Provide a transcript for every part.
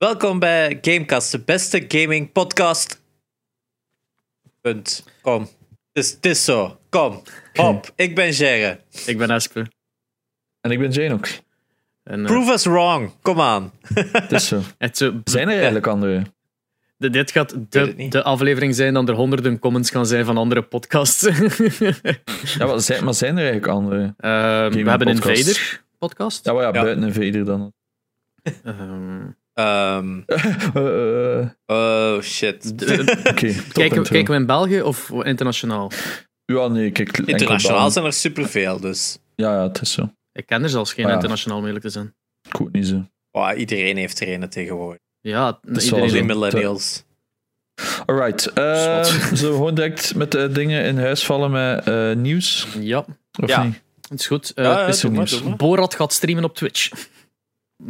Welkom bij Gamecast, de beste gaming podcast. Punt. Kom. Het is, het is zo. Kom. Hop. Ik ben Gerre. Ik ben Espe. En ik ben Jane ook. En, eh, Prove us wrong. Kom aan. Het is zo. het zo, Zijn er eigenlijk andere? de- dit gaat de, de aflevering zijn dan er honderden comments gaan zijn van andere podcasts. Ja, maar zijn, maar zijn er eigenlijk andere? Eh, we hebben een. Invader podcast. Ja, maar ja, Ja. buiten een Vader dan. Ehm, Ehm, Eh, eh, oh shit. kijken, we in België of internationaal? Ja, nee, kijk. Internationaal zijn er superveel, dus. Ja, ja, het is zo. Ik ken er zelfs geen Ah, ja. internationaal, om eerlijk te zijn. Ook niet zo. Iedereen heeft er een tegenwoordig. Ja, iedereen millennials. Alright. eh, Zwat. zullen we gewoon direct met de dingen in huis vallen met eh, nieuws? Ja, Of Ja. niet? het is goed. Eh, Ja, ja, is maar. Borat gaat streamen op Twitch.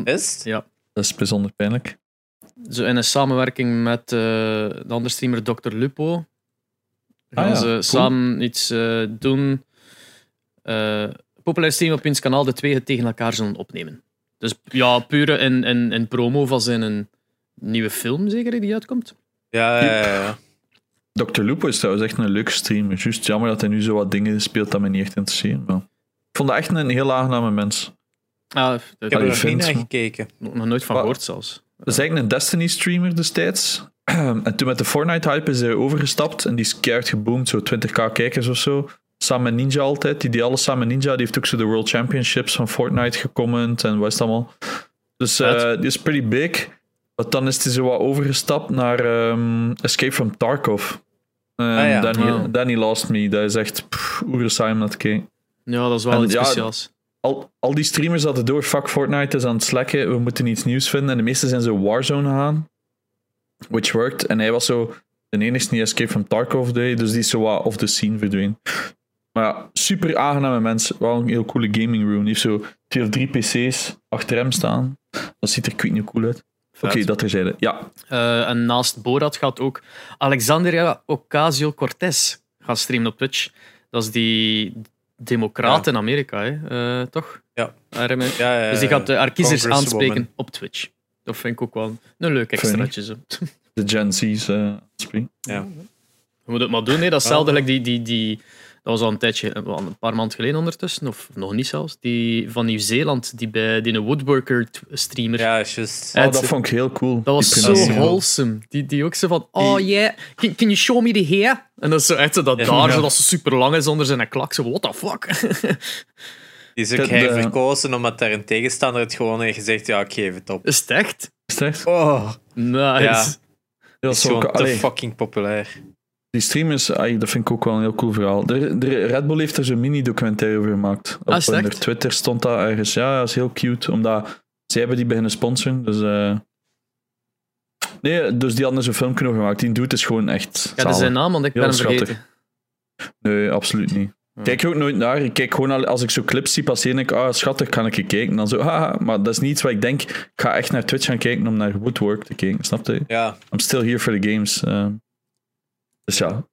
Is? Ja. Dat is bijzonder pijnlijk. Zo in een samenwerking met eh, de andere streamer Dr. Lupo. Gaan Ah ja, ze cool. samen iets eh, doen. Eh populair streamen op hun kanaal, de twee het tegen elkaar zullen opnemen. Dus ja, pure in, in, in promo van zijn een nieuwe film, zeker, die uitkomt. Ja, ja, ja, ja. Dr. Lupo is trouwens echt een leuke streamer. Juist jammer dat hij nu zo wat dingen speelt dat me niet echt interesseren. Maar ik vond dat echt een heel aangename mens. Ah, Ik heb er nog niet naar gekeken. nog nooit van gehoord zelfs. Dat is eigenlijk een Destiny-streamer destijds. en toen met de Fortnite-hype is hij overgestapt en die is keihard geboomd, zo 20k kijkers of zo. Samen met Ninja altijd. Die deed alles samen met Ninja. Die heeft ook zo de World Championships van Fortnite gecomment en wat is allemaal. Dus eh, Vet. die is pretty big. Maar dan is hij zo wat overgestapt naar ehm, Escape from Tarkov. En Ah, ja. Oh. then he lost me. Dat is echt oerzaai om naar te kijken. Ja, dat is wel En iets ja, speciaals. Al, al die streamers hadden door, fuck Fortnite is aan het slekken, we moeten iets nieuws vinden. En de meeste zijn zo Warzone gegaan. Which worked. En hij was zo de enige die Escape from Tarkov deed, dus die is zo wat off the scene verdwenen. Maar ja, super aangename mensen. Wel een heel coole gaming room. Die heeft zo twee of drie PC's achter hem staan. Dat ziet er kwijt niet cool uit. Oké, dat terzijde. Ja, Eh, en naast Borat gaat ook Alexandria Ocasio-Cortez gaan streamen op Twitch. Dat is die democraat in Amerika, hè? eh, toch? Ja. RM. Ja, ja, Dus die gaat de haar kiezers aanspreken op Twitch. Dat vind ik ook wel een leuk extraatje. Zo. de Gen Z's spring. Ja. Je moet het maar doen, hè. dat is hetzelfde like die, die, die... Dat was al een tijdje, wel een paar maanden geleden ondertussen, of nog niet zelfs. Die van Nieuw-Zeeland, die bij die woodworker-streamer. Ja, juist. Ja, Oh, het- dat vond ik heel cool. Dat was zo wholesome. Die, die ook zo van, oh yeah, can, can you show me the hair? En dat is zo echt zo dat Ja. daar, Ja. zo dat ze super lang is onder zijn klak. Zo, what the fuck? Die is ook de- herverkozen omdat daar een tegenstander het gewoon heeft gezegd: ja, ik geef het op. is het echt? Is het echt? Oh, Nice. Ja. Dat is is zo, gewoon te allee, fucking populair. Die streamers, ai, dat vind ik ook wel een heel cool verhaal. De, de Red Bull heeft er zo'n mini-documentaire over gemaakt. Op Ah, is hun echt? Twitter stond dat ergens. Ja, dat is heel cute, omdat zij hebben die beginnen sponsoren. Dus, eh, nee, dus die hadden zo'n filmpje nog gemaakt. Die doet is gewoon echt Ja, dat is zijn naam, want ik Heel ben hem schattig. vergeten. Nee, absoluut niet. Ja. Kijk ook nooit naar. Ik kijk gewoon al- als ik zo clips zie passeren, denk ik, ah, schattig, kan ik je kijken. Dan zo, haha. Maar dat is niet iets wat ik denk. Ik ga echt naar Twitch gaan kijken om naar Woodwork te kijken. Snap je? Ja, I'm still here for the games. eh. Dus ja.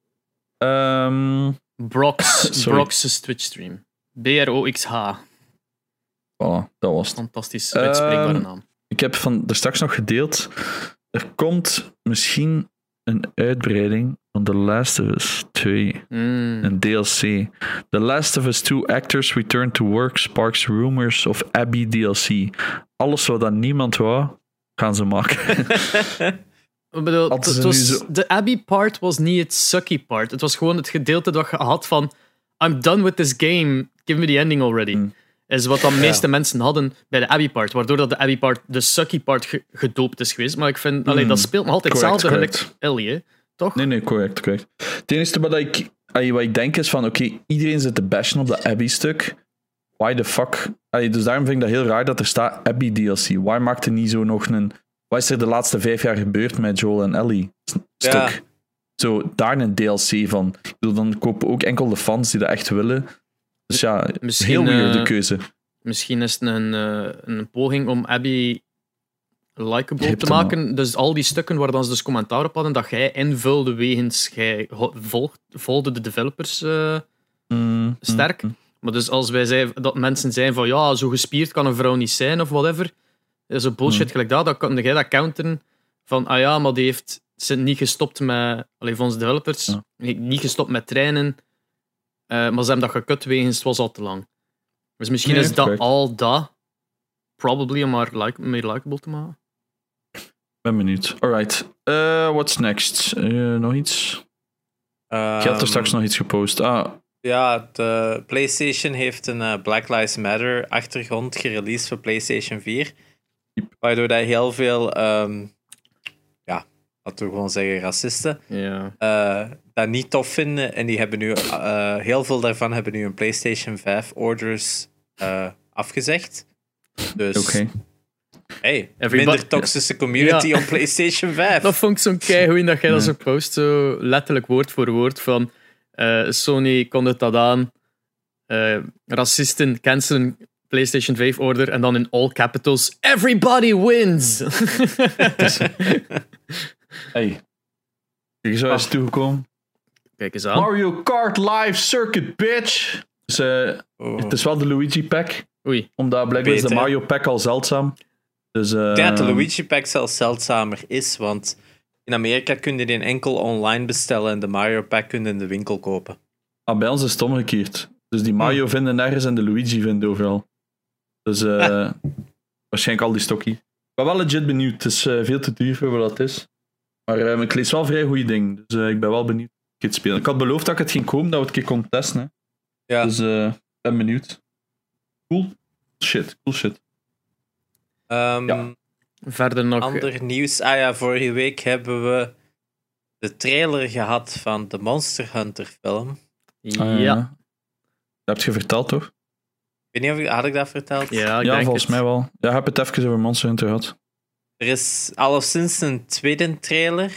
Ehm Brox. Brox's Twitch-stream. B-R-O-X-H. voilà, dat was het. Fantastisch Ehm, uitspreekbare naam. Ik heb van er straks nog gedeeld. Er komt misschien een uitbreiding van The Last of Us 2. Mm. Een DLC. The Last of Us 2 actors return to work sparks rumors of Abby DLC. Alles wat dan niemand wou, gaan ze maken. Ik bedoel, het was, zo- de Abby part was niet het sucky part. Het was gewoon het gedeelte dat je had van I'm done with this game, give me the ending already. Mm. Is wat de meeste mensen hadden bij de Abby part. Waardoor dat de Abby part de sucky part ge- gedoopt is geweest. Maar ik vind, allee, Mm. dat speelt nog altijd Correct, hetzelfde gelijk Ellie, hè? toch? Nee, nee, correct, correct. Het enige wat ik, wat ik denk is van, oké, iedereen zit te bashen op dat Abby-stuk. Why the fuck? Allee, dus daarom vind ik dat heel raar dat er staat Abby DLC. Why maakt er niet zo nog een... Wat is er de laatste vijf jaar gebeurd met Joel en Ellie? Stuk. Ja. Zo, daar een DLC van. Ik bedoel, dan kopen ook enkel de fans die dat echt willen. Dus ja, Misschien, heel weird de eh, keuze. Misschien is het een, eh, een poging om Abby likable te maken. Dus al die stukken waar dan ze dus commentaar op hadden, dat jij invulde wegens jij volgde de developers eh, Mm, sterk. mm, mm. Maar dus als wij zeiden dat mensen zijn van ja, zo gespierd kan een vrouw niet zijn of whatever, Dat is een bullshit Hmm. gelijk dat. Dan kan jij dat counteren van, ah ja, maar die heeft ze niet gestopt met, alleen van onze developers, Ja. niet gestopt met trainen, eh, maar ze hebben dat gekut wegens het was al te lang. Dus misschien Nee, is dat correct. al dat, probably om haar like, meer likable te maken. Ben benieuwd. Alright. Eh, what's next? Eh, nog iets? Je had Ehm, er straks nog iets gepost. Ah, Ja, de PlayStation heeft een Black Lives Matter achtergrond gereleased voor PlayStation 4. Waardoor dat heel veel, ehm, ja, laten we gewoon zeggen, racisten Ja. eh, dat niet tof vinden. En die hebben nu, eh, heel veel daarvan hebben nu een PlayStation 5 orders eh, afgezegd. Dus, oké. hey, Everybody- minder toxische community Ja. op PlayStation 5. Dat vond ik zo'n keigoed dat jij dat zo post, zo letterlijk woord voor woord van eh, Sony kondigt dat aan, eh, racisten cancelen PlayStation 5 order en dan in all capitals Everybody wins! Hey. Je zou eens toegekomen. Kijk eens aan. Mario Kart Live Circuit, bitch! Dus, Oh. Het is wel de Luigi pack. Oei. Omdat blijkbaar is de. Mario pack al zeldzaam. Dus, eh, Ik denk dat de Luigi Pack zelfs zeldzamer is, want in Amerika kun je die enkel online bestellen en de Mario Pack kun je in de winkel kopen. ah, bij ons is het omgekeerd. Dus die Mario Hm. vinden nergens en de Luigi vinden overal. Dus eh, waarschijnlijk al die stokkie. Ik ben wel legit benieuwd. Het is eh, veel te duur voor wat het is. Maar eh, ik lees wel vrij goede dingen. Dus eh, ik ben wel benieuwd of ik het spelen. Ik had beloofd dat ik het ging komen, dat we het een keer kon testen. Hè. Ja. Dus eh, ik ben benieuwd. Cool. Shit, cool shit. Ehm, Ja. Verder nog. Ander nieuws. Ah ja, vorige week hebben we de trailer gehad van de Monster Hunter film. Ja. Dat heb je verteld, toch? Ik weet niet of ik, had ik dat verteld? Ja, ik ja, denk volgens het. mij wel. Ja, ik heb het even over Monster Hunter gehad. Er is alleszins een tweede trailer,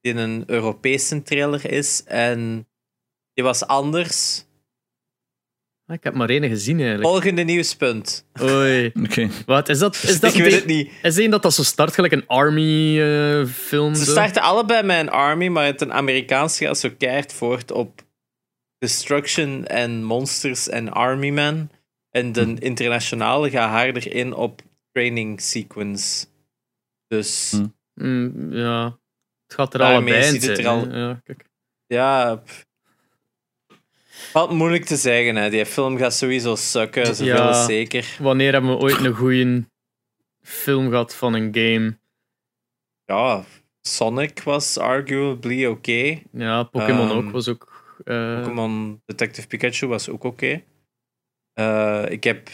die een Europese trailer is. En die was anders. Ah, Ik heb maar één gezien eigenlijk. Volgende nieuwspunt. Oei. Oké. Wat is dat? Is dat ik weet het niet. Is één dat dat zo start gelijk een army eh, film? Ze starten allebei met een army, maar het een Amerikaans gaat zo keihard voort op destruction en monsters en army man. En de internationale gaat harder in op training sequence. Dus Hm. Mm, ja. Het gaat er allebei in ziet het er zitten, al- hè. Ja, kijk. ja. Wat moeilijk te zeggen, hè. Die film gaat sowieso sukken, zoveel Ja. zeker. Wanneer hebben we ooit een goede film gehad van een game? Ja, Sonic was arguably oké. Ja, Pokémon Ehm, ook was ook. eh, Pokémon Detective Pikachu was ook oké. Eh, ik heb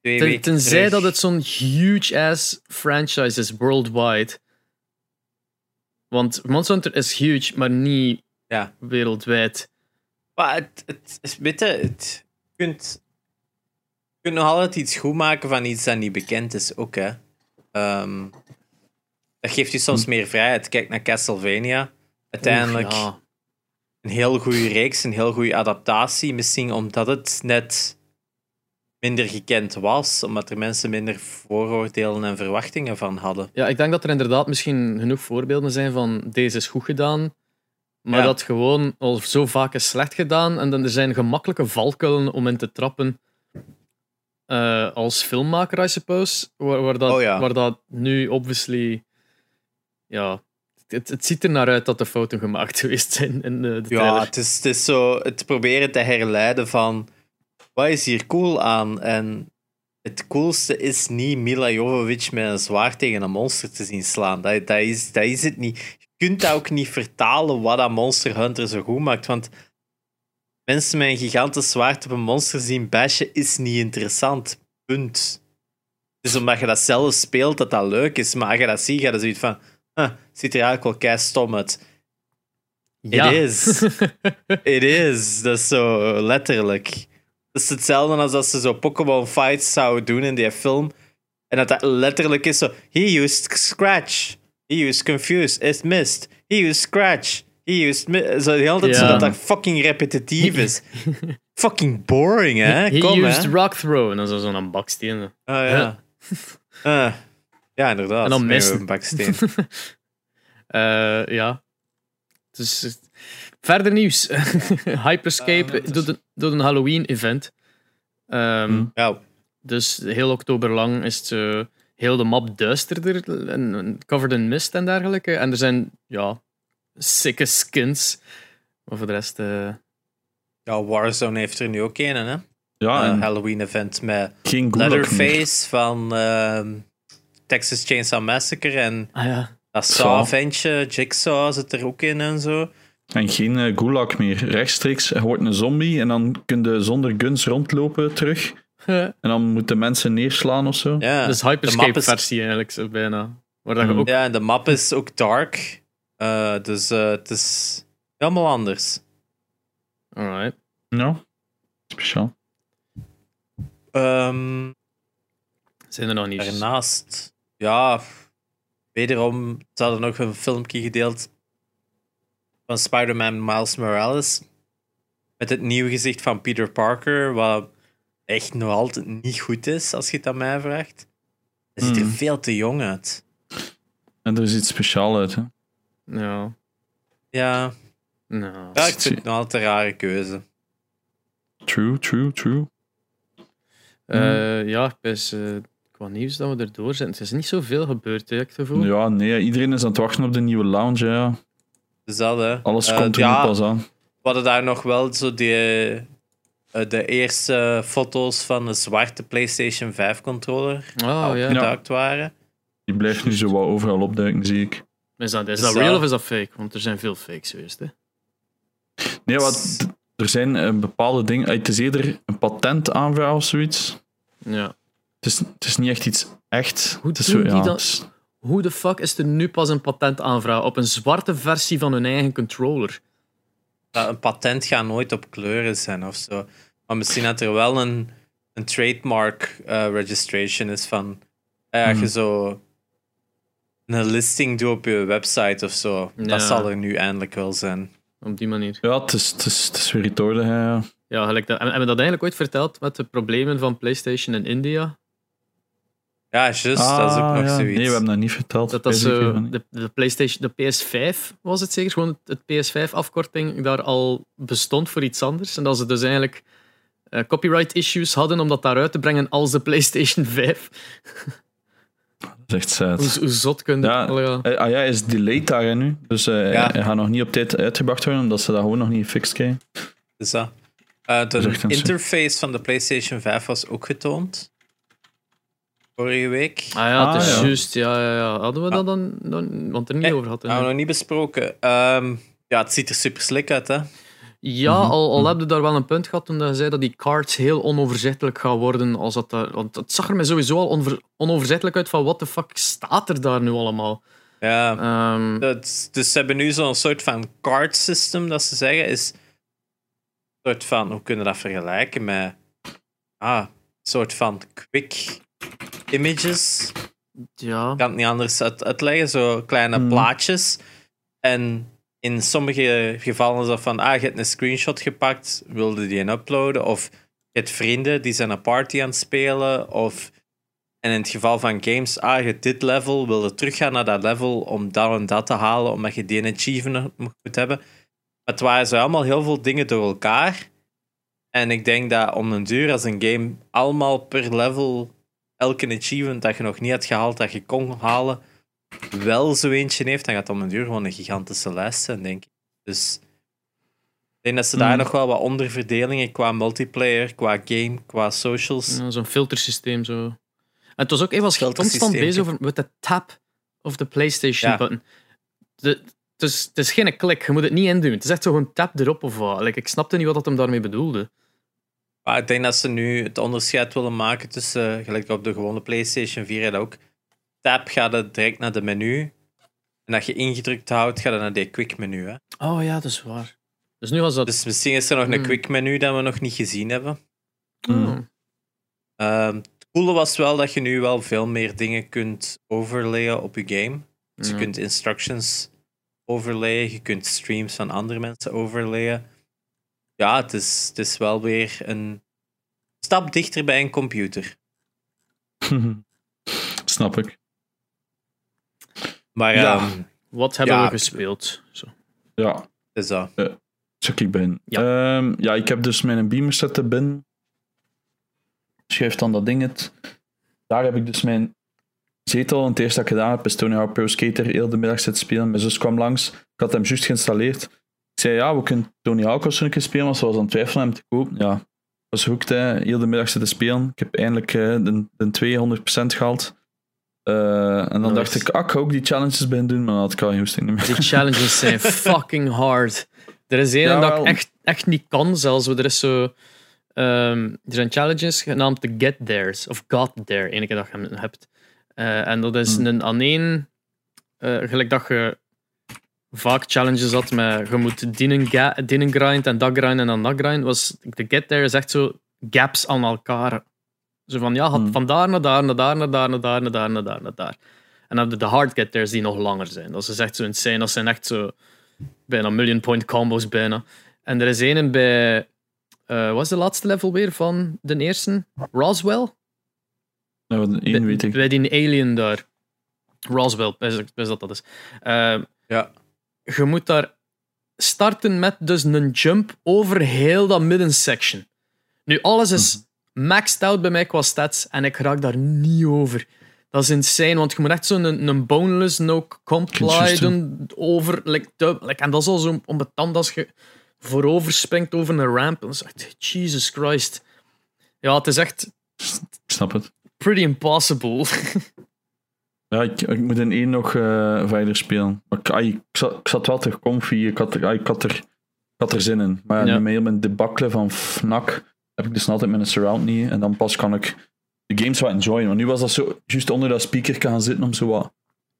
twee ten- weken tenzij terug- dat het zo'n huge-ass franchise is worldwide. Want Monster Hunter is huge, maar niet Ja. wereldwijd. Maar het, het is, weet je, het, je, kunt, je kunt nog altijd iets goed maken van iets dat niet bekend is, ook hè. Ehm, dat geeft je soms meer vrijheid. Kijk naar Castlevania. Uiteindelijk Oeh, ja. Een heel goede reeks, een heel goede adaptatie. Misschien omdat het net minder gekend was, omdat er mensen minder vooroordelen en verwachtingen van hadden. Ja, ik denk dat er inderdaad misschien genoeg voorbeelden zijn van deze is goed gedaan, maar Ja. dat gewoon al zo vaak is slecht gedaan en dan er zijn gemakkelijke valkuilen om in te trappen eh, als filmmaker, I suppose, waar, waar, dat, Oh ja. waar dat nu obviously ja, het, het ziet er naar uit dat er fouten gemaakt geweest zijn in de, de Ja, trailer. het is, het is zo het proberen te herleiden van wat is hier cool aan? En het coolste is niet Mila Jovovich met een zwaard tegen een monster te zien slaan. Dat, dat, is, dat is het niet. Je kunt dat ook niet vertalen wat dat Monster Hunter zo goed maakt. Want mensen met een gigantisch zwaard op een monster zien bashen is niet interessant. Punt. Dus omdat je dat zelf speelt, dat dat leuk is. Maar als je dat ziet, ga je zoiets van... Huh, ziet er eigenlijk wel kei stom uit. Ja. It is. It is. Dat is zo letterlijk. Dat is hetzelfde als dat ze zo Pokémon fights zouden doen in die film. En dat dat letterlijk is zo. He used scratch. He used confused. It missed. He used scratch. He used. mi- Zo de hele tijd Ja. zo dat dat fucking repetitief is. fucking boring, hè? He Kom, used hè? rock throw en dan zo zo'n baksteen. Ah, ja. Ah, ja, inderdaad. En dan missen. een baksteen. Eh, ja. Dus, eh, verder nieuws. Hyperscape is- doet, een, doet een Halloween-event. Ehm, Hm. Ja, Dus heel oktober lang is het eh, heel de map duisterder en, en covered in mist en dergelijke. En er zijn, ja, sikke skins. Maar voor de rest... eh, Ja, Warzone heeft er nu ook een, hè? Ja, Een en Halloween-event met. Leatherface van ehm, Texas Chainsaw Massacre en ah ja, dat Saw. Saw-ventje, Jigsaw zit er ook in en zo. En geen eh, Gulag meer. Rechtstreeks, je wordt een zombie en dan kun je zonder guns rondlopen terug. En dan moeten mensen neerslaan of zo. Ja, dus de map Hyperscape-versie eigenlijk, zo bijna. Waar dat ook... Ja, en de map is ook dark. Eh, dus eh, het is helemaal anders. Alright. Ja, speciaal. Ehm, Zijn er nog niet? daarnaast, ja, wederom, ze hadden nog een filmpje gedeeld van Spider-Man Miles Morales. Met het nieuwe gezicht van Peter Parker, wat echt nog altijd niet goed is, als je het aan mij vraagt. Hij ziet er Mhm. veel te jong uit. En er is iets speciaals uit. Hè? Ja. Ja, Nou. ja ik vind het nog altijd een rare keuze. True, true, true. Eh, ja, eh, qua nieuws dat we erdoor zijn. Het is niet zoveel gebeurd, hè, heb ik het gevoel. Ja, nee, iedereen is aan het wachten op de nieuwe lounge. Ja. Dus dat, hè. Alles Eh, komt er ja, nu pas aan. We hadden daar nog wel zo die, eh, de eerste foto's van de zwarte PlayStation 5 controller Oh ja. geduikt waren. Die blijft nu zo wat overal opduiken, zie ik. Is dat, is Is dat dat- real of is dat fake? Want er zijn veel fakes geweest. Hè. Nee, wat, er zijn eh, bepaalde dingen. Het is eerder een patentaanvraag of zoiets. Ja. Het is, het is niet echt iets echt. Hoe het is zo, ja, Hoe de fuck is er nu pas een patentaanvraag op een zwarte versie van hun eigen controller? Een patent gaat nooit op kleuren zijn of zo. Maar misschien dat er wel een, een trademark eh, registration is van. eh, Ja, als je Mhm. zo een listing doet op je website of zo. Ja. Dat zal er nu eindelijk wel zijn. Op die manier. ja, het is, het is, het is weer iets orde. hè, Ja. Ja, gelijk dat. Hebben we dat eigenlijk ooit verteld met de problemen van PlayStation in India? Ja, juist, dat is ook Ah, nog ja. zoiets. Nee, we hebben dat niet verteld. Dat dat zo, de, de PlayStation, de PS5 was het zeker, gewoon het, PS5-afkorting daar al bestond voor iets anders. En dat ze dus eigenlijk eh, copyright issues hadden om dat daaruit te brengen als de PlayStation 5. Dat is echt sad. Hoe, hoe zot kun je Ja. Eh, ah ja, hij is delayed daar nu. Dus eh, Ja. hij gaat nog niet op tijd uitgebracht worden, omdat ze dat gewoon nog niet gefixt krijgen. Dus dat. Eh, de interface van de PlayStation 5 was ook getoond. Vorige week. Ah ja, het is Ah, ja. juist. Ja, ja, ja. Hadden we dat dan, dan want er niet Nee, over gehad. hè? Hebben we nog niet besproken. Ehm, ja, het ziet er super slick uit, hè? Ja, Mhm, al, al mhm. heb je daar wel een punt gehad toen hij zei dat die cards heel onoverzichtelijk gaan worden. Als dat daar, want het zag er mij sowieso al onver- onoverzichtelijk uit van wat de fuck staat er daar nu allemaal. Ja. Ehm, Dat, dus ze hebben nu zo'n soort van card system, dat ze zeggen, is een soort van, hoe kunnen we dat vergelijken met, ah, een soort van quick images. ja. Ik kan het niet anders uit, uitleggen, zo kleine Mhm. plaatjes. En in sommige gevallen is dat van, ah, je hebt een screenshot gepakt, wilde die een uploaden, of je hebt vrienden die zijn een party aan het spelen, of en in het geval van games, ah, je hebt dit level, wilde teruggaan naar dat level om dat en dat te halen, omdat je die achievement moet hebben. Maar het waren zo allemaal heel veel dingen door elkaar. En ik denk dat om een duur, als een game allemaal per level, elke achievement dat je nog niet had gehaald, dat je kon halen, wel zo eentje heeft, dan gaat het om een duur gewoon een gigantische lijst zijn, denk ik. Dus ik denk dat ze daar Hmm. nog wel wat onderverdelingen qua multiplayer, qua game, qua socials. Ja, Zo'n filtersysteem zo. En het was ook, hij was constant bezig over met de tap of de PlayStation Ja. button. De, het, is, het is geen klik, je moet het niet induwen. Het is echt zo gewoon tap erop of wat. Like, ik snapte niet wat dat hem daarmee bedoelde. Maar ik denk dat ze nu het onderscheid willen maken tussen, gelijk op de gewone PlayStation 4 en ook, tap gaat het direct naar de menu. En dat je ingedrukt houdt, gaat het naar die quick menu. Hè? Oh ja, dat is waar. Dus nu was dat. Dus misschien is er nog een Hmm. quick menu dat we nog niet gezien hebben. Ehm, het coole was wel dat je nu wel veel meer dingen kunt overlayen op je game. Dus je kunt instructions overlayen, je kunt streams van andere mensen overlayen. Ja, het is, het is wel weer een stap dichter bij een computer. Snap ik. Maar Ja. ehm, Wat hebben Ja. we gespeeld? Zo. Ja, is dat. Zal ik beginnen? Ja. Ehm, ja, ik heb dus mijn beamer zetten binnen. Schuif dan dat ding het. Daar heb ik dus mijn zetel. En het eerste dat ik gedaan heb, is Tony Hawk Pro Skater heel de middag zitten spelen. Mijn zus kwam langs. Ik had hem juist geïnstalleerd. Ik zei, ja, we kunnen Tony Hawk een keer spelen. Want ze was aan het twijfelen hem te kopen. Ja, was hoekt, hè. heel de middag zitten spelen. Ik heb eindelijk uh, de, de 200% gehaald. Uh, en dan Nice. dacht ik, ah, ik ga ook die challenges bij doen, maar dan had ik al hoesting meer. Die challenges zijn fucking hard. Er is één dat ik echt, echt niet kan zelfs. Er, is zo, ehm, er zijn challenges genaamd de Get There's, of Got There, ene keer dat je hem hebt. Eh, en dat is Hmm. een aaneen, eh, gelijk dat je vaak challenges had met je moet dienen, grind en dat grind en dan dat grind, was de Get There is echt zo gaps aan elkaar. Zo van, ja, had Hmm. van daar naar daar, naar daar, naar daar, naar daar, naar daar, naar daar, naar daar. En dan heb je de hard get there's die nog langer zijn. Dat is echt zo insane. Dat zijn echt zo bijna million point combos bijna. En er is een bij... eh wat is de laatste level weer van de eerste? Roswell? Nou, één Bij- weet ik. Bij die alien daar. Roswell, is, is dat dat is. Eh, Ja. Je moet daar starten met dus een jump over heel dat middensection. Nu, alles is maxed out bij mij qua stats en ik raak daar niet over. Dat is insane, want je moet echt zo'n een, een boneless no comply doen over. Like, like, en dat is al zo onbetand als je voorover springt over een ramp. Dat is echt, Jesus Christ. Ja, het is echt Ik snap het. pretty impossible. Ja, ik, ik moet in één nog eh, verder spelen. Maar ik, ai, ik, zat, ik zat wel te comfy. Ik had, er, ik, had er, ik had er zin in. Maar ja, met mijn debakkelen van FNAC heb ik dus altijd mijn surround niet. En dan pas kan ik de games wat enjoyen. Want nu was dat zo juist onder dat speaker gaan zitten om zo wat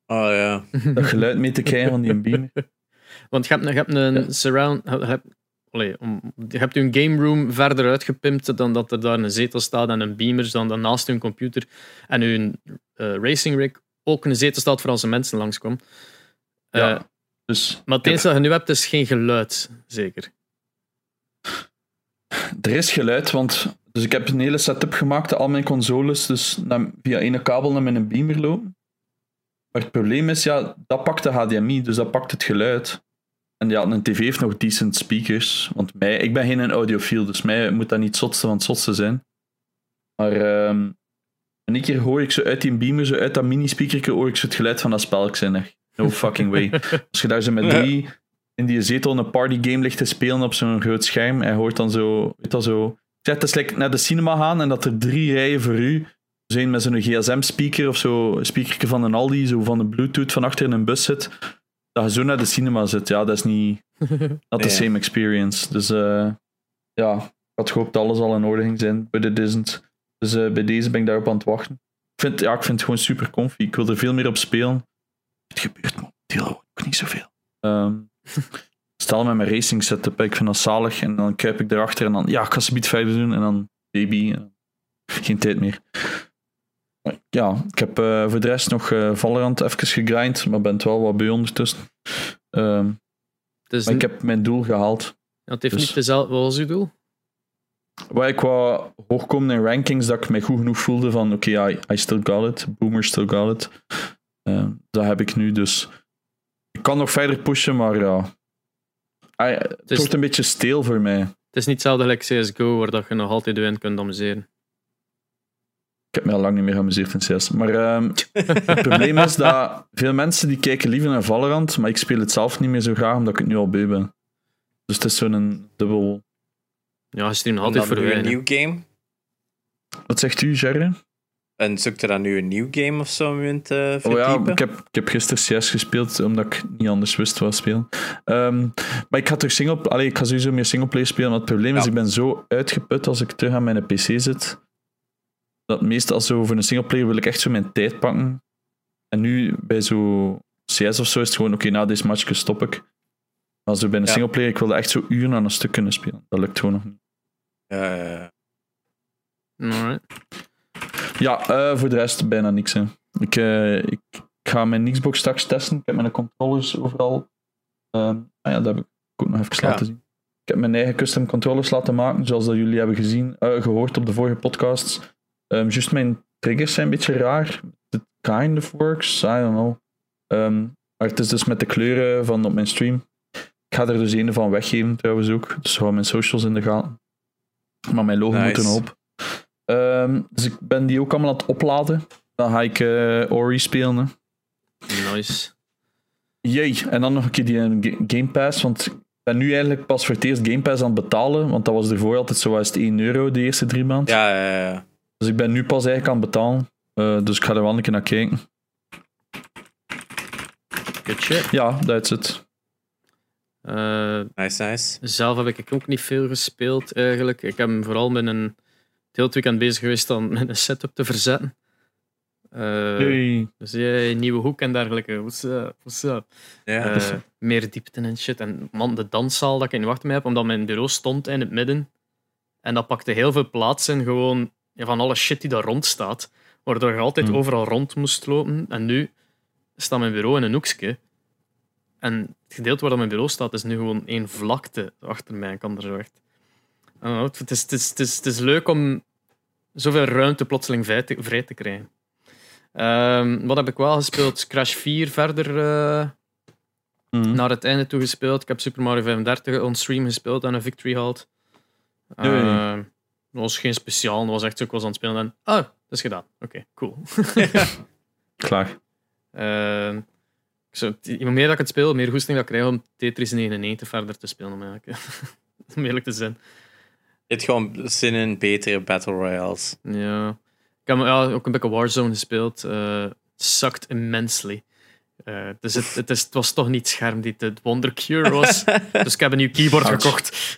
Oh ja. dat geluid mee te krijgen van die beamer. Want je hebt, je hebt een surround. Je hebt, allee, om, je hebt je game room verder uitgepimpt dan dat er daar een zetel staat en een beamer dan, dan naast je computer en je eh, racing rig ook een zetel staat voor als er mensen langskomen. Eh, Ja. Dus maar het enige dat je nu hebt is geen geluid, zeker. er is geluid, want dus ik heb een hele setup gemaakt, al mijn consoles, dus naar, via ene kabel naar mijn beamer lopen. Maar het probleem is, ja, dat pakt de HDMI, dus dat pakt het geluid. En ja, een tv heeft nog decent speakers, want mij, ik ben geen audiofiel, dus mij moet dat niet het zotste van het zotste zijn. Maar ehm en een keer hoor ik zo uit die beamer, zo uit dat mini-speaker, hoor ik zo het geluid van dat spel. Ik zei echt, no fucking way. Als je daar zo met drie in die zetel een partygame ligt te spelen op zo'n groot scherm, en hoort dan zo, weet dat zo... Ik zeg, het is like naar de cinema gaan en dat er drie rijen voor u zijn met zo'n gsm-speaker of zo, een speaker van een Aldi, zo van de bluetooth van achter in een bus zit, dat je zo naar de cinema zit. Ja, dat is niet... Not the same experience. Dus eh, ja, ik had gehoopt dat alles al in orde ging zijn, but it isn't. Dus eh, bij deze ben ik daarop aan het wachten. Ik vind, ja, ik vind het gewoon super comfy. Ik wil er veel meer op spelen. Het gebeurt momenteel ook niet zoveel. Ehm stel met mijn racing setup, ik vind dat zalig. En dan kruip ik erachter en dan, ja, ik ga ze verder doen. En dan baby. en geen tijd meer. Ja, ik heb eh, voor de rest nog eh Valorant even gegrind, maar ben het wel wat bij ondertussen. Dus maar ik heb mijn doel gehaald. het heeft dus- niet dezelfde. Wat was uw doel? Waar ik wou hoogkomen in rankings, dat ik mij goed genoeg voelde van oké, I, I still got it. Boomer still got it. Eh, dat heb ik nu, dus ik kan nog verder pushen, maar ja. Ah, het is- wordt een beetje steel voor mij. Het is niet hetzelfde als CSGO, waar dat je nog altijd de win kunt amuseren. Ik heb me al lang niet meer geamuseerd in CS. Maar ehm, het probleem is dat veel mensen die kijken liever naar Valorant, maar ik speel het zelf niet meer zo graag, omdat ik het nu al beu ben. Dus het is zo'n dubbel... Ja, je stuurt nog En altijd dan voor een nieuw game. Wat zegt u, Jerry? En zoekt er dan nu een nieuw game of zo om in te Oh ja, ik heb, ik heb gisteren CS gespeeld, omdat ik niet anders wist wat spelen. Ehm, maar ik ga terug single... Allee, ik ga sowieso meer singleplayer spelen, maar het probleem is, ik ben zo uitgeput als ik terug aan mijn PC zit, dat meestal zo voor een singleplayer wil ik echt zo mijn tijd pakken. En nu, bij zo CS of zo, is het gewoon, oké, na deze match stop ik. Maar zo bij een Ja. singleplayer, ik wilde echt zo uren aan een stuk kunnen spelen. Dat lukt gewoon nog niet. Ja, ja, ja. Eh, voor de rest bijna niks. Hè. Ik, eh, ik, ik ga mijn Xbox straks testen. Ik heb mijn controllers overal. Ehm, ah ja, dat heb ik ook nog even Ja. laten zien. Ik heb mijn eigen custom controllers laten maken, zoals dat jullie hebben gezien, eh, gehoord op de vorige podcasts. Ehm Just mijn triggers zijn een beetje raar. It kind of works, I don't know. Ehm, maar het is dus met de kleuren van op mijn stream. Ik ga er dus een van weggeven trouwens ook. Dus hou mijn socials in de gaten. Maar mijn logo Nice. moet er nog op. Ehm, dus ik ben die ook allemaal aan het opladen. Dan ga ik eh, Ori spelen. Hè. Nice. Jee, en dan nog een keer die eh, Ga- Game Pass, want ik ben nu eigenlijk pas voor het eerst Game Pass aan het betalen, want dat was ervoor altijd zo was het 1 euro de eerste drie maanden. Ja, ja, ja. Dus ik ben nu pas eigenlijk aan het betalen. Eh, dus ik ga er wel een keer naar kijken. Good shit. Ja, dat is het. Eh, Nice, nice. zelf heb ik ook niet veel gespeeld eigenlijk. Ik heb vooral met een het hele weekend bezig geweest om met een setup te verzetten. Eh, Hey. Dus ja, nieuwe hoek en dergelijke. What's up? What's up? Ja. Meer diepte en shit. En man, de danszaal dat ik in wacht mee heb, omdat mijn bureau stond in het midden. En dat pakte heel veel plaats in gewoon ja, van alle shit die daar rond staat. Waardoor je altijd Hmm. overal rond moest lopen. En nu staat mijn bureau in een hoekje. En het gedeelte waar dat mijn bureau staat, is nu gewoon één vlakte achter mij. Ik kan er zo echt... Know, het, is, het, is, het, is, het is leuk om zoveel ruimte plotseling vrij te, vrij te krijgen. Ehm, wat heb ik wel gespeeld? Crash 4 verder eh, Mhm. naar het einde toe gespeeld. Ik heb Super Mario 35 on stream gespeeld en een victory hauled. Oei. Eh, dat was geen speciaal, dat was echt zo, ik was aan het spelen en ah, dat is gedaan. Oké, cool. Klaar. Eh, ik zou- hoe meer dat ik het speel, hoe meer goesting dat ik krijg om Tetris 99 verder te spelen. Om, eigenlijk, om eerlijk te zijn. Je hebt gewoon zin in betere Battle Royales. Ja. Ik heb ja, ook een beetje Warzone gespeeld. Eh sucked immensely. Eh, dus het, het, is, het was toch niet het scherm die het Wonder Cure was. dus ik heb een nieuw keyboard Ouch. gekocht.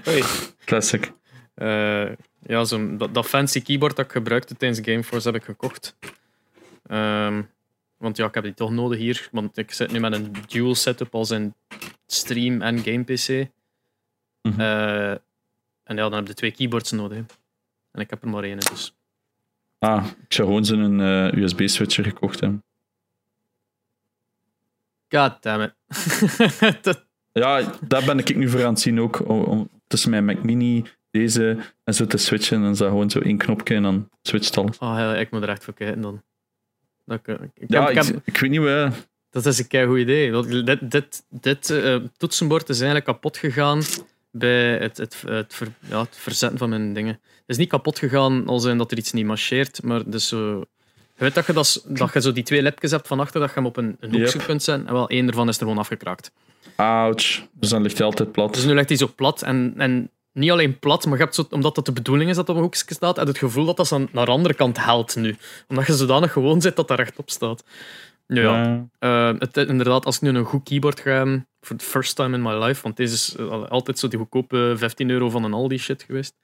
Classic. Eh, ja, zo'n dat, dat fancy keyboard dat ik gebruikte tijdens Gameforce heb ik gekocht. Ehm, want ja, ik heb die toch nodig hier. Want ik zit nu met een dual setup als een stream en game PC. Mhm. Eh, en ja, dan heb je twee keyboards nodig. hè. En ik heb er maar één, dus. Ah, ik zou gewoon zo'n eh, USB-switcher gekocht hebben. God damn it. Dat- Ja, daar ben ik nu voor aan het zien ook. Om, om tussen mijn Mac Mini, deze en zo te switchen. En dan gewoon zo één knopje en dan switcht alles. oh, ja, ik moet er echt voor kijken dan. Dat, ik, ik, Ja, ik, weet niet waar. Dat is een kei goed idee. Want dit dit, dit eh, toetsenbord is eigenlijk kapot gegaan bij het, het, het, ver- ja, het verzetten van mijn dingen. Het is niet kapot gegaan als in dat er iets niet marcheert, maar dus zo... Je weet dat je, dat, dat je zo die twee lipjes hebt van achter, dat je hem op een, een hoekje Yep. kunt zetten. En wel, één ervan is er gewoon afgekraakt. Ouch. Dus dan ligt hij altijd plat. Dus nu ligt hij zo plat. En, en niet alleen plat, maar je hebt zo, omdat dat de bedoeling is dat het op een hoekje staat, heb je het gevoel dat dat zo naar de andere kant helpt nu. Omdat je zodanig gewoon zit dat dat rechtop staat. Ja, ja. Ja. Eh, het, inderdaad, als ik nu een goed keyboard ga voor the first time in my life, want deze is eh, altijd zo die goedkope 15 euro van een Aldi shit geweest.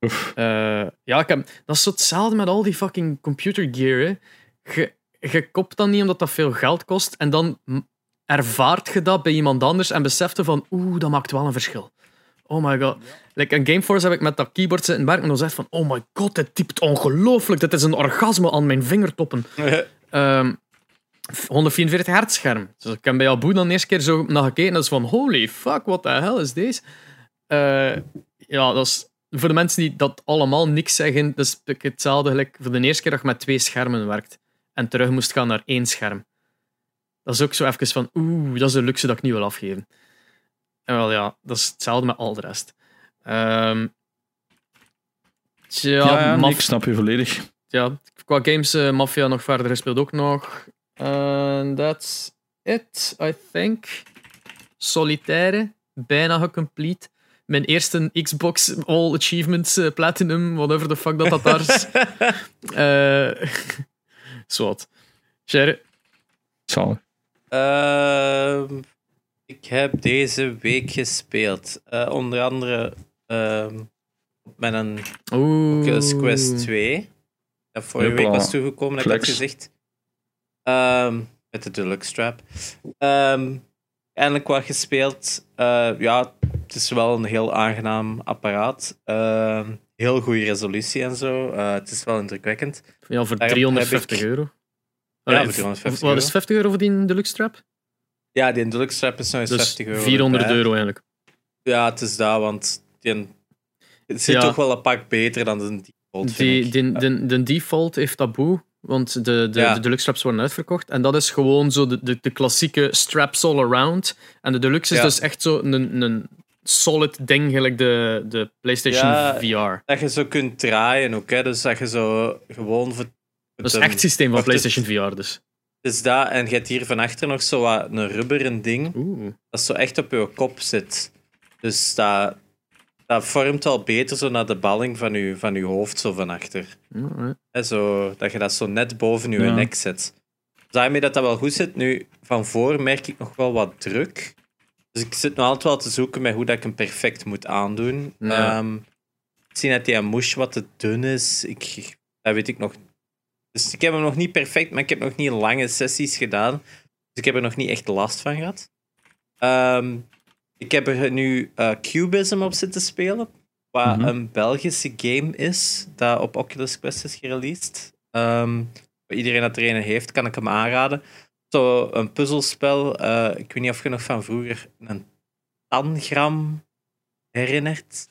Oef. Eh, ja, ik heb, dat is zo hetzelfde met al die fucking computer gear. Hè. Je, je kopt dat niet omdat dat veel geld kost en dan ervaart je dat bij iemand anders en beseft je van oeh, dat maakt wel een verschil. Oh my god. Like in Gameforce heb ik met dat keyboard zitten werken en dan zeg van oh my god, dit typt ongelooflijk. Dit is een orgasme aan mijn vingertoppen. Ehm 144 hertz scherm. Dus ik heb bij Abu dan de eerste keer zo naar gekeken. Dat is van, holy fuck, what the hell is deze? Eh, ja, dat is... Voor de mensen die dat allemaal niks zeggen, dat is hetzelfde gelijk voor de eerste keer dat je met twee schermen werkt en terug moest gaan naar één scherm. Dat is ook zo even van, oeh, dat is de luxe dat ik niet wil afgeven. En wel ja, dat is hetzelfde met al de rest. Ehm tja, Ja, nee, ik snap je volledig. ja, qua games, eh, Mafia nog verder gespeeld ook nog. And that's it, I think. Solitaire, bijna gecomplete. Mijn eerste Xbox All Achievements eh, Platinum, whatever the fuck dat dat daar is. Eh Zwat. Sherry? Zalig. Ehm, ik heb deze week gespeeld. Eh, onder andere ehm, met een. Oculus Quest 2. Dat vorige week was toegekomen, heb ik gezegd. Ehm, met de Deluxe Strap. Ehm, eindelijk wat gespeeld. Eh, ja, het is wel een heel aangenaam apparaat. Heel goede resolutie en zo. Eh, het is wel indrukwekkend. Ja, voor Daarom 350 heb ik- euro. Ja, voor 350 Wat is euro. 50 euro voor die Deluxe Strap? Ja, die Deluxe Strap is eens Dus 50 euro. 400 erbij. euro eigenlijk. Ja, het is dat, want die, het zit Ja. toch wel een pak beter dan de default, Die, die, de, de default heeft taboe, want de, de, Ja. de deluxe straps worden uitverkocht. En dat is gewoon zo de, de, de klassieke straps all around. En de deluxe is Ja. dus echt zo een, een solid ding, gelijk de, de PlayStation Ja. VR. Dat je zo kunt draaien ook, hè. Dus dat je zo gewoon voor Dat is echt systeem van PlayStation VR dus. Dus dat, en je hebt hier van achter nog zo wat een rubberen ding Oeh. dat zo echt op je kop zit. Dus dat, dat vormt al beter zo naar de balling van je, van je hoofd zo van achter. Hè, zo, dat je dat zo net boven je Ja. nek zet. Daarmee dat dat wel goed zit. Nu, van voor merk ik nog wel wat druk. Dus ik zit nog altijd wel te zoeken met hoe dat ik hem perfect moet aandoen. Ja. Ehm, ik zie dat die mouche wat te dun is. Ik, dat weet ik nog. Dus ik heb hem nog niet perfect, maar ik heb nog niet lange sessies gedaan. Dus ik heb er nog niet echt last van gehad. Ehm, ik heb er nu eh, Cubism op zitten spelen. Wat Mhm. een Belgische game is, dat op Oculus Quest is gereleased. Voor iedereen dat er een heeft, kan ik hem aanraden. Zo een puzzelspel. eh, ik weet niet of je nog van vroeger een tangram herinnert.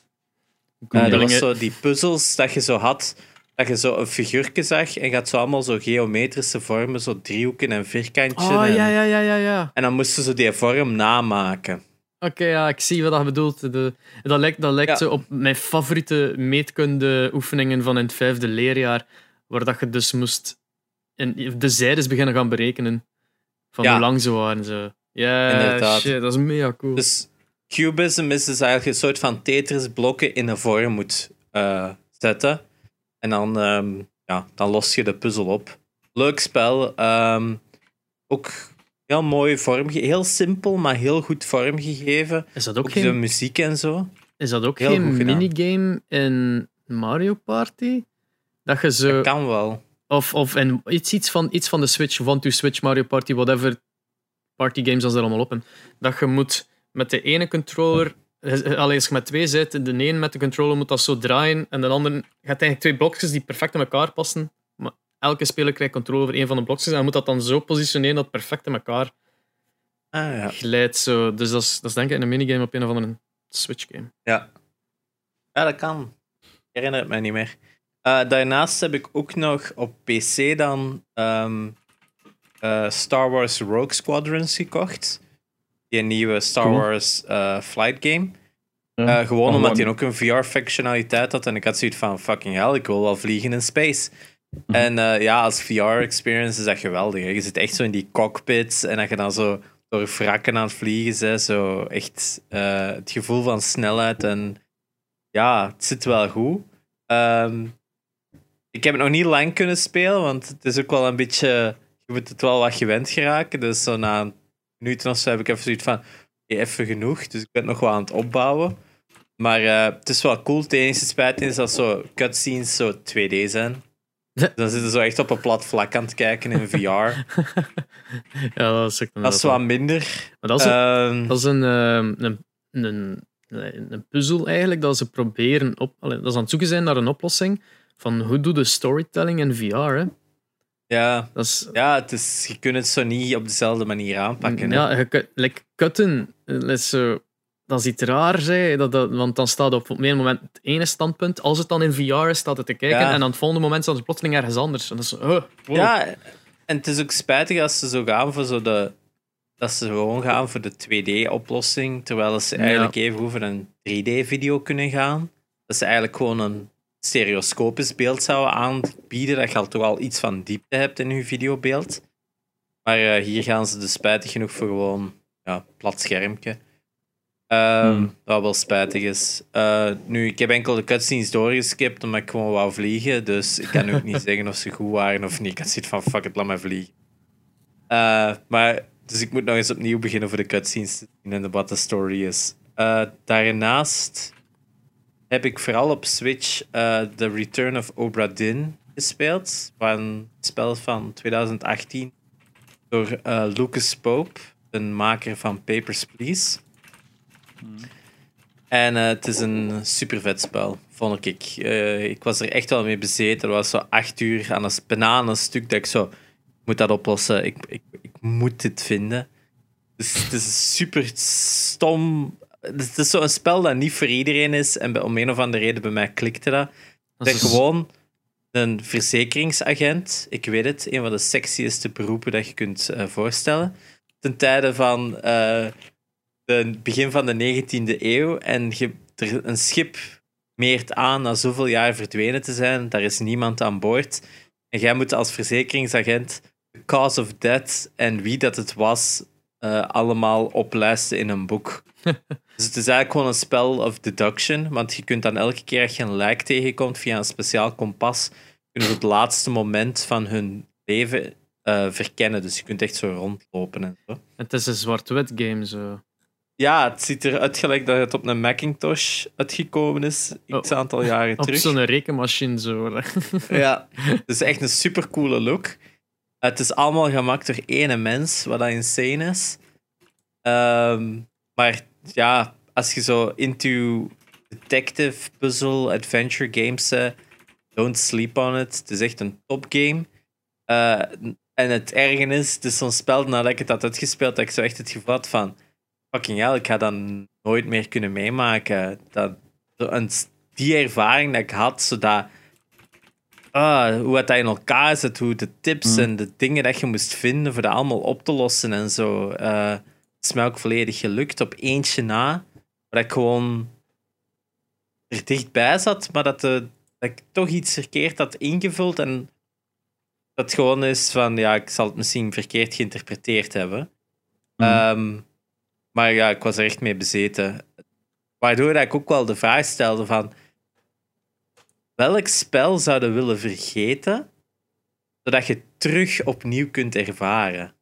Eh, dat was zo die puzzels dat je zo had, dat je zo een figuurtje zag en had zo allemaal zo geometrische vormen, zo driehoeken en vierkantjes. Oh, en, ja, ja, ja, ja, ja. en dan moesten ze die vorm namaken. Oké, ja, ik zie wat je bedoelt. De, dat lijkt, dat lijkt Ja. zo op mijn favoriete meetkunde oefeningen van in het vijfde leerjaar, waar dat je dus moest in, de zijdes beginnen gaan berekenen. Van Ja. hoe lang ze waren. Zo. Ja, Inderdaad. shit, dat is mega cool. Dus cubism is dus eigenlijk een soort van Tetris-blokken in een vorm moet eh, zetten. En dan, ehm, ja, dan los je de puzzel op. Leuk spel. ehm, ook heel mooi vormgegeven. Heel simpel, maar heel goed vormgegeven. is dat ook Ook de geen, muziek en zo. is dat ook heel geen minigame in Mario Party? Dat je zo... Dat kan wel. Of, of en iets, iets, van, iets van de Switch, One to Switch, Mario Party, whatever party games als er allemaal op. En dat je moet met de ene controller, allee, als je met twee zit, de een met de controller moet dat zo draaien en de andere je hebt eigenlijk twee blokjes die perfect in elkaar passen. Maar elke speler krijgt controle over één van de blokjes en moet dat dan zo positioneren dat het perfect in elkaar Ah, ja. glijdt. Zo. Dus dat is, dat is denk ik een minigame op een of andere Switch game. Ja. ja, dat kan. Ik herinner het mij niet meer. Eh, daarnaast heb ik ook nog op PC dan ehm, eh, Star Wars Rogue Squadrons gekocht. Die nieuwe Star Cool. Wars eh, flight game. Ja. Eh, gewoon Oh, omdat hij ook een VR-functionaliteit had. En ik had zoiets van, fucking hell, ik wil wel vliegen in space. Mhm. En eh, ja, als VR-experience is dat geweldig. hè. Je zit echt zo in die cockpits en dat je dan zo door wrakken aan het vliegen bent. Zo echt het gevoel van snelheid. En ja, het zit wel goed. Ehm, ik heb het nog niet lang kunnen spelen, want het is ook wel een beetje... Je moet het wel wat gewend geraken. Dus zo na een of zo heb ik even zoiets van... "Hey, even genoeg, dus ik ben nog wel aan het opbouwen. Maar eh, het is wel cool. Het enige spijt is dat zo cutscenes zo 2D zijn. Dan zitten ze zo echt op een plat vlak aan het kijken in VR. ja, dat is ook Dat is wat minder. Maar dat is, een- Ehm, dat is een, ehm, een, een, een, een puzzel eigenlijk dat ze proberen op. dat ze aan het zoeken zijn naar een oplossing van hoe doe de storytelling in VR. Hè? Ja, Dat is, ja het is, je kunt het zo niet op dezelfde manier aanpakken. hè. ja, je kunt- like, kutten, eh, dat is, zo, dat is iets raar, hè, dat, dat, want dan staat op op een moment het ene standpunt. Als het dan in VR is, staat het te kijken. Ja. En dan het volgende moment staat het plotseling ergens anders. En dat is, zo, huh, wow. Ja, en het is ook spijtig als ze zo gaan voor zo de. Dat ze gewoon gaan voor de 2D-oplossing, terwijl ze Ja. eigenlijk even over een 3D-video kunnen gaan. Dat ze eigenlijk gewoon een stereoscopisch beeld zouden aanbieden, dat je al toch al iets van diepte hebt in je videobeeld. Maar eh, hier gaan ze dus spijtig genoeg voor gewoon ja, plat schermpje. Ehm, Hmm. Wat wel spijtig is. Eh, nu, ik heb enkel de cutscenes doorgeskipt omdat ik gewoon wou vliegen. Dus ik kan ook niet zeggen of ze goed waren of niet. Ik had zoiets van, fuck it, laat mij vliegen. Eh, maar, dus ik moet nog eens opnieuw beginnen voor de cutscenes te zien en wat de story is. Daarnaast heb ik vooral op Switch eh, The Return of Obra Dinn gespeeld. Een spel van 2018 door eh, Lucas Pope, een maker van Papers, Please. En eh, het is een super vet spel, vond ik. Ik was er echt wel mee bezeten. Er was zo acht uur aan een bananenstuk dat ik zo... Ik moet dat oplossen. Ik, ik, ik moet dit vinden. Dus het is super stom. Het is zo'n spel dat niet voor iedereen is. En om een of andere reden bij mij klikte dat. Dat Ik is- ben gewoon een verzekeringsagent. Ik weet het, een van de sexieste beroepen dat je kunt eh, voorstellen. Ten tijde van eh, het begin van de 19e eeuw. En je, er, een schip meert aan na zoveel jaar verdwenen te zijn. Daar is niemand aan boord. En jij moet als verzekeringsagent de cause of death en wie dat het was eh, allemaal oplijsten in een boek. dus het is eigenlijk gewoon een spel of deduction, want je kunt dan elke keer als je een lijk tegenkomt via een speciaal kompas, kunnen het laatste moment van hun leven eh, verkennen. Dus je kunt echt zo rondlopen en zo. Het is een zwart-wit game zo. Ja, het ziet eruit gelijk dat het op een Macintosh uitgekomen is, iets Oh. aantal jaren Op terug. zo'n rekenmachine zo. Ja, het is echt een super coole look. Het is allemaal gemaakt door één mens, wat dat insane is. Ehm, maar ja, als je zo into detective, puzzle, adventure games bent, don't sleep on it. Het is echt een topgame. Eh en het erge is, het is zo'n spel nadat ik het had uitgespeeld, dat ik zo echt het gevoel had van fucking hell, ik ga dat nooit meer kunnen meemaken. Dat, die ervaring dat ik had, zodat ah, hoe het dat in elkaar zit, hoe de tips Mm. en de dingen dat je moest vinden voor dat allemaal op te lossen en zo. eh, is mij ook volledig gelukt op eentje na, waar ik gewoon er dichtbij zat, maar dat, de, dat ik toch iets verkeerd had ingevuld en dat gewoon is van, ja, ik zal het misschien verkeerd geïnterpreteerd hebben. Mm. Ehm, maar ja, ik was er echt mee bezeten. Waardoor dat ik ook wel de vraag stelde van welk spel zouden we willen vergeten, zodat je het terug opnieuw kunt ervaren?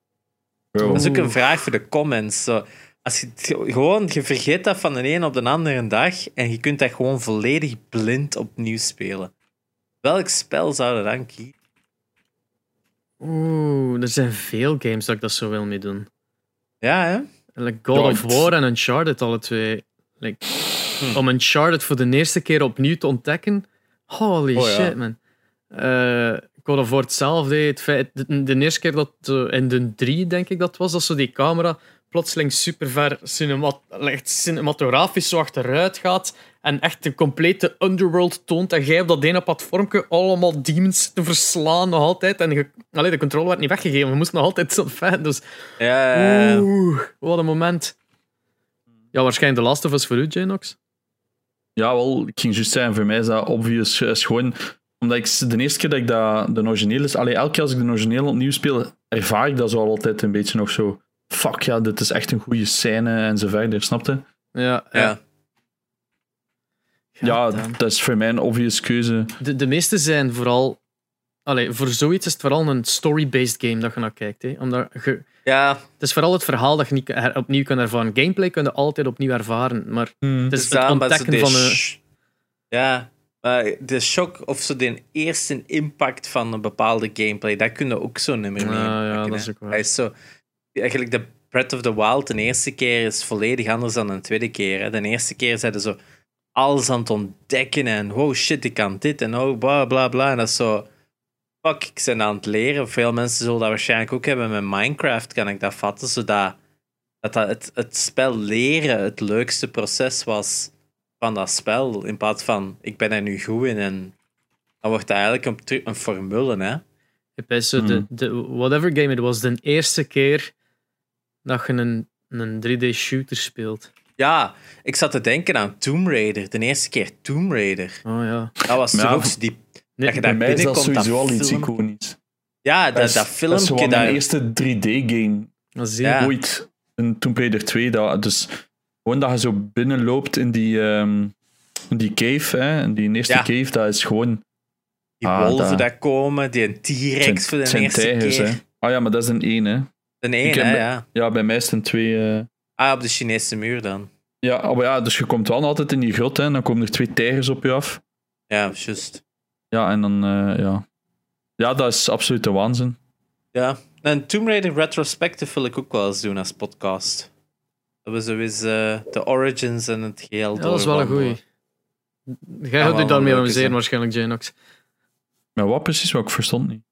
Bro. Dat is ook een vraag voor de comments. Zo, als je, gewoon, je vergeet dat van de een op de andere dag en je kunt dat gewoon volledig blind opnieuw spelen. Welk spel zou je dan kiezen? Oeh, er zijn veel games dat ik dat zo wil mee doen. Ja, hè? Like God of War en Uncharted, alle twee. Like, Hm. Om Uncharted voor de eerste keer opnieuw te ontdekken. Holy Oh, ja. shit, man. Eh God of War hetzelfde. Het feit, de, de eerste keer dat eh, in de 3, denk ik dat was, dat zo die camera plotseling super ver cinemat, echt cinematografisch zo achteruit gaat en echt de complete underworld toont en jij op dat ene platformje allemaal demons te verslaan nog altijd. En je, allee, de controle werd niet weggegeven, we moesten nog altijd zo ver. Dus Ja, ja, ja. Oeh, wat een moment. Ja, waarschijnlijk de Last of Us voor u, Janox. Ja, wel, ik ging juist zeggen, voor mij is dat obvious. Is gewoon, omdat ik de eerste keer dat ik dat, de originele is, allee, elke keer als ik de originele opnieuw speel, ervaar ik dat zo altijd een beetje nog zo. Fuck ja, dit is echt een goede scène en zo verder, snapte? Ja, ja. Ja, dat is voor mij een obvious keuze. De, de meeste zijn vooral... Allee, voor zoiets is het vooral een story-based game dat je naar kijkt. Hè. Omdat je, ja, het is vooral het verhaal dat je niet her- opnieuw kan ervaren. Gameplay kun je altijd opnieuw ervaren. Maar het is het ontdekken van een... Ja, de shock of zo de eerste impact van een bepaalde gameplay, dat kun je ook zo niet meer Ja, meemaken, ja, dat is ook. Hij is zo... Eigenlijk de Breath of the Wild de eerste keer is volledig anders dan de tweede keer. Hè. De eerste keer zeiden zo alles aan het ontdekken en oh shit, ik kan dit en oh bla bla bla. En dat is zo... Fuck, ik ben aan het leren. Veel mensen zullen dat waarschijnlijk ook hebben met Minecraft, kan ik dat vatten, zodat dat, dat het, het spel leren het leukste proces was van dat spel. In plaats van, ik ben er nu goed in en dan wordt dat eigenlijk een, een formule, hè. Is zo de, Hmm. de, whatever game het was, de eerste keer dat je een, een 3D-shooter speelt. Ja, ik zat te denken aan Tomb Raider. De eerste keer Tomb Raider. Oh ja. Dat was toch ja, ook zo die... Nee, dat je Bij daar mij is dat binnenkomt, dat sowieso al iets film- iconisch. Ja, dat, is- dat Dat is filmpje gewoon daar... mijn eerste 3D-game dat zie je. Ja. ooit. Een Tomb Raider 2. Dat, dus gewoon dat je zo binnenloopt in die, ehm, in die cave, hè, in die eerste Ja. cave, dat is gewoon... Die Ah, wolven dat- daar komen, die een T-Rex voor de zijn eerste tijgers, keer. hè. Ah ja, maar dat is een 1, hè. Hè, bij- ja. Ja, bij mij is het een 2. eh. Ah, op de Chinese muur dan. Ja, maar ja, dus je komt wel altijd in die grot, hè, en dan komen er twee tijgers op je af. Ja, juist. Ja, en dan, eh, ja. Ja, dat is absoluut de waanzin. Ja. En Tomb Raider Retrospective wil ik ook wel eens doen als podcast. Dat we zo eens eh, de origins en het geheel Ja, dat is wel een goeie. Jij gaat u daarmee amuseren zijn. waarschijnlijk, Janox. Maar wat precies, wat ik verstond niet.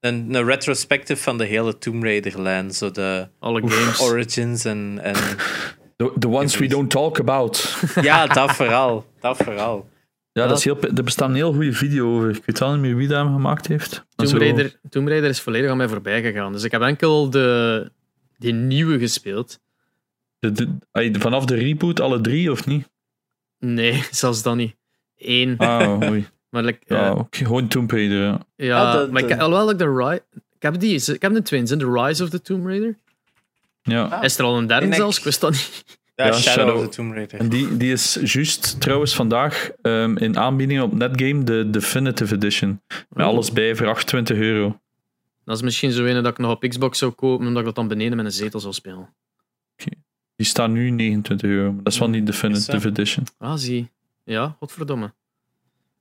Een, een retrospective van de hele Tomb Raider-lijn. Zo de Alle games. origins en... en The, the ones we don't talk about. ja, dat vooral. Dat vooral. Ja, dat is heel, er bestaat een heel goede video over. Ik weet wel niet meer wie dat hem gemaakt heeft. Tomb Raider, Tomb Raider is volledig aan mij voorbij gegaan. Dus ik heb enkel de, die nieuwe gespeeld. De- de- ay, vanaf de reboot, alle drie of niet? Nee, zelfs dan niet. Eén. Ah, oei. Maar like, Ja, ook gewoon Tomb Raider. Ja. ja, Ah, de- maar ik alhoewel ik de Ri- ik heb die, ik heb de twins, in The Rise of the Tomb Raider. Ja. Ah. Is er al een derde ik- zelfs? Ik wist dat niet. Ja, Ja, Shadow, Shadow. of the Tomb Raider. En die, die is juist trouwens vandaag ehm, in aanbieding op Netgame, de Definitive Edition. Met Oh. alles bij voor 28 euro. Dat is misschien zo een dat ik nog op Xbox zou kopen, omdat ik dat dan beneden met een zetel zou spelen. Die staat nu 29 euro. maar Dat is wel niet Definitive Is dat? Edition. Ah, zie. Ja, godverdomme.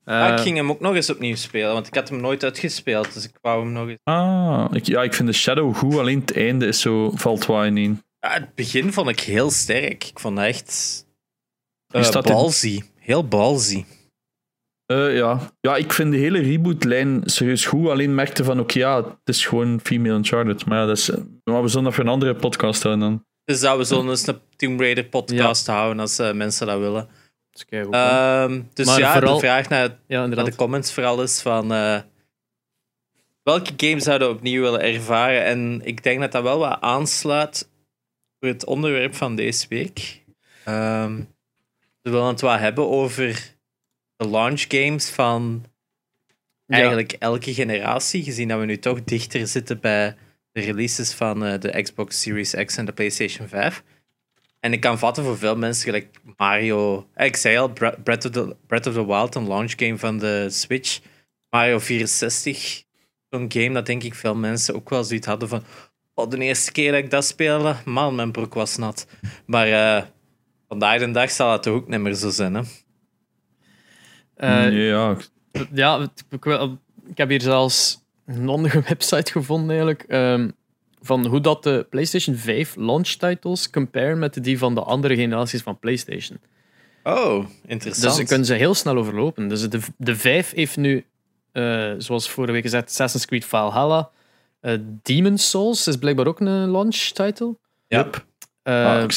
Ah, Eh, ik ging hem ook nog eens opnieuw spelen, want ik had hem nooit uitgespeeld, dus ik wou hem nog eens... Ah, ik, ja, ik vind de Shadow goed, alleen het einde is zo, valt wat in één. Ja, het begin vond ik heel sterk. Ik vond dat echt... Uh, staat in- ballsy. Heel ballsy. Eh, ja. ja, ik vind de hele reboot-lijn serieus goed. Alleen merkte van, oké, ja, het is gewoon Female Uncharted. Maar ja, dat is, eh, maar we zullen dat voor een andere podcast houden dan. Dus dat we zo'n eens een Tomb Raider podcast houden als eh, mensen dat willen. dat is. Ehm, dus Maar ja, vooral- de vraag naar, ja, naar de comments vooral is van... eh, welke games zouden we opnieuw willen ervaren? En ik denk dat dat wel wat aansluit voor het onderwerp van deze week. Ehm, we willen het wat hebben over de launch games van Ja. eigenlijk elke generatie, gezien dat we nu toch dichter zitten bij de releases van eh, de Xbox Series X en de PlayStation 5. En ik kan vatten voor veel mensen, gelijk Mario. eh, Ik zei al, Bre- Breath of the, Breath of the Wild, een launch game van de Switch. Mario 64, zo'n game dat denk ik veel mensen ook wel zoiets hadden van. Oh, de eerste keer dat ik dat speelde, man, mijn broek was nat. Maar eh, vandaag de dag zal het toch ook niet meer zo zijn, hè? Eh, ja, Ja, ik heb hier zelfs een andere website gevonden eigenlijk. ehm, van hoe dat de PlayStation 5 launch titles compare met die van de andere generaties van PlayStation. Oh, interessant. Dus ze kunnen ze heel snel overlopen. Dus de, de 5 heeft nu, eh, zoals vorige week gezegd, Assassin's Creed Valhalla. Eh Demon's Souls is blijkbaar ook een launch title. Ja. Eh, Ah,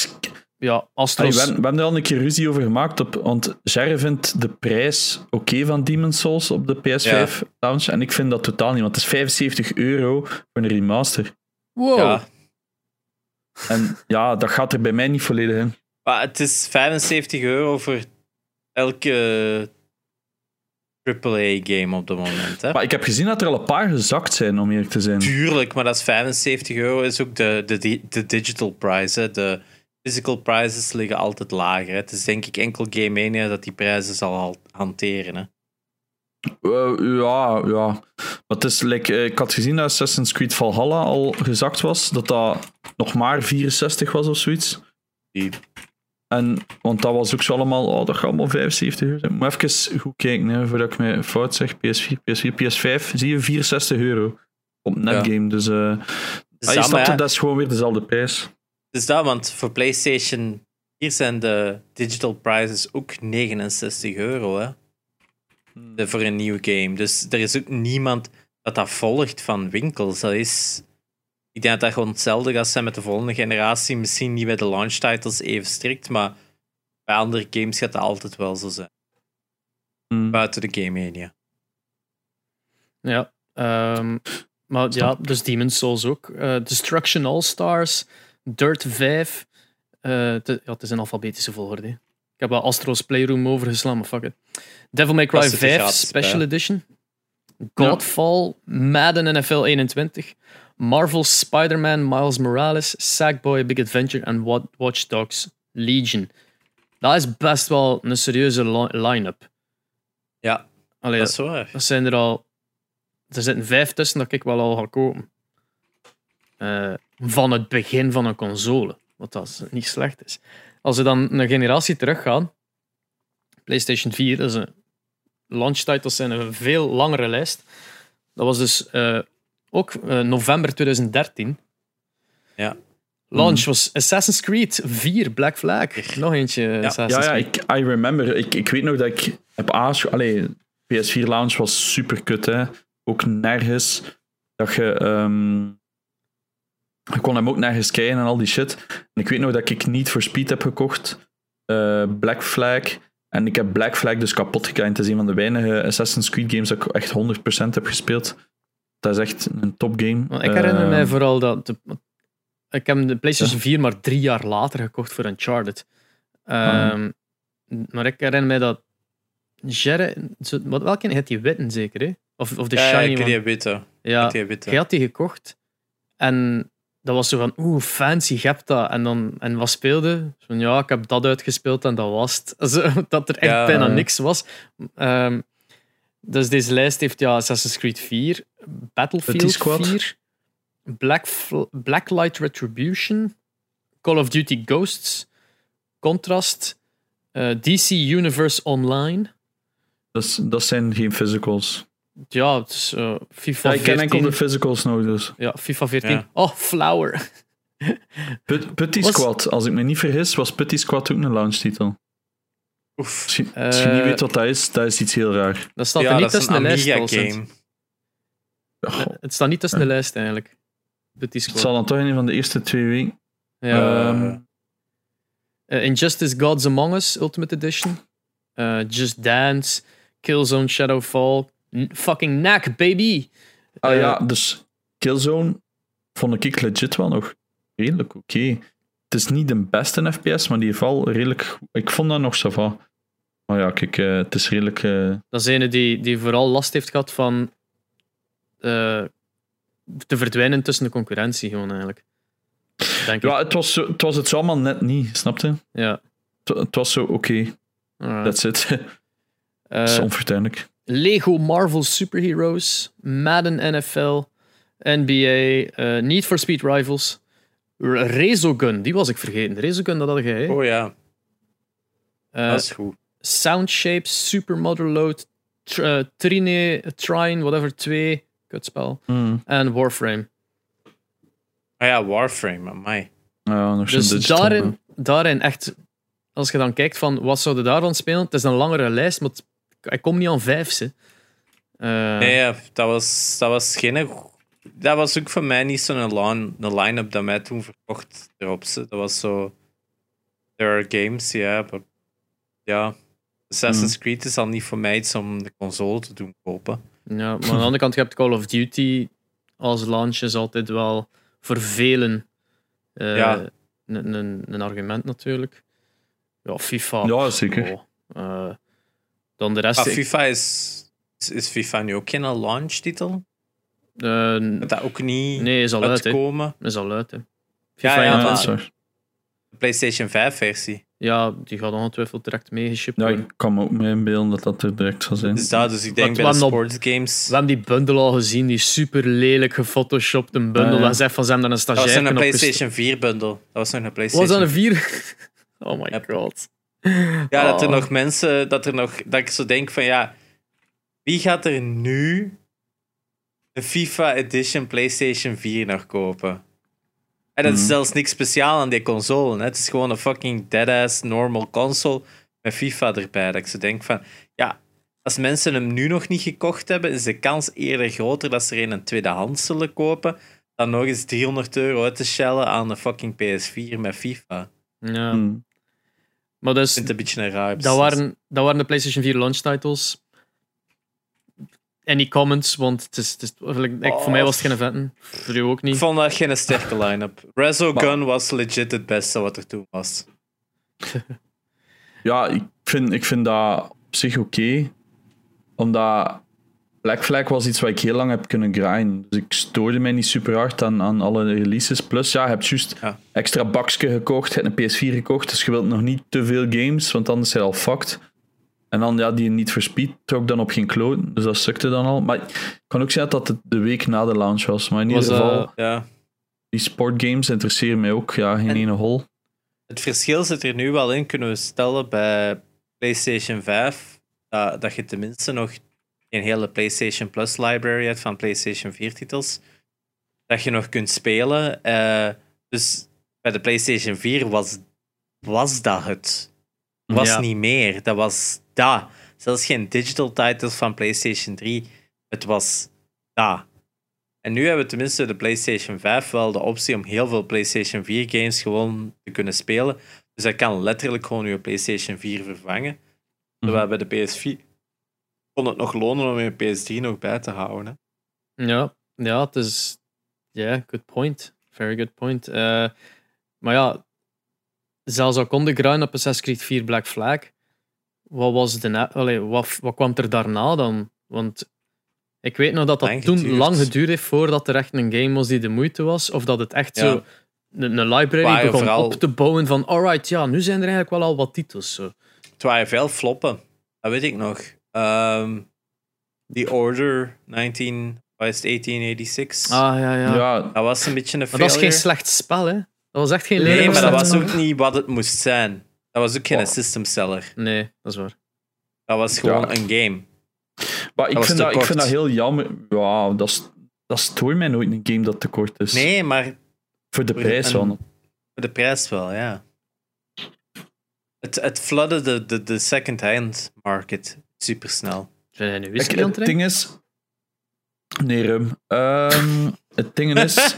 ja, Allee, Astros. we, hebben, we hebben er al een keer ruzie over gemaakt, op, want Jerry vindt de prijs oké van Demon's Souls op de PS5 launch. En ik vind dat totaal niet, want het is 75 euro voor een remaster. wow. Ja. En ja, dat gaat er bij mij niet volledig in. Maar het is 75 euro voor elke AAA-game op het moment. Hè? Maar ik heb gezien dat er al een paar gezakt zijn, om eerlijk te zijn. Tuurlijk, maar dat is 75 euro is ook de, de, de, de digital price. Hè. De physical prices liggen altijd lager. Hè. Het is denk ik enkel Game Mania dat die prijzen zal al hanteren. Hè. Eh, ja, ja. Maar het is, like, eh, ik had gezien dat Assassin's Creed Valhalla al gezakt was, dat dat nog maar 64 was of zoiets. Die- En, want dat was ook zo allemaal, oh, dat gaat allemaal 75 euro zijn. Moet even goed kijken, hè, voordat ik mij fout zeg. PS4, PS4, PS5, zie je 64 euro op netgame. Dus, eh Dus, ah, dat, snapt maar ja, het, dat is gewoon weer dezelfde prijs. Dus dat, want voor PlayStation hier zijn de digital prices ook 69 euro. Hè. De- voor een nieuw game. Dus er is ook niemand dat dat volgt van winkels. Dat is... Ik denk dat dat gewoon hetzelfde gaat zijn met de volgende generatie. Misschien niet bij de launch titles even strikt, maar bij andere games gaat dat altijd wel zo zijn. Hmm. Buiten de Game Mania. Ja. ehm, maar ja, dus Demon's Souls ook. Eh, Destruction All-Stars, Dirt 5. eh, het, ja, het is een alfabetische volgorde. hè. Ik heb wel Astro's Playroom overgeslaan, maar fuck it. Devil May Cry Dat zit er 5 gratis Special bij. Edition. Godfall, Madden NFL 21. Marvel Spider-Man Miles Morales, Sackboy Big Adventure en Wa- Watch Dogs Legion. Dat is best wel een serieuze li- line-up. Ja, Allee, dat is waar. dat zijn er al. Er zitten vijf tussen dat ik wel al ga kopen. Eh, van het begin van een console. Wat dat niet slecht is. Als we dan een generatie teruggaan. PlayStation 4, dat is een launch titles zijn een veel langere lijst. Dat was dus eh, ook eh, november 2013. Ja. Launch was Assassin's Creed 4 Black Flag. Nog eentje Assassin's Ja, ja, Creed. ik I remember. Ik, ik weet nog dat ik heb aangeschaut. Allee, PS4 launch was super kut, hè. Ook nergens. Dat je. ehm, je kon hem ook nergens kijken en al die shit. En ik weet nog dat ik niet voor Speed heb gekocht. eh, Black Flag. En ik heb Black Flag dus kapot gekregen. Het is een van de weinige Assassin's Creed games dat ik echt 100% heb gespeeld. Dat is echt een topgame. Want ik herinner Eh, mij vooral dat. de- ik heb de PlayStation 4 maar drie jaar later gekocht voor Uncharted. Ehm, Maar ik herinner mij dat Jerry, wat- welke had die witten zeker, hè? Of, of de Ja, ja, shiny ik one? die witte. Ja, Ik die witte. jij had die gekocht. En dat was zo van, oeh, fancy, je hebt dat. En, dan, en wat speelde? Zo Van, ja, ik heb dat uitgespeeld en dat was het. Dat er echt Ja. bijna niks was. Ehm, dus deze lijst heeft ja, Assassin's Creed 4, Petit Battlefield Squad. 4, Black, Blacklight Retribution, Call of Duty Ghosts, Contrast, eh, DC Universe Online. Dat, dat zijn geen physicals. Ja, het is eh, FIFA Ja, ik ken 14. enkel de physicals nog, dus. Ja, FIFA 14. Ja. Oh, Flower. Put- Putty Was- Squad, als ik me niet vergis, was Putty Squad ook een launchtitel. Oef. Als je, als je niet Eh, weet wat dat is, dat is iets heel raar. Dat staat er niet dat is tussen een de lijst. Game. Oh, Het staat niet tussen de lijst eigenlijk. Petit het Squad. zal dan toch een van de eerste twee weken. Ja. Ehm, Eh, Injustice Gods Among Us Ultimate Edition. Eh, Just Dance. Killzone Shadowfall. Fucking Knack, baby. ah Eh, ja, dus Killzone vond ik legit wel nog redelijk oké. Het is niet de beste FPS, maar die heeft wel redelijk... Ik vond dat nog ça va. Maar ja, kijk, eh, het is redelijk... eh, Dat is een die, die vooral last heeft gehad van eh, te verdwijnen tussen de concurrentie gewoon eigenlijk. Denk ja, ik. het was, zo, het was het zo allemaal net niet, snapte? Ja. Het, het was zo, oké, Alright. that's it. Eh, dat is onvertuinlijk. Lego Marvel Superheroes, Madden NFL, NBA, eh, Need for Speed Rivals, Rezogun, die was ik vergeten. Rezogun, dat had jij. hè? Oh ja, Eh, dat is goed. Soundshape, Super Motherload, tr eh, Trine, Trine, whatever 2, kutspel, Mm. en Warframe. Ah ja, Warframe, amai. Ja, nog zo'n Dus daarin, daarin echt, als je dan kijkt van wat zouden daarvan spelen, het is een langere lijst, maar het- ik kom niet aan vijf. Ze. Eh, Nee, dat was, dat was geen... Dat was ook voor mij niet zo'n line- een line-up dat mij toen verkocht erop. ze. Dat was zo... There are games, ja, maar... Ja, Assassin's Creed is al niet voor mij iets om de console te doen kopen. Ja, maar aan de andere kant, je hebt Call of Duty als launch is altijd wel voor velen eh, Ja. een, een, een argument natuurlijk. Ja, FIFA. Ja, zeker. oh, eh, dan de rest. Ah, FIFA is... is- Is FIFA nu ook geen launch-titel? eh, Dat dat ook niet nee, is al uit. Hè. uitkomen? Is al uit. Hè. Ja, FIFA ja, Ja, dat is. De PlayStation 5-versie. ja, die gaat ongetwijfeld direct meegeshipped Ja, worden. ik kan me ook mee inbeelden dat dat er direct zal zijn. Dus dat, dus ik denk bij de nog- sportsgames... We hebben die bundel al gezien, die super lelijk gefotoshopte bundel. Ah, ja. Dat zegt van ze hebben een Dat was stagiair een PlayStation 4-bundle. Dat was nog een Was PlayStation dat een vier? Oh my god. Ja, dat er Oh. nog mensen, dat er nog, dat ik zo denk van ja, wie gaat er nu de FIFA Edition PlayStation 4 nog kopen? En dat is Mhm. zelfs niks speciaal aan die console. Hè? Het is gewoon een fucking dead-ass normal console met FIFA erbij. Dat ik zo denk van ja, als mensen hem nu nog niet gekocht hebben, is de kans eerder groter dat ze er een tweedehands zullen kopen dan nog eens 300 euro uit te shellen aan een fucking PS4 met FIFA. Ja. Hmm. Maar dus, Ik vind het een beetje een raar. dat waren, dat waren de PlayStation 4 launch titles. Any comments? Want het is, het is, ik, voor mij was het geen vetten. Voor u ook Ik niet. vond dat geen sterke line-up. Resogun was legit het beste wat er toen was. Ja, ik vind, ik vind dat op zich oké. omdat Black Flag was iets wat ik heel lang heb kunnen grinden. Dus ik stoorde mij niet super hard aan, aan alle releases. Plus, ja, je hebt juist Ja. extra bakje gekocht, je hebt een PS4 gekocht, dus je wilt nog niet te veel games, want anders zijn je al fucked. En dan, ja, die niet for Speed trok dan op geen kloten, dus dat stukte dan al. Maar ik kan ook zeggen dat het de week na de launch was. Maar in ieder geval, eh, Ja. die sportgames interesseren mij ook. Ja, geen En- ene hol. Het verschil zit er nu wel in, kunnen we stellen, bij PlayStation 5. Dat, dat je tenminste nog een hele PlayStation Plus library hebt van PlayStation 4 titels. Dat je nog kunt spelen. Eh, dus bij de PlayStation 4 was, was dat het. Was Ja. niet meer. Dat was dat. Zelfs geen digital titles van PlayStation 3. Het was dat. En nu hebben we tenminste de PlayStation 5 wel de optie om heel veel PlayStation 4 games gewoon te kunnen spelen. Dus dat kan letterlijk gewoon je PlayStation 4 vervangen. Terwijl bij de PS4 kon het nog lonen om je PS3 nog bij te houden. Hè? Ja, ja, het is. Ja, good point. Very good point. Eh, maar ja, zelfs al kon de grind op Assassin's Creed 4 Black Flag, wat, was de, allee, wat, wat kwam er daarna dan? Want ik weet nog dat dat Lang toen geduurd. lang geduurd heeft voordat er echt een game was die de moeite was. Of dat het echt Ja. zo een, een library begon vooral- op te bouwen van alright, ja, nu zijn er eigenlijk wel al wat titels. Zo. Het waren veel floppen. Dat weet ik nog. Ehm The Order 19, was het 1886. Ah, ja, ja. Ja, Dat was een beetje een Maar failure. dat is geen slecht spel, hè? Dat was echt geen Nee, maar dat was ook niet wat het moest zijn. Dat was ook geen Oh. system seller. Nee, dat is waar. Dat was gewoon Ja. een game. maar ik was vind, dat, ik vind dat heel jammer. Ja, dat, is, dat stoort mij nooit een game dat te kort is. Nee, maar Voor de Voor prijs een- van. voor de prijs wel, ja. Het, het floodde de, de, de second-hand market supersnel. Zijn jij nu Ik, whisky aan het ding is. Nee, rum. Ehm, het ding is.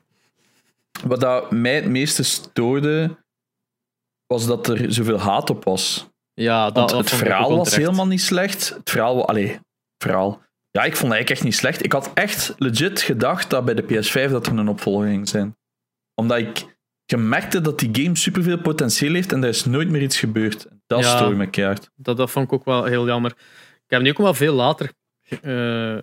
wat dat mij het meeste stoorde. was dat er zoveel haat op was. Ja, dat, Want dat het verhaal was helemaal niet slecht. Het verhaal, allee, verhaal. Ja, ik vond het eigenlijk echt niet slecht. Ik had echt legit gedacht dat bij de PS5 dat er een opvolger ging zijn. Omdat ik gemerkte dat die game superveel potentieel heeft en er is nooit meer iets gebeurd. Dat Ja. stoorde me keihard. Dat, dat vond ik ook wel heel jammer. Ik heb hem nu ook wel veel later eh,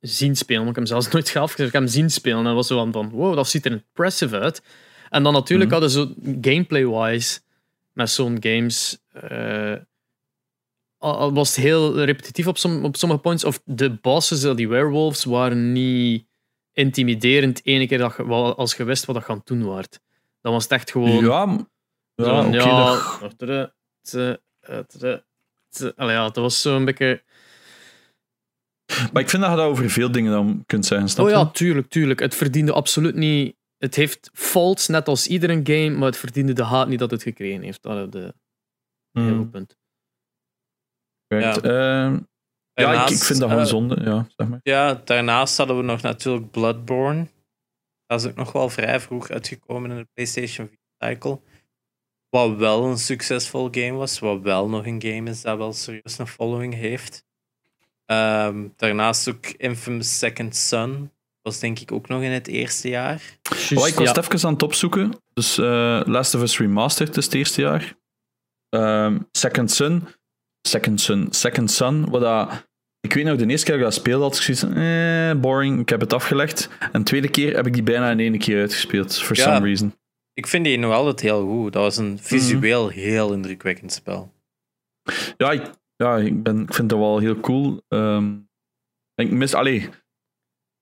zien spelen. Want ik heb hem zelfs nooit zelf gezien. Ik heb hem zien spelen en dat was zo van, van wow, dat ziet er impressive uit. En dan natuurlijk Mhm. hadden ze gameplay-wise met zo'n games... eh, al, was het heel repetitief op, som, op sommige points. Of de bosses, die werewolves, waren niet intimiderend ene keer dat je, als je wist wat dat gaan doen waard. Dan was het echt gewoon... Ja, ja, ja, dat-. Allee, ja, dat was zo'n beetje... Maar ik vind dat je dat over veel dingen dan kunt zeggen. Snap Oh ja, tuurlijk, tuurlijk. Het verdiende absoluut niet... Het heeft faults, net als iedere game, maar het verdiende de haat niet dat het gekregen heeft. Dat is de hele Hmm, punt. right. Ehm, ja, ik, ik vind dat gewoon eh, zonde. Ja, zeg maar. Ja, daarnaast hadden we nog natuurlijk Bloodborne. Dat is ook nog wel vrij vroeg uitgekomen in de PlayStation 4 cycle. Wat wel een succesvol game was. Wat wel nog een game is dat wel serieus een following heeft. Ehm, daarnaast ook Infamous Second Son. Was denk ik ook nog in het eerste jaar. Oh, ik was ja. het even aan het opzoeken. Dus eh, Last of Us Remastered is het eerste jaar. Ehm, Second Son. Second Son. Second Son. Wat dat, ik weet nog, de eerste keer dat ik dat speelde, had ik zoiets van, eh, boring, ik heb het afgelegd. En de tweede keer heb ik die bijna in één keer uitgespeeld, for Ja. some reason. Ik vind die nog altijd heel goed. Dat was een visueel heel indrukwekkend spel. Ja, ik, ja ik, ben, ik vind dat wel heel cool. Ehm, ik mis, allee, ik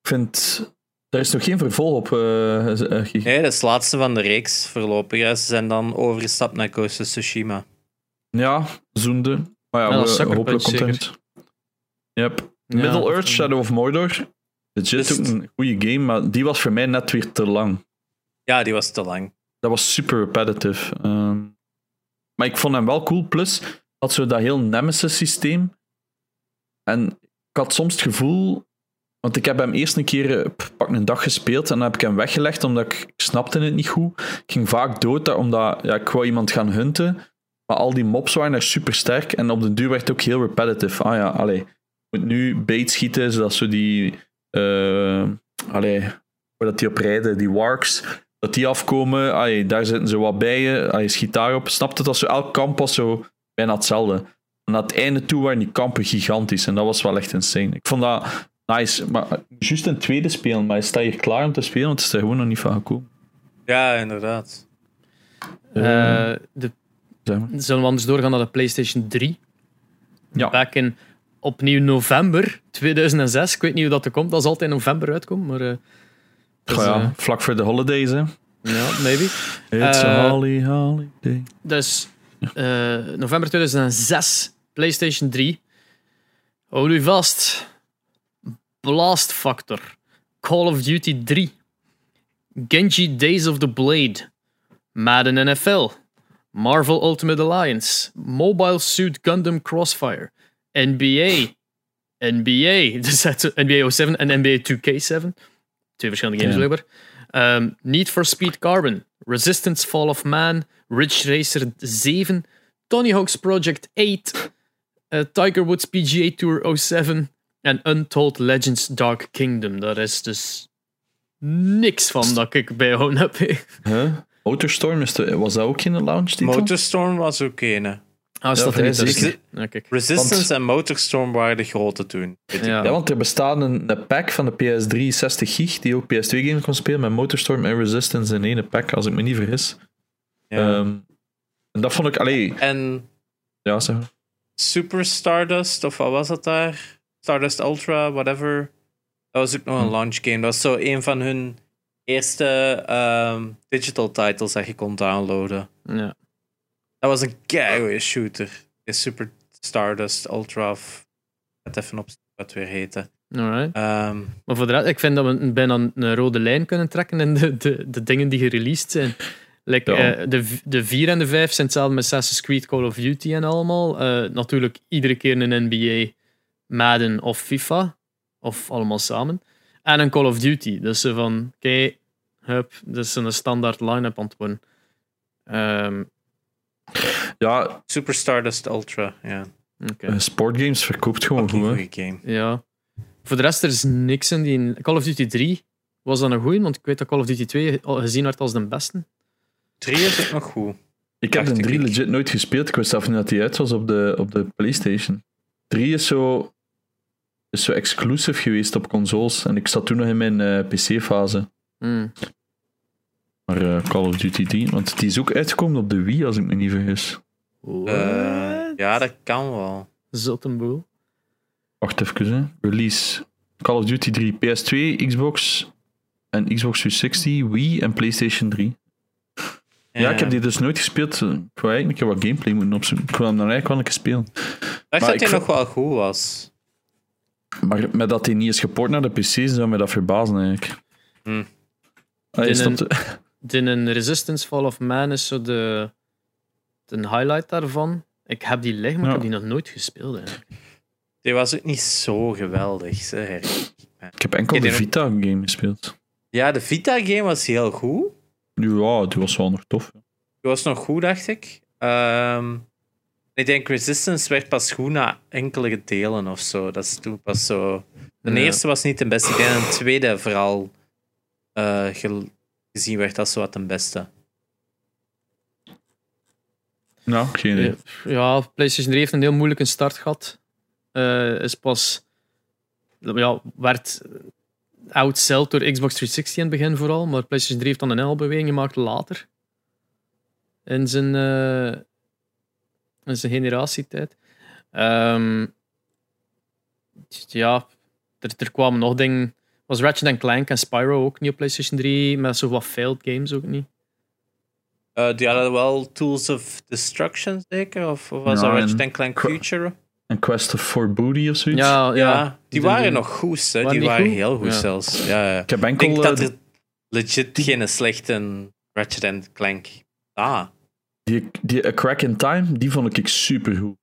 vind, er is nog geen vervolg op. Guy. Nee, dat is het laatste van de reeks voorlopig. hè. Ze zijn dan overgestapt naar Ghost of Tsushima. Ja, zoende. Maar ja, Ja, we- hopelijk het. Yep. Ja, Middle Earth, Shadow of Mordor. Legit Is ook het- een goede game, maar die was voor mij net weer te lang. Ja, die was te lang. Dat was super repetitive. Ehm, maar ik vond hem wel cool. Plus, had zo dat heel Nemesis-systeem. En ik had soms het gevoel... Want ik heb hem eerst een keer eh, pak een dag gespeeld en dan heb ik hem weggelegd omdat ik, ik snapte het niet goed. Ik ging vaak dood daar, omdat ja, ik wou iemand gaan hunten. Maar al die mobs waren er super sterk en op de duur werd het ook heel repetitive. Ah ja, allee. Moet nu bait schieten, zodat zo die... eh allee, waar dat die op rijden, die warks dat die afkomen, ai, daar zitten ze wat bij je, ai, schiet daarop. Snap het? Als zo, elk kamp was zo bijna hetzelfde. En aan het einde toe waren die kampen gigantisch en dat was wel echt insane. Ik vond dat nice, maar eh, juist een tweede spelen, maar je staat hier klaar om te spelen, want het is er gewoon nog niet van gekomen. Ja, inderdaad. Eh, de, zeg maar. zullen we anders doorgaan naar de PlayStation 3? Ja. Back in opnieuw november 2006. Ik weet niet hoe dat er komt. Dat is altijd in november uitkomt, maar... eh, dus, ja, eh, vlak voor de holidays, hè. ja, maybe. It's Eh, a holly holiday. Dus eh, november 2006, PlayStation 3. Hou u vast. Blast Factor. Call of Duty 3. Genji Days of the Blade. Madden NFL. Marvel Ultimate Alliance. Mobile Suit Gundam Crossfire. NBA. NBA. Dus dat is NBA 07 en NBA 2K7. Twee verschillende games, Ja. blijkbaar. Ehm, Need for Speed Carbon, Resistance Fall of Man, Ridge Racer 7, Tony Hawk's Project 8, eh, Tiger Woods PGA Tour 07 en Untold Legends Dark Kingdom. Daar is dus niks van dat ik bijgehouden heb. Huh? Motorstorm, is de- was dat ook in de launch titel? Motorstorm was ook een. Ah staat er vrij niet tussen? zeker. Ja, kijk. Resistance en Motorstorm waren de grote toen. Weet ik. Ja. Ja, want er bestaat een, een pack van de PS3 60 gig die ook PS2-games kon spelen met Motorstorm en Resistance in één pack, als ik me niet vergis. Ja. Ehm, en dat vond ik... Allee, en ja, zeg maar. Super Stardust, of wat was dat daar? Stardust Ultra, whatever. Dat was ook nog een Hm. launch game. Dat was zo een van hun eerste ehm, digital titles dat je kon downloaden. Ja. Dat was een keigoeie shooter. De Super Stardust Ultra, of het even op wat weer heette. Alright. Ehm, Maar voor de rest, ik vind dat we bijna een rode lijn kunnen trekken in de, de, de dingen die gereleased zijn. Like, Ja. eh, de, de 4 en de 5 zijn hetzelfde met Assassin's Creed, Call of Duty en allemaal. Eh, natuurlijk iedere keer een NBA, Madden of FIFA. Of allemaal samen. En een Call of Duty. Dus ze van, oké, hup, dat is een standaard line-up aan het worden. Ehm, Ja, Super Stardust Ultra, ja. oké. eh, sportgames verkoopt gewoon goed. game. Ja. Voor de rest, er is niks in die... Call of Duty 3 was dan een goeie, want ik weet dat Call of Duty 2 al gezien werd als de beste. 3 is ook nog goed. Ik heb de 3 ik. legit nooit gespeeld. Ik wist zelf niet dat die uit was op de, op de PlayStation. 3 is zo, is zo exclusive geweest op consoles. En ik zat toen nog in mijn eh, PC-fase. Hmm. Maar eh, Call of Duty 3, want die is ook uitgekomen op de Wii, als ik me niet vergis. Eh, ja, dat kan wel. Zottenboel. Wacht even, hè. Release. Call of Duty 3, PS2, Xbox en Xbox 360, Wii en PlayStation 3. Ja, ik heb die dus nooit gespeeld. Ik wou eigenlijk een keer wat gameplay moeten opzoeken. Ik wil hem dan eigenlijk wel een keer spelen. Ik dacht Maar dat ik hij nog wel goed was. Maar met dat hij niet is geport naar de PC, zou mij dat verbazen eigenlijk. Hmm. In snap een- De een Resistance Fall of Man is zo de, de highlight daarvan. Ik heb die liggen, maar ik heb die nog nooit gespeeld. Eigenlijk. Die was ook niet zo geweldig. Zeg. Ik heb enkel Ik de Vita-game gespeeld. Ja, de Vita-game was heel goed. Ja, die was wel nog tof. Die was nog goed, dacht ik. Ehm, ik denk Resistance werd pas goed na enkele delen of zo. Dat is toen pas zo. De Ja. eerste was niet de beste. Ik denk dat de tweede vooral eh, gel- gezien werd als zo wat de beste. Nou, geen idee. Ja, PlayStation 3 heeft een heel moeilijke start gehad. Eh, is pas. Ja, werd outsold door Xbox 360 in het begin vooral, maar PlayStation 3 heeft dan een L-beweging gemaakt later. In zijn, eh, in zijn generatietijd. Ehm, ja, er, er kwamen nog dingen. Was Ratchet Clank en Spyro ook niet op PlayStation 3, met zo wat failed games ook niet. Eh, die hadden wel Tools of Destruction, zeker? Of, of was dat en Ratchet Clank Future? Een Quest of for Booty of zoiets. Ja, ja. Ja, die waren nog goed. Hè. Waren Die die waren goed? heel goed Ja. zelfs. Ja, ja. Ik heb Ik enkel... denk dat eh, er legit geen slechte Ratchet Clank. Ah, die, die A Crack in Time, die vond ik super goed.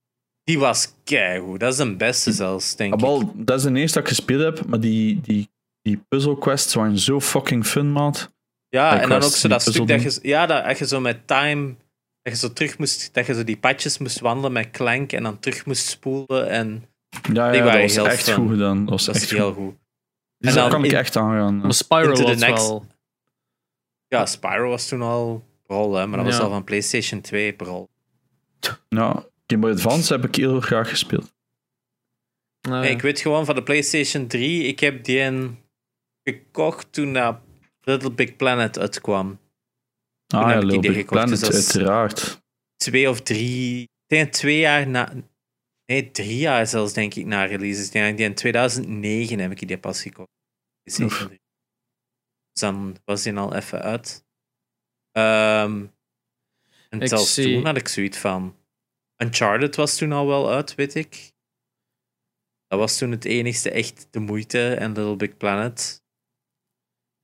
die was keigoed. Dat is de beste zelfs, denk ik. Wel, dat is de eerste dat ik gespeeld heb, maar die, die, die puzzle quests waren zo fucking fun, maat. Ja, en dan ook zo dat stuk dat je, ja, dat, je zo met time, dat je zo terug moest, dat je zo die padjes moest wandelen met Clank en dan terug moest spoelen. En Ja, Die ja dat waren was heel echt fun. goed gedaan. Dat was dat echt is heel goed. goed. Dus En dat dan kan ik echt aangaan. Maar Spyro Into the was next. wel... Ja, Spyro was toen al rol, hè, maar dat was al van PlayStation 2 rol. Ja, Game Boy Advance heb ik heel graag gespeeld. Nou, Nee, ik weet gewoon van de PlayStation 3, ik heb die een gekocht toen dat Little Big Planet uitkwam. Ah heb ja, ik die Little Big gekocht, dus Planet, dat is- uiteraard. Twee of drie, ik denk twee jaar na, nee, drie jaar zelfs denk ik na release. Ik denk in 2009 heb ik die pas gekocht. 3. Dus dan was die al even uit. Ehm, en Ik zelfs zie- toen had ik zoiets van. Uncharted was toen al wel uit, weet ik. Dat was toen het enigste echt de moeite en Little Big Planet.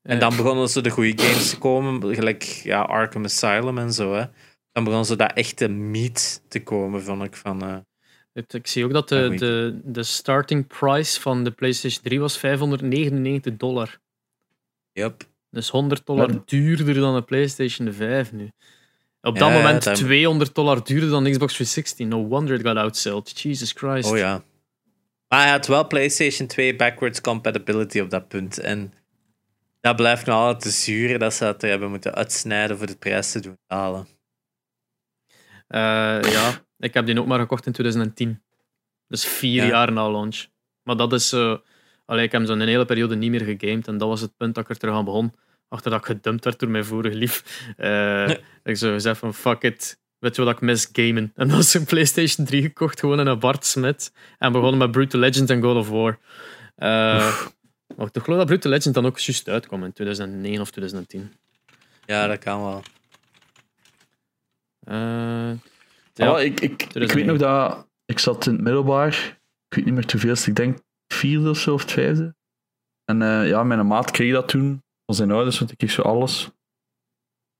En dan begonnen ze de goede games te komen, gelijk ja, Arkham Asylum en zo. Hè. Dan begon zo dat echte meat te komen, vond ik. Van, eh, Het- Ik zie ook dat de, de, de starting price van de PlayStation 3 was 599 dollar. yep. Dus 100 dollar Ja. duurder dan de PlayStation 5 nu. Op dat Ja, moment dat- 200 dollar duurder dan de Xbox 360. No wonder it got outsold. Jesus Christ. Oh ja. Maar hij had wel PlayStation 2 backwards compatibility op dat punt. En dat blijft nog altijd te zuren dat ze dat er hebben moeten uitsnijden voor de prijs te doen halen. Eh, ja. Ik heb die ook maar gekocht in 2010. Dus vier Ja. jaar na launch. Maar dat is... eh allee, ik heb zo'n hele periode niet meer gegamed. En dat was het punt dat ik er terug aan begon. Achter dat ik gedumpt werd door mijn vorige lief. Eh, Ik zo gezegd van, fuck it. Weet je wat ik mis? Gamen. En dan is een PlayStation 3 gekocht, gewoon in een Bart Smit. En begonnen met Brutal Legend en God of War. Eh maar ik geloof dat Brutal Legend dan ook juist uitkwam in 2009 of 2010. Ja, dat kan wel. Eh, Ja, ja, ik, ik, ik 2009. weet nog dat ik zat in het middelbaar. Ik weet niet meer hoeveelste. Ik denk vierde of zo, of het vijfde. En eh, ja, mijn maat kreeg dat toen van zijn ouders, want ik kreeg zo alles.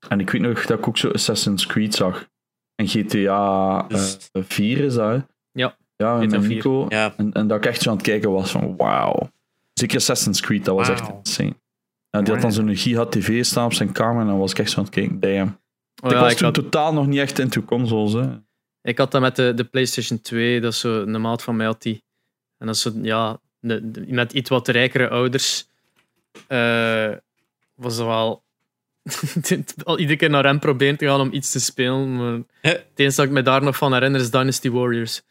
En ik weet nog dat ik ook zo Assassin's Creed zag. En GTA eh, Dus- 4 is dat, hè? Ja, Ja, GTA met 4. Nico. Ja, En, en dat ik echt zo aan het kijken was van wauw. Zeker Assassin's Creed, dat was echt insane. Ja, die had dan zo'n giga tv staan op zijn kamer en dan was ik echt zo aan het kijken. Damn. Oh ik was ik, toen had, totaal nog niet echt into consoles. Hè. ik had dat met de, de PlayStation 2, dat is zo een maat van mij had die. En dat is zo, ja, de- de- met iets wat rijkere ouders eh, was dat wel al iedere keer naar hem proberen te gaan om iets te spelen. Maar het enige dat ik me daar nog van herinner is Dynasty Warriors.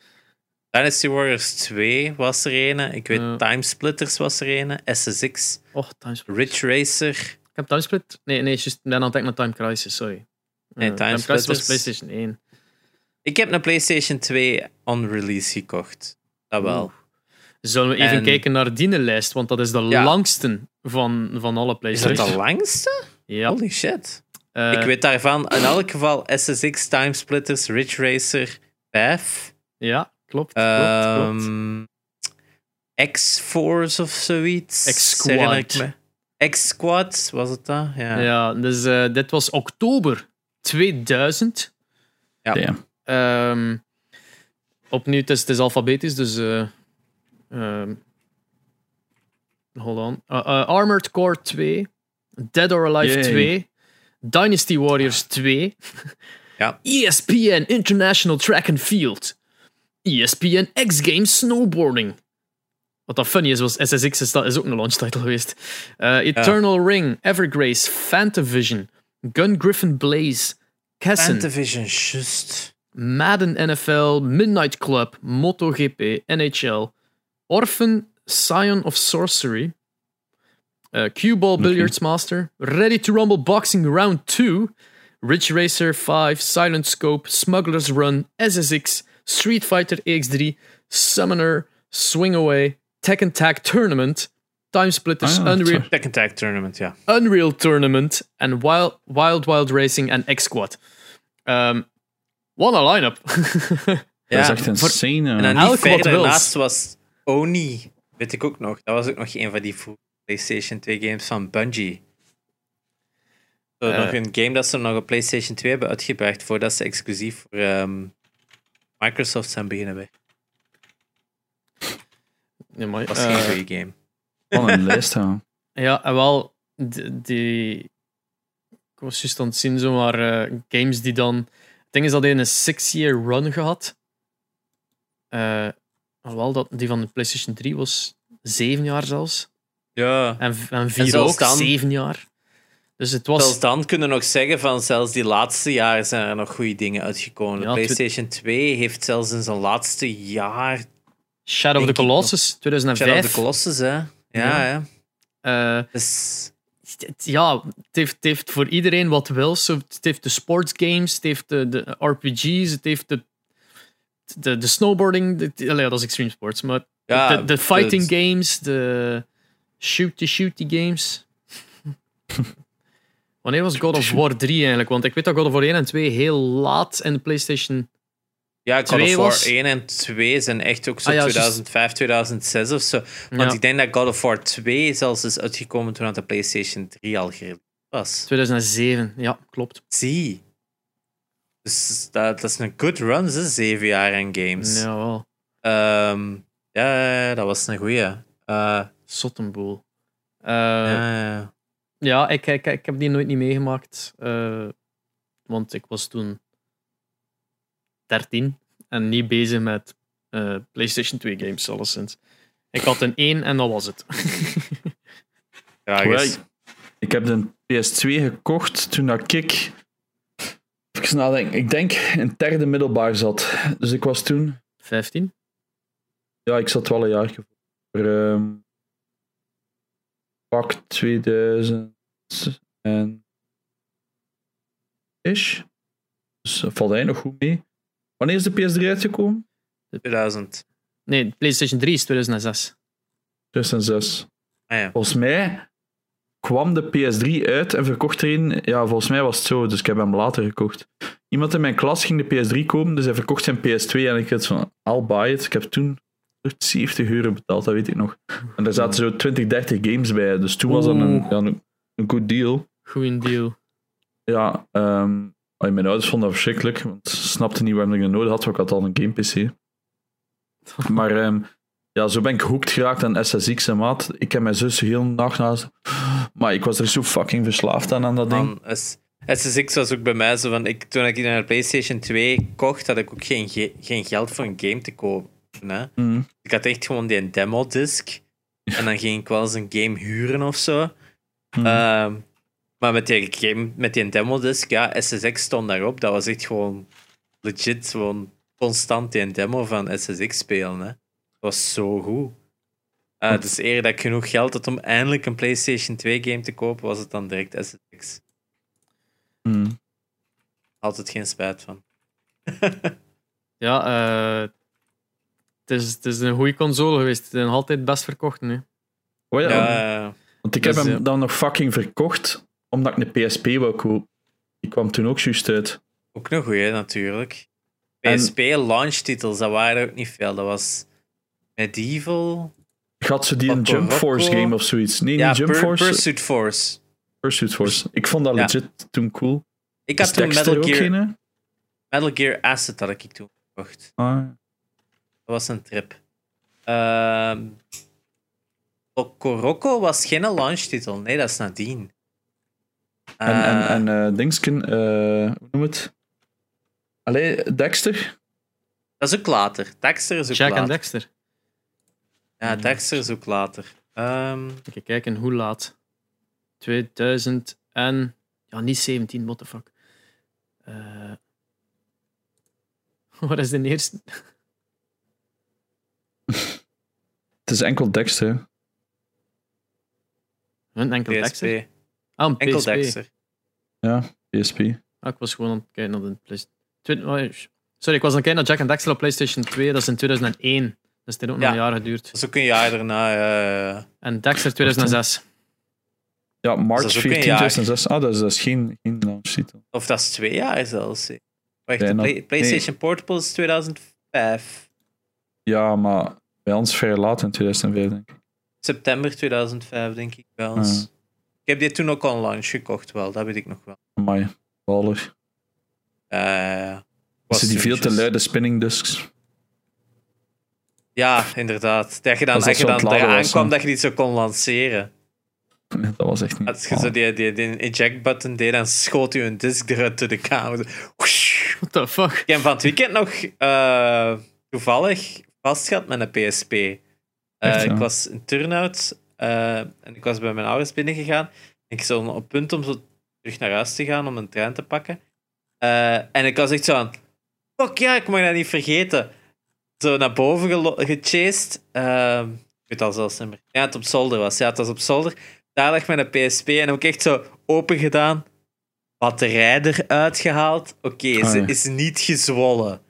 Dynasty Warriors 2 was er een. Ik weet. Time Splitters was er een. SSX. Och. Ridge Racer. Ik heb Timesplit? Nee, nee, juist, ik ben aan het denken naar Time Crisis, sorry. Nee, Eh, Time Crisis was. PlayStation 1. Ik heb een PlayStation 2 on release gekocht. Dat wel. Zullen we even En- kijken naar die lijst, want dat is de Ja. langste van, van alle Is dat PlayStation. de langste? Ja. Holy shit. Eh, ik weet daarvan in elk geval SSX, Time Splitters, Ridge Racer, PAF. Ja, klopt. klopt, klopt. Ehm, X-Force of zoiets. X-Squad. X-Squad, was het dat? Ja. Ja, dus eh, dit was oktober 2000. Ja. Ehm, opnieuw, het is, het is alfabetisch, dus. eh ehm, hold on. Uh, uh, Armored Core 2, Dead or Alive Yay. 2, Dynasty Warriors 2, Ja. ESPN International Track and Field, ESPN X Games Snowboarding. Wat dat funny is, was SSX is, dat is ook een launch title geweest. Uh, Eternal Ring, Evergrace, Fantavision, Gun Griffin Blaze, Kessen, Fantavision, just. Madden NFL, Midnight Club, MotoGP, NHL, Orphan, Scion of Sorcery, uh, Cue-Ball Billiards Master, Ready to Rumble Boxing Round 2, Ridge Racer 5, Silent Scope, Smuggler's Run, SSX, Street Fighter X3, Summoner, Swing Away, Tekken Tag Tournament, Time Splitters, Ah, ja, Unreal. Tekken Tag Tournament, ja. Unreal Tournament en Wild Wild, Wild Racing en X-Squad. Ehm what a line-up. Dat is Ja, echt insane. En dan Elk niet wat verder wils. naast was Oni, weet ik ook nog. Dat was ook nog een van die PlayStation 2 games van Bungie. Zo, Eh. nog een game dat ze nog op PlayStation 2 hebben uitgebracht voordat ze exclusief voor ehm, Microsoft zijn beginnen bij. Ja, maar, Dat eh, geen goede game. Wat een lijst, ja. Ja, en wel, die, die- ik was juist aan het zien, zomaar eh, games die dan. Het ding is dat hij een six-year run gehad. Eh alhoewel, dat, die van de PlayStation 3 was zeven jaar zelfs. Ja. En, en vier zelfs ook, dan- zeven jaar. Dus het was. Zelfs dan kunnen we nog zeggen van zelfs die laatste jaren zijn er nog goede dingen uitgekomen. De Ja, PlayStation 2 heeft zelfs in zijn laatste jaar Shadow of the. Colossus, Shadow of 2005. the Colossus, hè? Ja, Ja. ja. Eh, Dus, het- ja, het heeft, het heeft voor iedereen wat wil. Zo, het heeft de sportsgames, het heeft de, de RPG's, het heeft de, de, de snowboarding. De, ja, dat is extreme sports, maar ja, de, de fighting de- games, de shoot-to-shooty games. Wanneer was God of War 3 eigenlijk? Want ik weet dat God of War 1 en 2 heel laat in de PlayStation. Ja, God of War was- 1 en 2 zijn echt ook zo Ah, ja, juist. 2005, 2006 of zo. Want Ja. ik denk dat God of War 2 zelfs is uitgekomen toen de PlayStation 3 al gereleased was. 2007, ja, klopt. Zie. Dus dat, dat is een good run, hè, zeven jaar aan games. Ja, wel. Ehm, ja, dat was een goeie. Eh, Sottenboel. Eh, ja, ja. Ja, ik, ik, ik heb die nooit niet meegemaakt. eh, want ik was toen 13 en niet bezig met eh, PlayStation 2 games, alleszins. Ik had een 1 en dat was het. Eens. Ik heb de PS2 gekocht toen dat ik... Even nadenken. Ik denk in derde middelbaar zat. Dus ik was toen... 15? Ja, ik zat wel een jaar voor. ehm pak 2000 en ish. Dus dat valt eigenlijk nog goed mee. Wanneer is de PS3 uitgekomen? 2000. Nee, PlayStation 3 is 2006. 2006. Ah ja. Volgens mij kwam de PS3 uit en verkocht er een. Ja, volgens mij was het zo, dus ik heb hem later gekocht. Iemand in mijn klas ging de PS3 kopen, dus hij verkocht zijn PS2 en ik had van, I'll buy it. Ik heb toen 70 euro betaald, dat weet ik nog. En daar zaten zo 20, 30 games bij, dus toen was dat een, ja, een, deal. Goeie deal. Ja, ehm, mijn ouders vonden dat verschrikkelijk, want ze snapten niet waarom ik dat nodig had, want ik had al een game PC. Maar ehm, ja, zo ben ik hooked geraakt aan SSX en maat. Ik heb mijn zus heel nacht naast. Maar ik was er zo fucking verslaafd aan, aan dat ding. Man, SSX was ook bij mij zo van... Ik, toen ik naar PlayStation 2 kocht, had ik ook geen, ge- geen geld voor een game te kopen. Hè? Mm. Ik had echt gewoon die demo-disc. En dan ging ik wel eens een game huren of zo. Mm. Ehm, maar met die, game, met die demo-disc, ja, SSX stond daarop. Dat was echt gewoon legit, gewoon constant die demo van SSX spelen. Hè. Dat was zo goed. Eh, dus eer dat ik genoeg geld had om eindelijk een PlayStation 2 game te kopen, was het dan direct SSX. Mm. Altijd geen spijt van. Ja, eh, het, is, het is een goede console geweest. Het is nog altijd best verkocht nu. Oh ja, Ja, want ik dus, heb hem ja. dan nog fucking verkocht, omdat ik een PSP wou kopen. Die kwam toen ook juist uit. ook een goeie natuurlijk. En- PSP launchtitels, dat waren er ook niet veel. Dat was Medieval. Had ze die een Jump Force game of zoiets. Nee, Ja, niet Jump Force. Pursuit Force. Pursuit Force. Ik vond dat Ja. legit toen cool. Ik had Is toen Metal Gear? Metal Gear Acid had ik toen gekocht. Ah, Dat was een trip. Ehm Rocco was geen launchtitel. Nee, dat is nadien. En, en, Eh, en eh Dingsken, eh, hoe noem het? Allee, Dexter? dat is ook later. Dexter is ook Jack en. Dexter. Ja, Dexter is ook later. Ehm, Even kijken, hoe laat? 2000 en... Ja, niet 17, what the fuck. Eh, wat is de eerste? Het is enkel Dexter. Een enkel PSP. Dexter? Ah, een Enkel PSP. Dexter. Ja, PSP. Ah, ik was gewoon aan het kijken naar de PlayStation... oh, Sorry, ik was aan het kijken naar Jack and Dexter op PlayStation 2. Dat is in 2001. Dus het heeft ook nog Ja. een jaar geduurd. Dat is ook een jaar daarna. eh, En Dexter 2006. Ja, Dat March is ook 14, een jaar. 2006. Ah, dat is, dat is geen, geen launchtitel. of dat is twee jaar zelfs. Wacht, Ja, de Play- PlayStation Portable is 2005. Ja, maar bij ons vrij laat in 2005, denk ik. September 2005, denk ik bij ons. Ja. Ik heb die toen ook al launch gekocht, wel. Dat weet ik nog wel. Amai. Eh Was die veel te luid? luide spinning discs? Ja, inderdaad. Dat je dan, dat je dan eraan was, kwam dat je die zo kon lanceren. dat was echt niet. Als je zo die, die, die eject-button deed, dan schoot je een disc eruit door de kamer. What the fuck? Ik heb van het weekend nog eh, toevallig vast gehad met een PSP. Eh? Ik was in turnout eh, en ik was bij mijn ouders binnengegaan. Ik stond op punt om zo terug naar huis te gaan om een trein te pakken. Eh, en ik was echt zo aan. Fuck ja, ik mag dat niet vergeten. Zo naar boven gechased. Eh, ik weet al zelfs niet meer. Ja, het op zolder was. Ja, het was op zolder. Daar lag mijn PSP en heb ik echt zo open gedaan. Batterij eruit gehaald. Oké, Ah, ze ja. is niet gezwollen.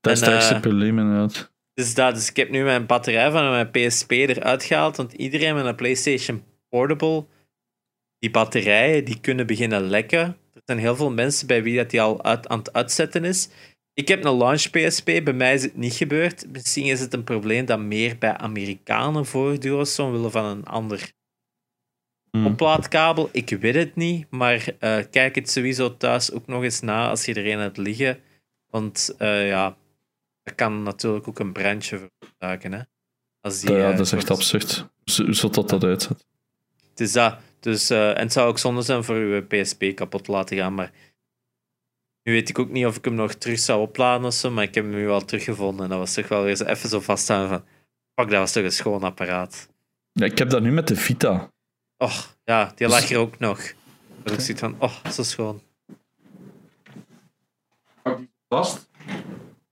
Dat is het ergste eh, probleem, inderdaad. Dus, dat, dus ik heb nu mijn batterij van mijn PSP eruit gehaald. Want iedereen met een PlayStation Portable, die batterijen, die kunnen beginnen lekken. Er zijn heel veel mensen bij wie dat die al uit, aan het uitzetten is. Ik heb een launch PSP, bij mij is het niet gebeurd. Misschien is het een probleem dat meer bij Amerikanen voortduurt, omwille van een ander Hm. oplaadkabel. Ik weet het niet, maar eh, kijk het sowieso thuis ook nog eens na als je er een hebt liggen. Want eh, ja, dat kan natuurlijk ook een brandje veroorzaken. Hè? Als die, ja, eh, dat is echt absurd. Zo, dat dat uitzet. Het is dat. Dus, eh, en het zou ook zonde zijn voor uw PSP kapot te laten gaan. Maar nu weet ik ook niet of ik hem nog terug zou opladen of zo. Maar ik heb hem nu wel teruggevonden. En dat was toch wel weer zo even zo vaststaan van. Fuck, dat was toch een schoon apparaat. Ja, ik heb dat nu met de Vita. Och, ja, die lag er ook nog. Dat ik zoiets van, oh, zo schoon. vast.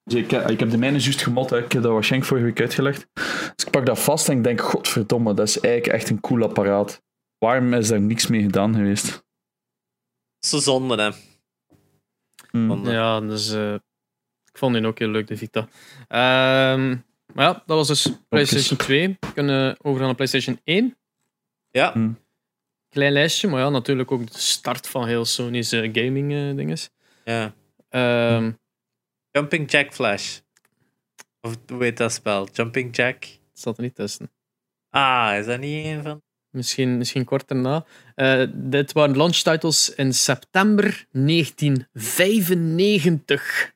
Dus ik, ik heb de mijne juist gemot, hè. ik heb dat waarschijnlijk vorige week uitgelegd. Dus ik pak dat vast en ik denk, godverdomme, dat is eigenlijk echt een cool apparaat. Waarom is daar niks mee gedaan geweest? Zo zonde, hè. Hmm. Zonde. Ja, dus eh, ik vond die ook heel leuk, de Vita. Ehm, maar ja, dat was dus PlayStation 2. We kunnen overgaan naar PlayStation 1. Ja. Hmm. Klein lijstje, maar ja, natuurlijk ook de start van heel Sony's eh, gaming eh, dinges. ja. Ehm, Jumping Jack Flash. Of hoe heet dat spel? Jumping Jack? dat staat er niet tussen. Ah, is dat niet een van? Misschien, misschien kort daarna. Eh, dit waren launch titles in september 1995.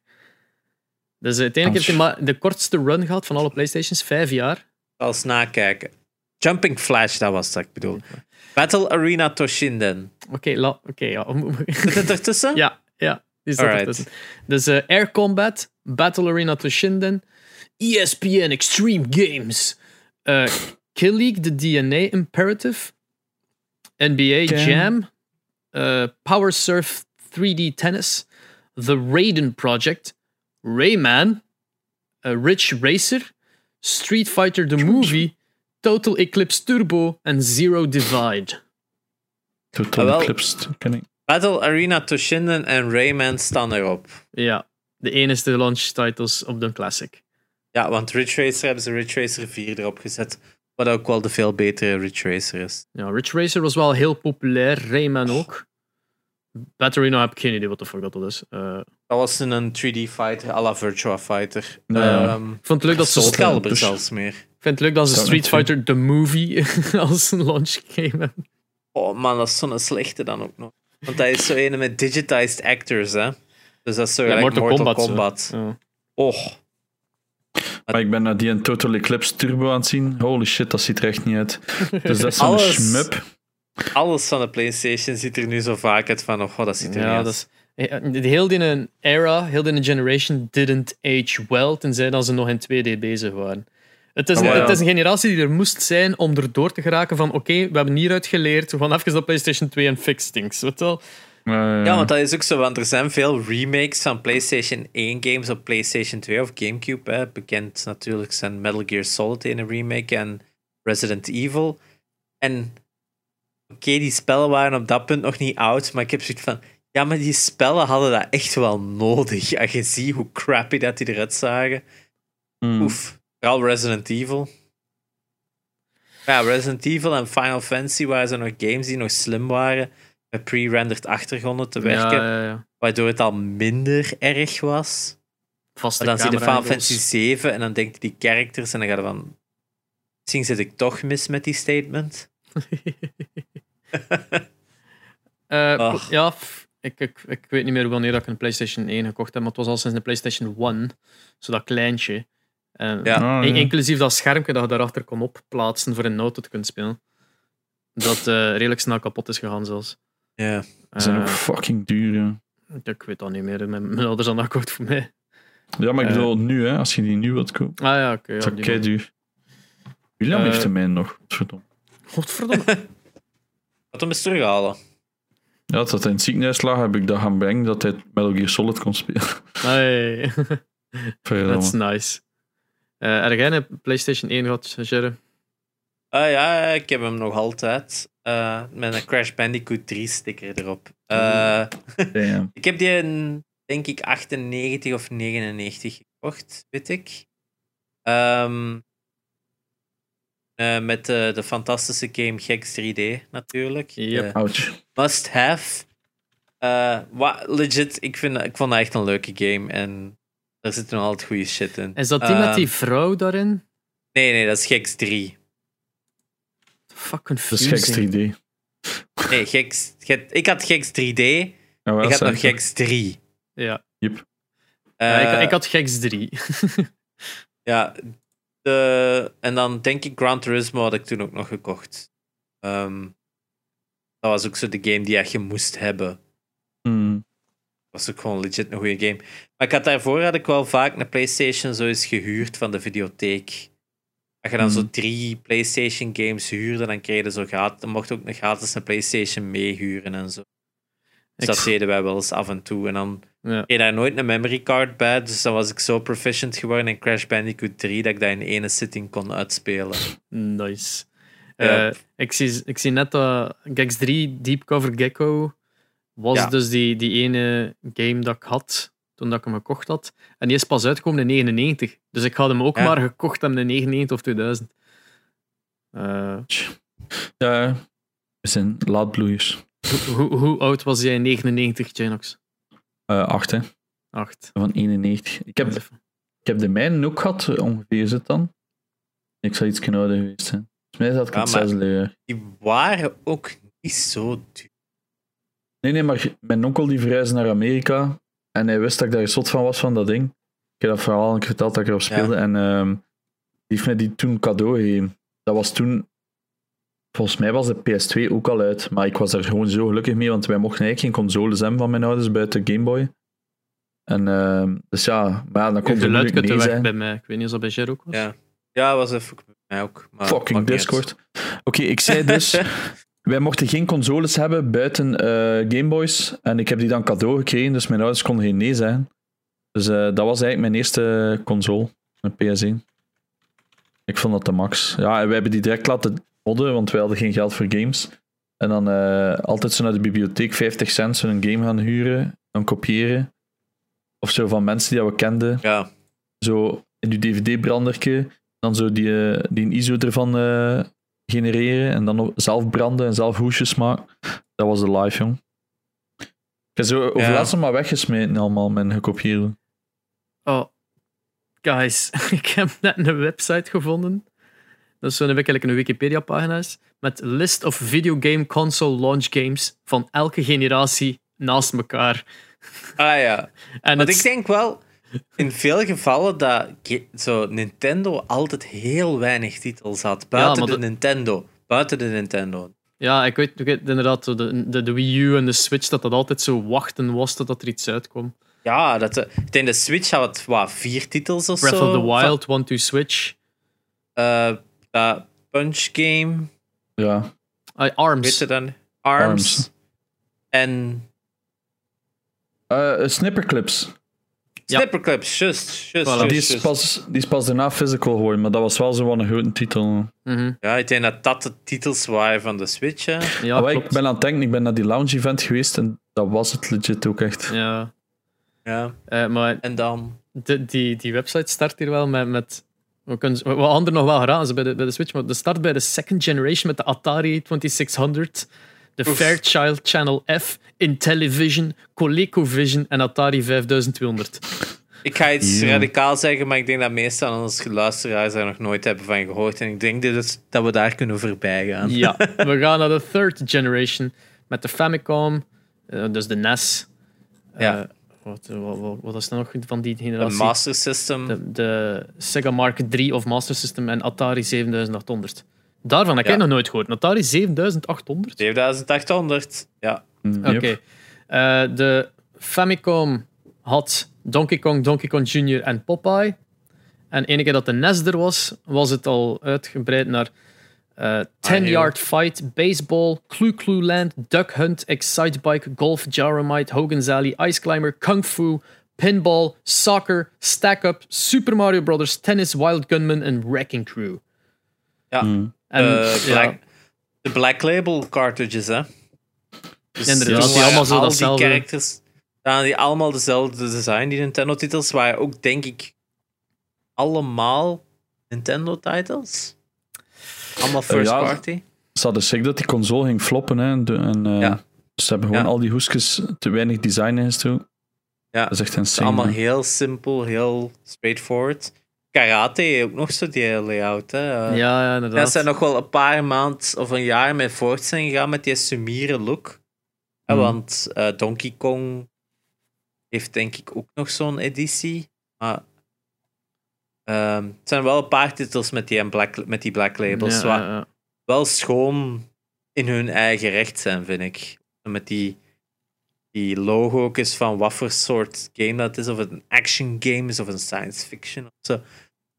Dus uiteindelijk heeft hij maar de kortste run gehad van alle PlayStations, vijf jaar. Als nakijken. Jumping Flash, dat was dat ik bedoel. Battle Arena Toshinden. Oké, la- oké, ja. Zit het ertussen? ja, ja, die staat Alright. ertussen. Dus eh, Air Combat, Battle Arena Toshinden, ESPN Extreme Games, eh, Kill League, de DNA Imperative, NBA Jam. Jam, eh, Power Surf 3D Tennis, The Raiden Project, Rayman, Ridge Racer, Street Fighter The Movie, Total Eclipse Turbo en Zero Divide. Total Ah. Eclipse, ken ik. Battle Arena Toshinden en Rayman staan erop. Ja, de enige launch titles op de Classic. Ja, want Ridge Racer hebben ze Ridge Racer 4 erop gezet. Wat ook wel de veel betere Ridge Racer is. Ja, Ridge Racer was wel heel populair, Rayman ook. Battery nou heb ik geen idee wat de fuck dat is. Eh, Dat was een 3D fighter, à la Virtua Fighter. Ja. Ehm, ik vond het leuk dat ze, Soul ik dus- zelfs meer. vind het leuk dat ze Street. Fighter The Movie als een launch game hebben. Oh man, dat is zo'n slechte dan ook nog. Want dat is zo een met digitized actors, hè. Dus dat is zo Ja, gelijk Mortal Mortal, Kombat, Kombat. Ja. Oh, Maar ik ben naar die een Total Eclipse Turbo aan het zien. Holy shit, dat ziet er echt niet uit. Dus dat is zo'n Alles. shmup. alles van de PlayStation ziet er nu zo vaak uit van, oh, dat ziet er Ja, niet dat uit. is, eh, de heel die era, heel die generation didn't age well, tenzij dat ze nog in 2D bezig waren. Het is, een, Oh, ja. het is een generatie die er moest zijn om erdoor te geraken van oké, we hebben hieruit geleerd, we gaan even op PlayStation 2 en fix things. Weet je wel? Ja, want dat is ook zo, want er zijn veel remakes van PlayStation 1 games op PlayStation 2 of Gamecube. Hè. Bekend natuurlijk zijn Metal Gear Solid in een remake en Resident Evil. En oké, die spellen waren op dat punt nog niet oud, maar ik heb zoiets van, ja, maar die spellen hadden dat echt wel nodig. Als je ziet hoe crappy dat die eruit zagen. hmm. Oef, vooral Resident Evil. Ja, Resident Evil en Final Fantasy waren zo nog games die nog slim waren, met pre-rendered achtergronden te werken Ja, ja, ja. waardoor het al minder erg was. Vaste Maar dan zie je Final. Fantasy 7 en dan denk je die characters en dan ga je van... Misschien zit ik toch mis met die statement. Eh, ja, ik, ik, ik weet niet meer wanneer ik een PlayStation 1 gekocht heb, maar het was al sinds de PlayStation 1. Zo dat kleintje. Eh, Ja. In- ja. Inclusief dat schermpje dat je daarachter kon opplaatsen voor een auto te kunnen spelen. Dat eh, redelijk snel kapot is gegaan zelfs. Ja. Die zijn Eh, ook fucking duur. Ja, ik weet dat niet meer. Mijn, mijn ouders hadden dat gekocht voor mij. ja maar ik Eh. bedoel nu, hè, als je die nu wilt kopen. Ah ja, oké. ja, Dat is die kei man. duur. William Eh. heeft de mijn nog. Verdomme. Godverdomme. Wat hem eens terughalen. Ja, dat hij in het ziekenhuis lag, heb ik dat gaan brengen dat hij Metal Gear Solid kon spelen. Hey. Verdomme. That's nice. Eh heb jij een PlayStation 1 gehad, Jerry? Ah ja, ik heb hem nog altijd. Eh, met een Crash Bandicoot 3 sticker erop. Eh, Damn. ik heb die in, denk ik, 98 of 99 gekocht, weet ik. Ehm, eh, met de, de fantastische game Gex 3D, natuurlijk. Yep. Ouch. must have. Eh, wa- legit, ik, vind, ik vond dat echt een leuke game. En daar zit nog altijd goede shit in. Is dat die met Ehm, die vrouw daarin? Nee, nee, dat is Gex 3. Fuck Dat is geks 3D. Nee, Gex, Ge- ik had Gex 3D. Ja, wel, Ik had nog Gex 3. Ja. Yep. Ja, ik, Eh, ik had Gex 3. Ja, de, en dan denk ik Gran Turismo had ik toen ook nog gekocht. Ehm, dat was ook zo de game die je moest hebben. Hmm. Was ook gewoon legit een goede game. Maar ik had daarvoor had ik wel vaak een PlayStation zo eens gehuurd van de videotheek. Als je dan zo Mhm. drie PlayStation games huurde, dan kreeg je zo gratis, dan mocht je ook nog gratis een PlayStation meehuren en zo. Dus Ik- dat deden wij wel eens af en toe. En dan Ja. kreeg je daar nooit een memory card bij. Dus dan was ik zo proficient geworden in Crash Bandicoot 3 dat ik dat in ene sitting kon uitspelen. Nice. Ja. Eh, ik, zie, ik zie net dat Gex 3 Deep Cover Gecko was Ja. dus die, die ene game dat ik had toen dat ik hem gekocht had. En die is pas uitgekomen in 99. Dus ik had hem ook Ja. maar gekocht hebben in 99 of 2000. Eh, Ja, we zijn laadbloeiers. hoe, hoe, hoe oud was jij in 99, Janox? Eh acht, hè. 8. Van 91. Ik heb, ik heb de mijne ook gehad, eh, ongeveer is het dan. Ik zou iets ouder geweest zijn. Volgens mij zat ik Ja, het maar- zesde jaar. Die waren ook niet zo duur. Nee, nee, maar mijn onkel die verhuisde naar Amerika. En hij wist dat ik daar zot van was van dat ding. Ik heb dat verhaal al een keer verteld dat ik erop speelde. En ehm, die heeft mij die toen cadeau gegeven. Dat was toen... Volgens mij was de PS2 ook al uit. Maar ik was daar gewoon zo gelukkig mee. Want wij mochten eigenlijk geen consoles hebben van mijn ouders buiten Game Boy. En ehm, dus ja, maar ja, dan komt het moeilijk nee weg zijn. bij mij. Ik weet niet of dat bij Jer ook was. Ja, ja was even bij mij ook. Maar Fucking. Discord. Oké, ik zei dus... wij mochten geen consoles hebben buiten eh Gameboys. En ik heb die dan cadeau gekregen, dus mijn ouders konden geen nee zeggen. Dus eh, dat was eigenlijk mijn eerste console, een PS1. Ik vond dat de max. Ja, en wij hebben die direct laten modden, want wij hadden geen geld voor games. En dan eh, altijd zo naar de bibliotheek 50 cent zo'n game gaan huren, dan kopiëren. Of zo van mensen die we kenden Ja, zo in je dvd-branderke, dan zo die, die een ISO ervan genereren en dan nog zelf branden en zelf hoesjes maken. Dat was de live, jong. Ik heb over Ja. maar weggesmeten allemaal, mijn gekopieerde. Oh, guys, ik heb net een website gevonden. Dat is zo'n eigenlijk een Wikipedia-pagina is. Met list of videogame console launch games van elke generatie naast elkaar. ah ja. En Want het, ik denk wel, in veel gevallen, dat zo Nintendo altijd heel weinig titels had. Buiten de Nintendo. Buiten de Nintendo. Ja, ik weet, ik weet inderdaad, zo de, de, de Wii U en de Switch, dat dat altijd zo wachten was totdat er iets uitkwam. Ja, dat, eh, ik denk de Switch had wat, vier titels of Breath zo. of the Wild, One to Switch, Eh, dat Punch Game, Ja, Arms. weet je dan? Arms. Arms. En Eh, Snipperclips. Ja. Snipperclips, just. just, Voilà. just, Die, is just. pas, die is pas daarna physical geworden, maar dat was wel zo'n grote titel. Mhm. Ja, ik denk dat dat de titels waren van de Switch. Hè. Ja, maar ik klopt. ben aan het denken, ik ben naar die lounge event geweest en dat was het legit ook echt. Ja, Ja. eh, maar En dan... de, die, die website start hier wel met. met we kunnen, wat anderen nog wel gedaan ze bij de, bij de Switch, maar de start bij de second generation met de Atari 2600, de Oef. Fairchild Channel F, Intellivision, ColecoVision en Atari 5200. Ik ga iets radicaal zeggen, maar ik denk dat meestal van onze luisteraars daar nog nooit hebben van gehoord. En ik denk dus dat we daar kunnen voorbij gaan. Ja, we gaan naar de third generation met de Famicom, eh, dus de NES. Eh, Ja. wat, wat, wat, wat is er nog van die generatie? Master System. de, de Sega Mark III of Master System en Atari 7800. Daarvan heb Ja. ik nog nooit gehoord. Een Atari 7800? 7800. Ja. Yep. Oké. Eh, de Famicom had Donkey Kong, Donkey Kong Jr. en Popeye. En ene keer dat de NES er was, was het al uitgebreid naar eh 10 Yard Fight, Baseball, Clue Clue Land, Duck Hunt, Excitebike, Golf, Jaromite, Hogan's Alley, Ice Climber, Kung Fu, Pinball, Soccer, Stack Up, Super Mario Brothers, Tennis, Wild Gunman en Wrecking Crew. Ja. Mm. En, Eh, Black, De Black Label cartridges, hè. Dus Inderdaad, die allemaal zo al datzelfde. Die characters, ja, die allemaal dezelfde design. Die Nintendo-titels waren ook, denk ik, allemaal Nintendo-titles. Allemaal first ja. party. Ze hadden zeker dat die console ging floppen. Hè, en eh, Ja. Dus ze hebben gewoon Ja. al die hoesjes te weinig design ingestoken. Ja. Dat is echt Het is insane. allemaal heel simpel, heel straightforward. Karate ook nog zo die layout. Hè. ja, ja, Dat inderdaad. zijn nog wel een paar maanden of een jaar mee voort zijn gegaan met die Sumire look. Hè, Mhm. Want eh, Donkey Kong heeft denk ik ook nog zo'n editie. Maar ehm, het zijn wel een paar titels met die, black, met die black labels. Ja, wat ja, ja. wel schoon in hun eigen recht zijn, vind ik. Met die, die logo's van wat voor soort game dat is. Of het een action game is of een science fiction of zo.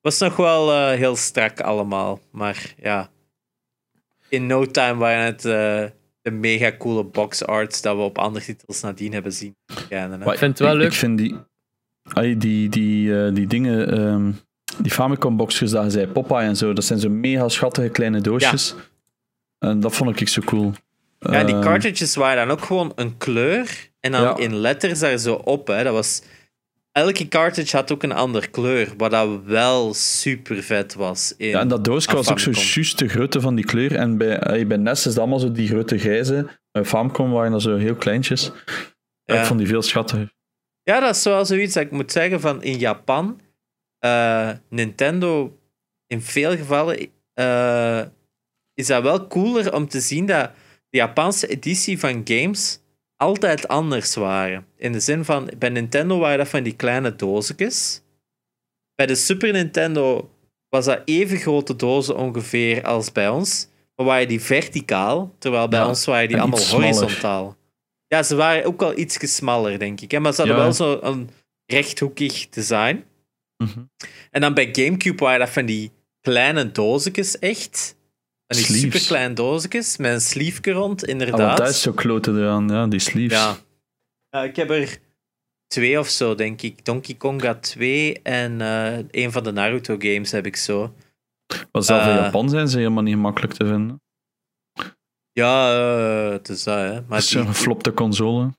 Was nog wel eh, heel strak allemaal. Maar ja, in no time waren het eh, de mega coole box arts dat we op andere titels nadien hebben zien. Maar Ik vind het wel leuk. Ik vind die, ai, die, die, eh, die dingen, ehm, die Famicom boxjes dat je zei, Popeye en zo, dat zijn zo mega schattige kleine doosjes. En dat vond ik zo cool. Ja, die Ehm, cartridges waren dan ook gewoon een kleur en dan Ja. in letters daar zo op. Hè. Dat was... Elke cartridge had ook een andere kleur, wat dat wel super vet was. In... Ja, en dat doosje was ook zo juist de grootte van die kleur. En bij, bij NES is dat allemaal zo die grote grijze. Bij Famicom waren dat zo heel kleintjes. Ja. Ik vond die veel schattiger. Ja, dat is wel zoiets dat ik moet zeggen van in Japan, eh, Nintendo in veel gevallen eh, is dat wel cooler om te zien dat de Japanse editie van games altijd anders waren. In de zin van, bij Nintendo waren dat van die kleine doosjes. Bij de Super Nintendo was dat even grote dozen ongeveer als bij ons. Maar waren die verticaal, terwijl bij Ja, ons waren die allemaal horizontaal. Ja, ze waren ook wel iets smaller, denk ik. Hè? Maar ze hadden Ja. wel zo een rechthoekig design. Mhm. En dan bij Gamecube waren dat van die kleine doosjes, echt. Van die Sleeves. superkleine doosjes met een sleeve rond, Ah, inderdaad. want dat is zo klote eraan, ja, die sleeves. Ja. Ik heb er twee of zo, denk ik. Donkey Konga 2 en eh een van de Naruto games heb ik zo. Maar zelfs in Eh. Japan zijn ze helemaal niet makkelijk te vinden. Ja, eh, het is dat, hè. Maar Maar die- zo'n geflopte console.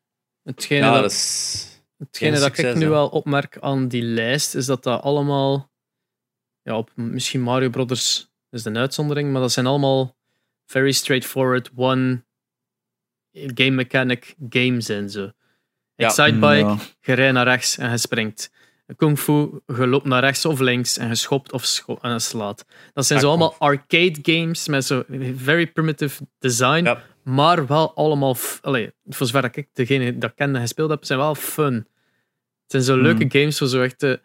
Hetgene, ja, dat, dat is... hetgene dat ik nu wel opmerk aan die lijst, is dat dat allemaal... Ja, op, misschien Mario Brothers is een uitzondering, maar dat zijn allemaal very straightforward, one game mechanic games en zo. Ja. Excitebike, Ja. je rijdt naar rechts en je springt. Kung Fu, je loopt naar rechts of links en je schopt of scho- en je slaat. Dat zijn zo allemaal arcade games met zo very primitive design, Ja. maar wel allemaal, allee, voor zover dat ik degene dat ik ken en gespeeld heb, zijn wel fun. Het zijn zo leuke Hmm. games voor zo echt eh,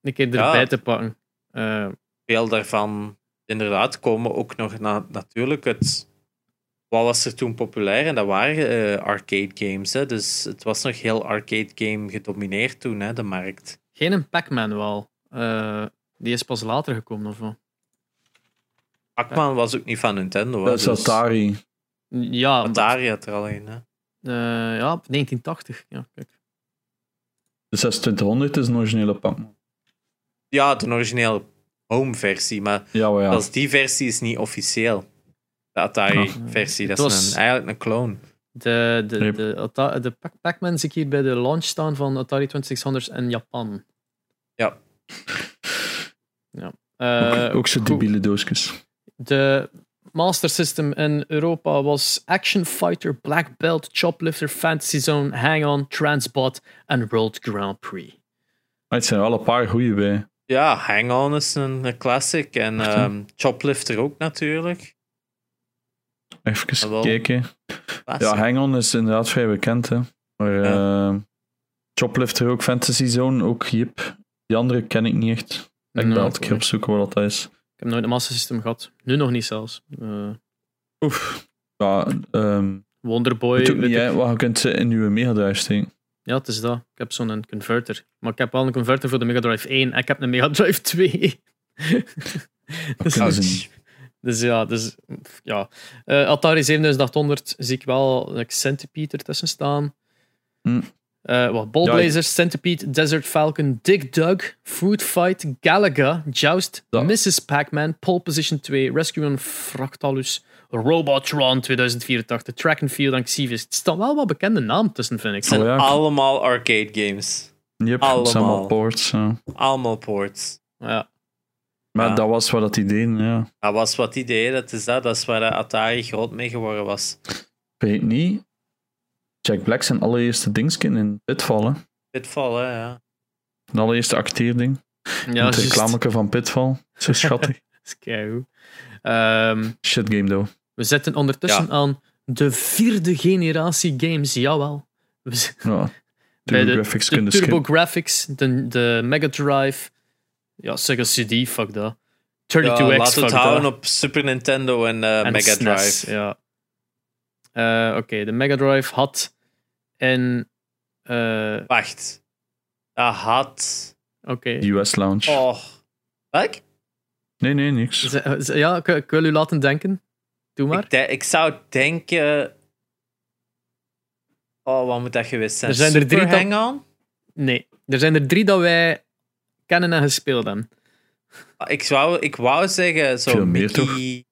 een keer erbij Ja. te pakken. Eh, Veel daarvan, inderdaad, komen ook nog na, natuurlijk het... Wat was er toen populair? En dat waren eh, arcade games. Hè? Dus het was nog heel arcade game gedomineerd toen, hè, de markt. geen een Pac-Man wel. Eh, die is pas later gekomen of wat? Pac-Man was ook niet van Nintendo. Hè? Dat is dus Atari. Ja, Atari had er al een. Hè? eh, ja, 1980. Ja, kijk. De 2600 is een originele Pac-Man. Ja, de originele home-versie, maar Ja, maar ja. zelfs die versie is niet officieel. De Atari-versie, dat is een, eigenlijk een clone. De, de, de, de Pac- Pac-Man zie ik hier bij de launch staan van Atari 2600 in Japan. Ja. Ja. Eh, ook, ook zo debiele doosjes. De Master System in Europa was Action Fighter, Black Belt, Choplifter, Fantasy Zone, Hang On, Transbot en World Grand Prix. Het zijn er wel een paar goede bij. Ja, Hang On is een, een classic. En ehm, Choplifter ook natuurlijk. Even Ah, wel. kijken. Classic. Ja, Hang On is inderdaad vrij bekend. Hè. Maar eh, Choplifter ook, Fantasy Zone ook, Jip. Die andere ken ik niet echt. Ik Nou, ben altijd keer opzoeken wat dat is. Ik heb nooit een Master System gehad. Nu nog niet zelfs. Eh, Oef. Ja, ehm Wonderboy. weet ook weet niet, ik- hè, wat je kunt ze in uw Mega Drive steken. Ja, het is dat. Ik heb zo'n converter. Maar ik heb wel een converter voor de Mega Drive 1 en ik heb een Mega Drive 2. Dat kunnen ze niet. Dus ja, dus, ja. Eh, Atari 7800 zie ik wel like, Centipede ertussen staan. Hm. Eh, wat Ballblazers, Centipede, Desert Falcon, Dig Dug, Food Fight, Galaga, Joust, Ja. Mrs. Pac-Man, Pole Position 2, Rescue on Fractalus, Robotron 2084, Track and Field en Xevis. Het staan wel wat bekende namen tussen, vind ik. Het zijn Oh ja. allemaal arcade games. Yep, het Allemaal. allemaal ports. ja. Allemaal ports. Ja. Maar Ja. dat was wat dat die deden, ja. Dat was wat idee, dat is dat. Dat is waar Atari groot mee geworden was. Weet niet. Jack Black zijn allereerste dingskin in Pitfall, hè. Pitfall, hè, ja. De allereerste acteerding. Ja, het reclameke van Pitfall. Zo schattig. Dat is keigoed. Ehm, Shit game, though. we zitten ondertussen Ja. aan de vierde generatie games, jawel. We Ja. Bij de, Graphics de kunnen Turbo. Graphics, de, de Mega Drive, ja, Sega CD, fuck dat. 32X, ja laten we fuck het houden dat. op Super Nintendo en, eh, En Mega SNES, Drive. ja. Eh, Oké, de Mega Drive had in... eh, Wacht. Dat had... Oké. De US Lounge. Oh. Welk? Nee, nee, niks. Z- z- Ja, ik, ik wil u laten denken. Doe maar. Ik, de- ik zou denken. Oh, wat moet dat geweest zijn? Er zijn er drie dat-? Nee. Er zijn er drie dat wij kennen en gespeeld hebben. Ik wou, ik wou zeggen, zo Veel meer, Mickey,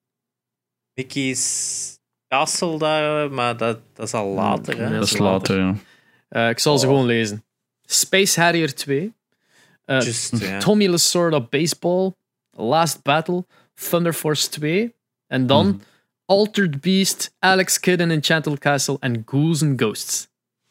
Mickey's Castle daar, maar dat, dat is al later. Hè? Dat is later, ja. Eh, ik zal ze Oh. gewoon lezen. Space Harrier 2. eh, Just. Tommy Lasorda Baseball. Last Battle. Thunder Force 2. En dan Mhm. Altered Beast, Alex Kidd in Enchanted Castle en Ghouls and Ghosts.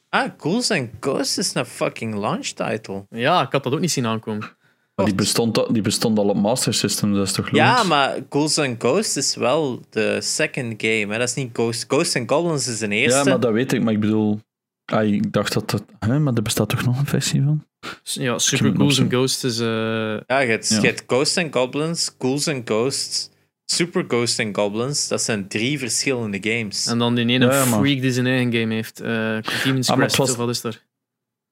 Ah, Ghouls and Ghosts is een fucking launch title. Ja, ik had dat ook niet zien aankomen. Maar die bestond, al- die bestond al op Master System, dat is toch logisch? Ja, maar Ghouls and Ghosts is wel de second game. Hè? Dat is niet Ghost. Ghosts and Goblins is de eerste. Ja, maar dat weet ik, maar ik bedoel... Ah, ik dacht dat dat... Hè, maar er bestaat toch nog een versie van? Ja, Super Ghouls and Ghosts is... eh, Ja, je hebt, Ja. je hebt Ghosts and Goblins, Ghouls and Ghosts, Super Ghosts and Goblins. Dat zijn drie verschillende games. en dan die ene Ja, ja, maar- freak die zijn eigen game heeft. eh Demon's Ah, Crest, was- of wat is er?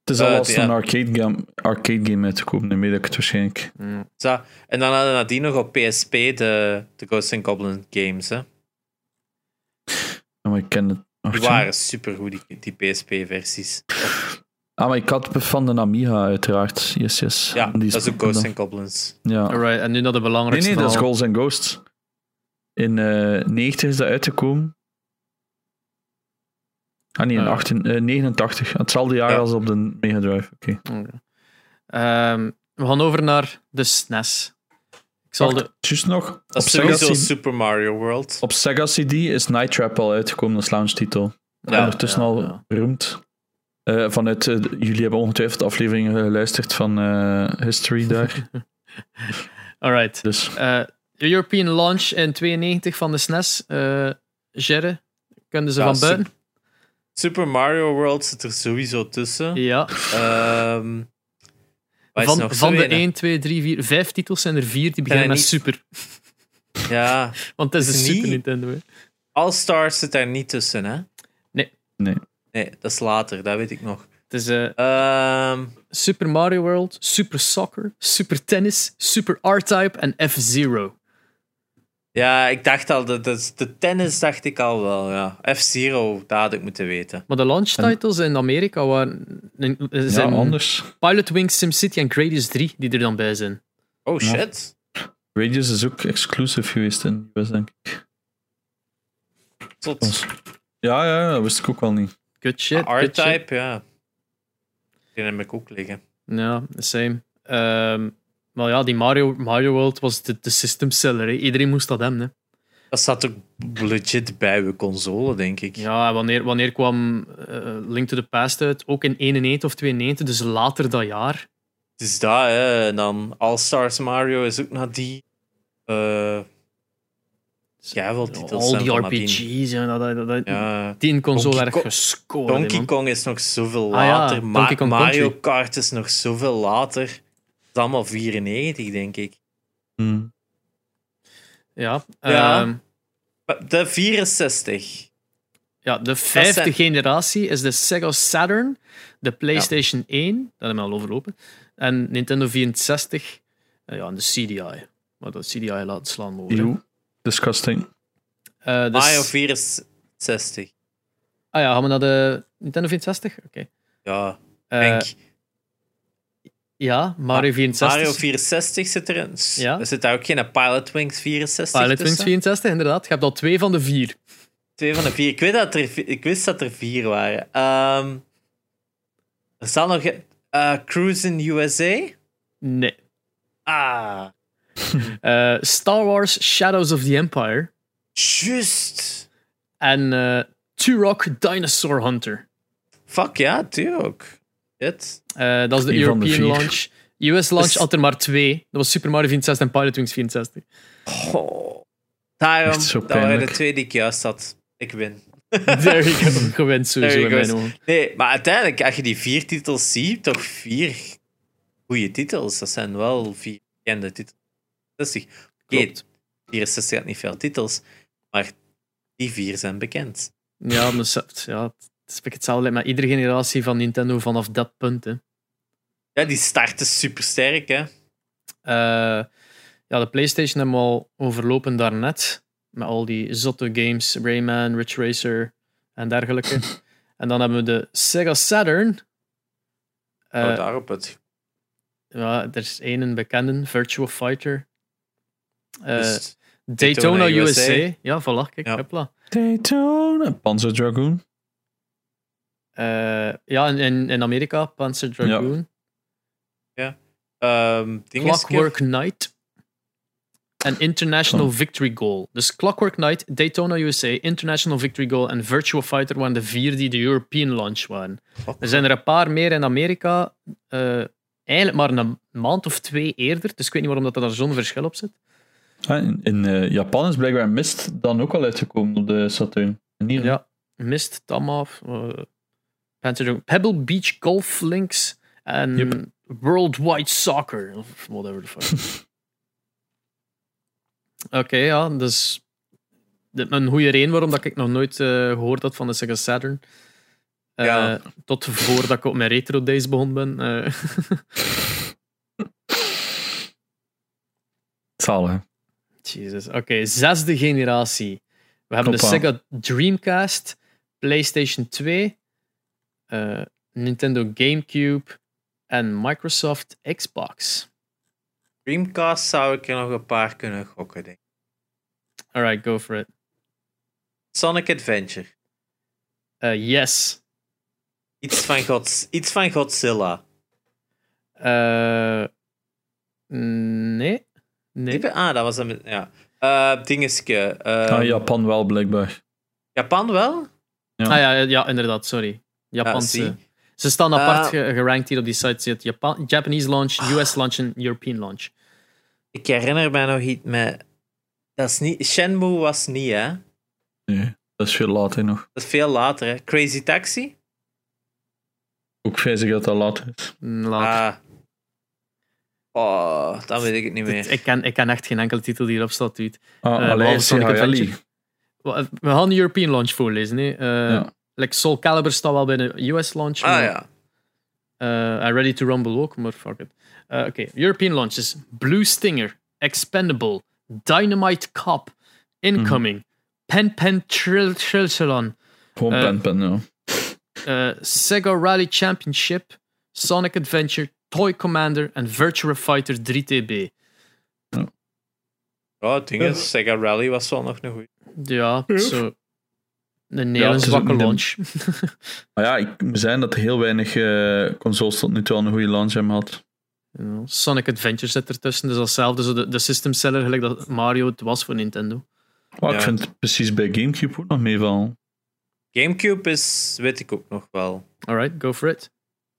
Het is Eh, al als ja. een arcade game, arcade game uitgekomen, daarmee dat ik het waarschijnlijk... Ja. Zo. En dan hadden we nadien nog op PSP de, de Ghosts and Goblins games. Hè. Ja, maar ik ken het... Die waren supergoed, die, die PSP-versies. Ah, maar ik had van de Amiga, uiteraard. Yes, yes. Ja, Die dat is ook Ghosts and Goblins. Ja. Alright, en nu naar de Nee, belangrijkste nee, dat is. Ghosts and Ghosts. In eh 90 is dat uitgekomen. Ah nee, in. 18, eh, 89. Hetzelfde jaar Ja. als op de Mega Drive. Oké. Oké. Ehm, we gaan over naar de SNES. Ik zal de... Nog. Dat Op is Sega, sowieso CD, Super Mario World. op Sega CD is Night Trap al uitgekomen als launchtitel. Ja, Ondertussen ja, al ja. beroemd. Eh, vanuit, eh, jullie hebben ongetwijfeld afleveringen geluisterd van eh, History daar. Alright. Dus Eh, European launch in 92 van de SNES. eh Gerre, kunnen ze Ja, van buiten? Super Mario World zit er sowieso tussen. Ja. Ehm, is Van, van de ene? 1, 2, 3, 4, 5 titels zijn er vier die beginnen met niet- Super. Ja, Want het is de Is Super niet- Nintendo. hè. All-Stars zit daar niet tussen, hè? Nee. Nee. Nee, dat is later, dat weet ik nog. Het is eh, Ehm, Super Mario World, Super Soccer, Super Tennis, Super R-Type en F-Zero. Ja, ik dacht al, dat, dat is- de tennis dacht ik al wel, ja. F-Zero, dat had ik moeten weten. Maar de launch titles in Amerika waren, ja, zijn anders. Pilot Wings, SimCity en Gradius 3 die er dan bij zijn. Oh Ja. shit. Radius is ook exclusive geweest in de US, denk ik. Tot Ja, ja, dat wist ik ook wel niet. Good shit. good shit. R-Type, ja. Die heb ik ook liggen. Ja, same. Ehm, maar ja, die Mario, Mario World was de, de system seller. hè. Iedereen moest dat hebben. Hè. Dat zat ook legit bij uw console, denk ik. Ja, wanneer, wanneer kwam eh, Link to the Past uit? Ook in 91 of 92, dus later dat jaar. Het is dat, hè. En dan All-Stars Mario is ook nadien. Eh ja, wel titels Al die. RPG's, ja, dat, dat, dat, Ja. die in console Donkey erg gescoord. Donkey. Kong is nog zoveel Ah ja, later. Ma- Kong Mario. Kart is nog zoveel later. Het is allemaal 94, denk ik. Hmm. Ja, Ja. ehm, De 64. ja, de vijfde zijn- generatie is de Sega Saturn, de PlayStation 1, dat hebben we al overlopen, en Nintendo 64 eh, ja, en de CDI. Maar dat CDI laten slaan mogen. Disgusting. Eh, dus- Mario 64. Ah ja, gaan we naar de Nintendo 64? Oké. Ja, Eh, denk. Ja, Mario 64. Mario 64 zit erin. Ja. Er zit daar ook geen Pilot Wings 64 Pilot Wings tussen? 64, inderdaad. Je hebt al twee van de vier. Twee van de vier. Ik, weet dat er, ik wist dat er vier waren. Ehm, er zal nog... eh Cruise in USA? Nee. Ah, Eh, Star Wars Shadows of the Empire juist. en eh Turok Dinosaur Hunter. Fuck ja, tuurlijk. Eh, dat is de Eén European launch. US launch Dus- had er maar twee. Dat was Super Mario 64 en Pilot Wings 64. Oh. Daarom, dat waren de twee die ik juist had. Ik win. There you go. Sowieso in mijn ogen. Nee, maar uiteindelijk, als je die vier titels ziet, toch vier goede titels. Dat zijn wel vier bekende titels. 60. Oké, Klopt. 64 had niet veel titels, maar die vier zijn bekend. Ja, ze- ja, is hetzelfde met iedere generatie van Nintendo vanaf dat punt. Hè. Ja, die starten super sterk, hè? Eh, ja, de PlayStation hebben we al overlopen daarnet. Met al die zotte games, Rayman, Ridge Racer en dergelijke. en dan hebben we de Sega Saturn. Eh, oh, daarop het. ja, er is één bekende, Virtua Fighter. Eh, Dus- Daytona, Daytona USA. USA. Ja, voilà, kijk, Ja. Daytona. Panzer Dragoon. Eh, ja, in, in, Amerika, Panzer Dragoon. Ehm dingetje. Clockwork Knight. En International Oh. Victory Goal. Dus Clockwork Knight, Daytona USA, International Victory Goal en Virtua Fighter waren de vier die de European launch waren. Er zijn er een paar meer in Amerika. eh, eigenlijk maar een maand of twee eerder. Dus ik weet niet waarom dat er daar zo'n verschil op zit. Ah, in in eh, Japan is blijkbaar Mist dan ook al uitgekomen op de Saturn. En hier Ja. Mist, Tamaf, Pebble Beach Golf Links en Yep. Worldwide Soccer. Of whatever the fuck. Oké, ja, dus dit is een goede reden waarom dat ik nog nooit eh, gehoord had van de Sega Saturn. Eh, Ja. Tot voordat ik op mijn retro days begon ben. eh. Zalig. Jezus. Oké, zesde generatie. We hebben de. Sega Dreamcast, PlayStation 2, eh, Nintendo GameCube en Microsoft Xbox. Dreamcast zou ik er nog een paar kunnen gokken, denk ik. Alright, go for it. Sonic Adventure. Eh, yes. Iets van, Gods, iets van Godzilla. Eh, nee. Nee. Ah, dat was hem. Ja. Eh dingetje. eh, ah, Japan wel, blijkbaar. Japan wel? Ja. Ah ja, ja, inderdaad, sorry. Ja, Japanse. zie. Ze staan apart Ah. ge- gerankt hier op die site. Zit Japan, Japanese launch, US launch en European launch. Ik herinner mij nog iets met. Dat is niet. Shenmue was niet, hè? Nee, dat is veel later nog. Dat is veel later, hè? Crazy Taxi? Ook vrees ik dat dat later is. Mm, Later. Ah. Oh, dan weet ik het niet meer. Ik ken, ik ken echt geen enkele titel die erop staat. Dude. Ah, Eh, allee, behalve Sonic Sega Rally. Adventure. We gaan de European launch voorlezen. Hè. Eh, Ja. Like Soul Calibur staat wel bij de US launch. Ah maar, ja. eh, en Ready to Rumble ook, maar fuck it. Eh, Oké, European launches. Blue Stinger, Expendable, Dynamite Cop, Incoming, Pen Pen Trill Trillsalon, Gewoon Eh, pen, pen, ja. eh, Sega Rally Championship, Sonic Adventure, Toy Commander en Virtua Fighter 3TB. Oh, het ding is, Sega Rally was wel nog een goeie. Ja, Ja. zo. Een is zwakke launch. Maar ja, ik moet zeggen dat heel weinig eh, consoles tot nu toe al een goede launch hebben gehad. Ja, Sonic Adventure zit ertussen, dus datzelfde, zo de, de system seller, gelijk dat Mario het was voor Nintendo. Ja. ik vind het precies bij Gamecube ook nog meevallen. Gamecube is, weet ik ook nog wel. Alright, go for it.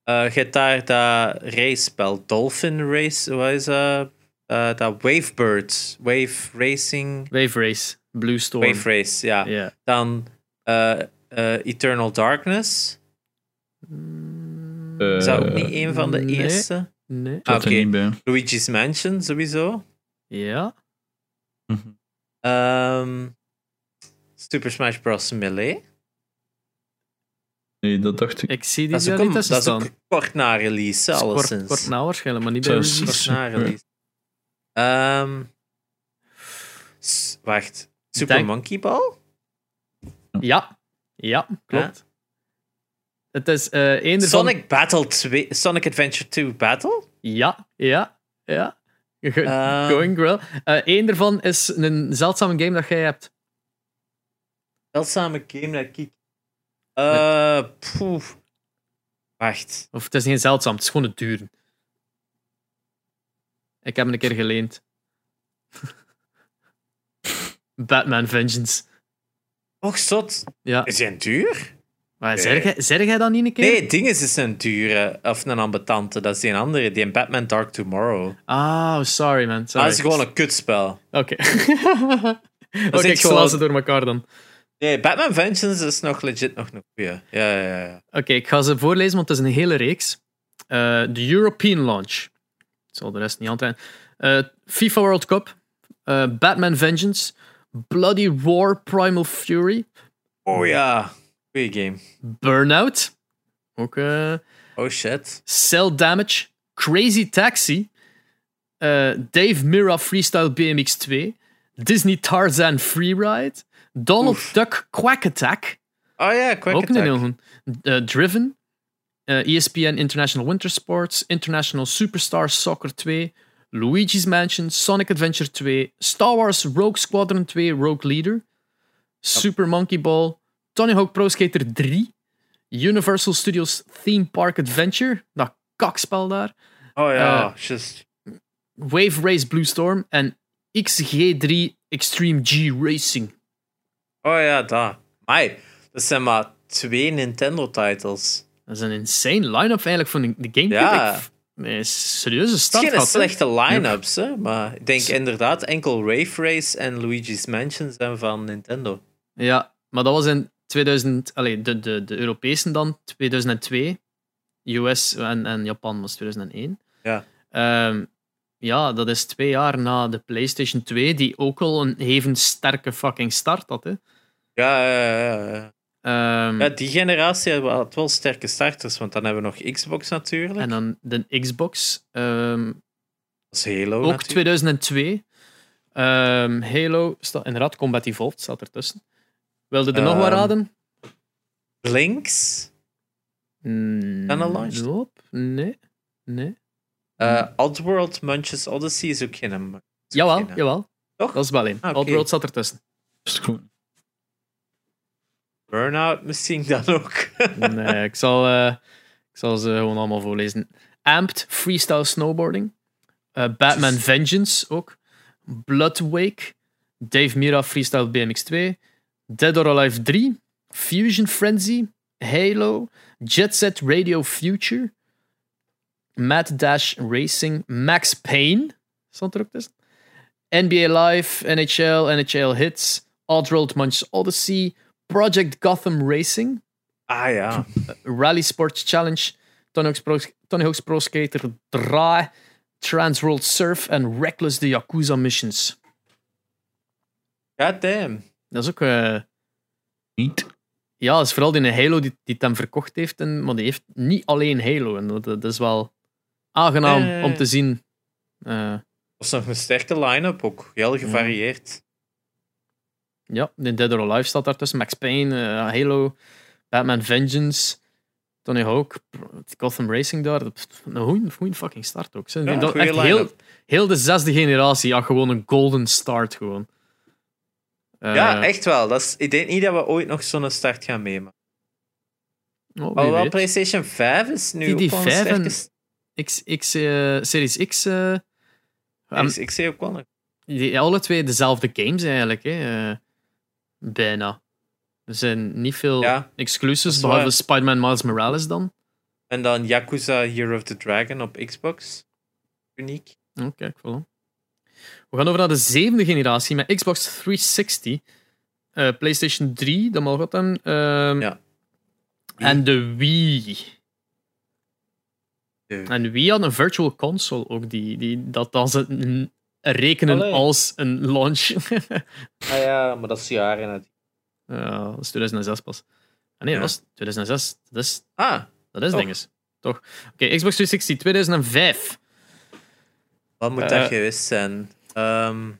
Eh, je hebt daar dat race-spel, Dolphin Race, wat is dat? Eh, dat Wavebird, Wave Racing, Wave Race, Blue Storm. Wave Race, ja. Ja. Dan Eternal Darkness. Eh, Is dat ook niet een van de nee. eerste? Nee. oké. er niet bij. Luigi's Mansion, sowieso. Ja. Mhm. Ehm, Super Smash Bros. Melee. Nee, dat dacht ik. Ik zie die Dat is ook, niet een, tussen dat is staan. ook kort na release, is alleszins. kort na waarschijnlijk, maar niet bij release. Kort na release. Ehm, wacht. Super Denk- Monkey Ball? Ja. Ja, klopt. Het is eh één ervan... Sonic Battle 2, Sonic Adventure 2 Battle? Ja, ja, ja. Eh. Going well. Eén daarvan is een zeldzame game dat jij hebt. Zeldzame game dat ik. Eh, poeh. Wacht. Of het is niet zeldzaam, het is gewoon het duren. Ik heb hem een keer geleend. Batman Vengeance. Och, zot. Ja. Is hij duur? Maar Nee. zeg, jij, zeg jij dat niet een keer? Nee, ding is, een dure of een ambetante. Dat is die andere, die in Batman Dark Tomorrow. Ah, oh, sorry man. Sorry. Dat is gewoon een kutspel. Oké. Oké, ik sla ze door elkaar dan. Nee, Batman Vengeance is nog legit nog een goeie. Ja, ja, ja. Oké, ik ga ze voorlezen, want het is een hele reeks. Eh, De European launch. Ik zal de rest niet aantrekken. Eh FIFA World Cup. eh, Batman Vengeance. Bloody War Primal Fury. Oh yeah. Goeie game. Burnout. Ook eh, Oh shit. Cell Damage. Crazy Taxi. eh, Dave Mira Freestyle BMX 2. Disney Tarzan Freeride, Donald Oef. Duck Quack Attack, Oh ja, Quack ook een Attack. heel goed. Eh, Driven, eh, ESPN International Winter Sports, International Superstar Soccer 2, Luigi's Mansion, Sonic Adventure 2, Star Wars Rogue Squadron 2 Rogue Leader, Super Monkey Ball, Tony Hawk Pro Skater 3, Universal Studios Theme Park Adventure, dat kakspel daar, Oh ja, just. Wave Race Blue Storm en XG3 Extreme G Racing. Oh ja, daar. Mai, dat zijn maar twee Nintendo-titles. Dat is een insane line-up eigenlijk voor de de Gamecube. Ja. Ik- Een serieuze start geen slechte line-ups, hè, maar ik denk inderdaad enkel Wave Race en Luigi's Mansion zijn van Nintendo. Ja, maar dat was in 2000, allee, de, de, de Europese dan, 2002. US en, en Japan was 2001. Ja. Ehm, ja, dat is twee jaar na de PlayStation 2, die ook al een even sterke fucking start had. Hè. Ja, ja, ja, ja. Ehm, ja, die generatie had wel sterke starters, want dan hebben we nog Xbox natuurlijk. en dan de Xbox, ehm, dat is Halo ook natuurlijk. 2002. Ehm, Halo, staat, inderdaad, Combat Evolved staat ertussen. Wilde er nog wat raden? Blinks, Mm, Zijn al launched? nope. Nee. Nee. eh, Oddworld, Munches Odyssey is ook geen... is ook Jawel, geen- jawel. Toch? Dat is wel een. Ah, oké. Oddworld zat ertussen. Is goed. Burnout misschien dan ook. Nee, ik zal, eh, ik zal ze gewoon allemaal voorlezen. Amped, Freestyle Snowboarding. Eh, Batman Vengeance ook. Bloodwake. Dave Mira, Freestyle BMX 2. Dead or Alive 3. Fusion Frenzy. Halo. Jet Set Radio Future. Mad Dash Racing. Max Payne. Stond er ook tussen. NBA Live, NHL, NHL Hits. Oddworld Munch Odyssey. Project Gotham Racing. Ah ja. Rally Sports Challenge, Tony Hawk's Pro, Tony Hawk's Pro Skater 3, Trans World Surf en Reckless de Yakuza Missions. God damn. Dat is ook... eh, Niet. ja, dat is vooral die Halo die, die het hem verkocht heeft, en, maar die heeft niet alleen Halo. En dat, dat is wel aangenaam Eh. om te zien. Eh, Dat was nog een sterke line-up ook. Heel gevarieerd. Ja, de Dead or Alive staat daartussen, Max Payne, eh, Halo, Batman Vengeance, Tony Hawk, Gotham Racing daar. Een goeie fucking start ook. Ja, dat echt heel, heel de zesde generatie, ja, gewoon een golden start gewoon. Eh, Ja, echt wel. Dat is, ik denk niet dat we ooit nog zo'n start gaan meemaken. oh, Alhoewel. PlayStation 5 is nu Die- die ook wel een 5 en- sterke... X, X, eh, Series X, Ja, ik zie ook wel nog. die, alle twee dezelfde games eigenlijk. Hè. Bijna. Er zijn niet veel Ja, exclusives, behalve. Spider-Man Miles Morales dan. En dan Yakuza Year of the Dragon op Xbox. Uniek. Oh, kijk, voilà. We gaan over naar de zevende generatie met Xbox 360, eh, PlayStation 3, dat mag wat dan. ehm, Ja. En de Wii. De- En Wii had een virtual console ook, die, die dat als een, rekenen Allee. als een launch. Ah ja, maar dat is jaren. ja, dat is 2006 pas. Ah, nee, Ja. dat was 2006. Dat is, Ah, dat is dinges. Toch? Oké, Xbox 360 2005. wat moet Eh, dat geweest zijn? Ehm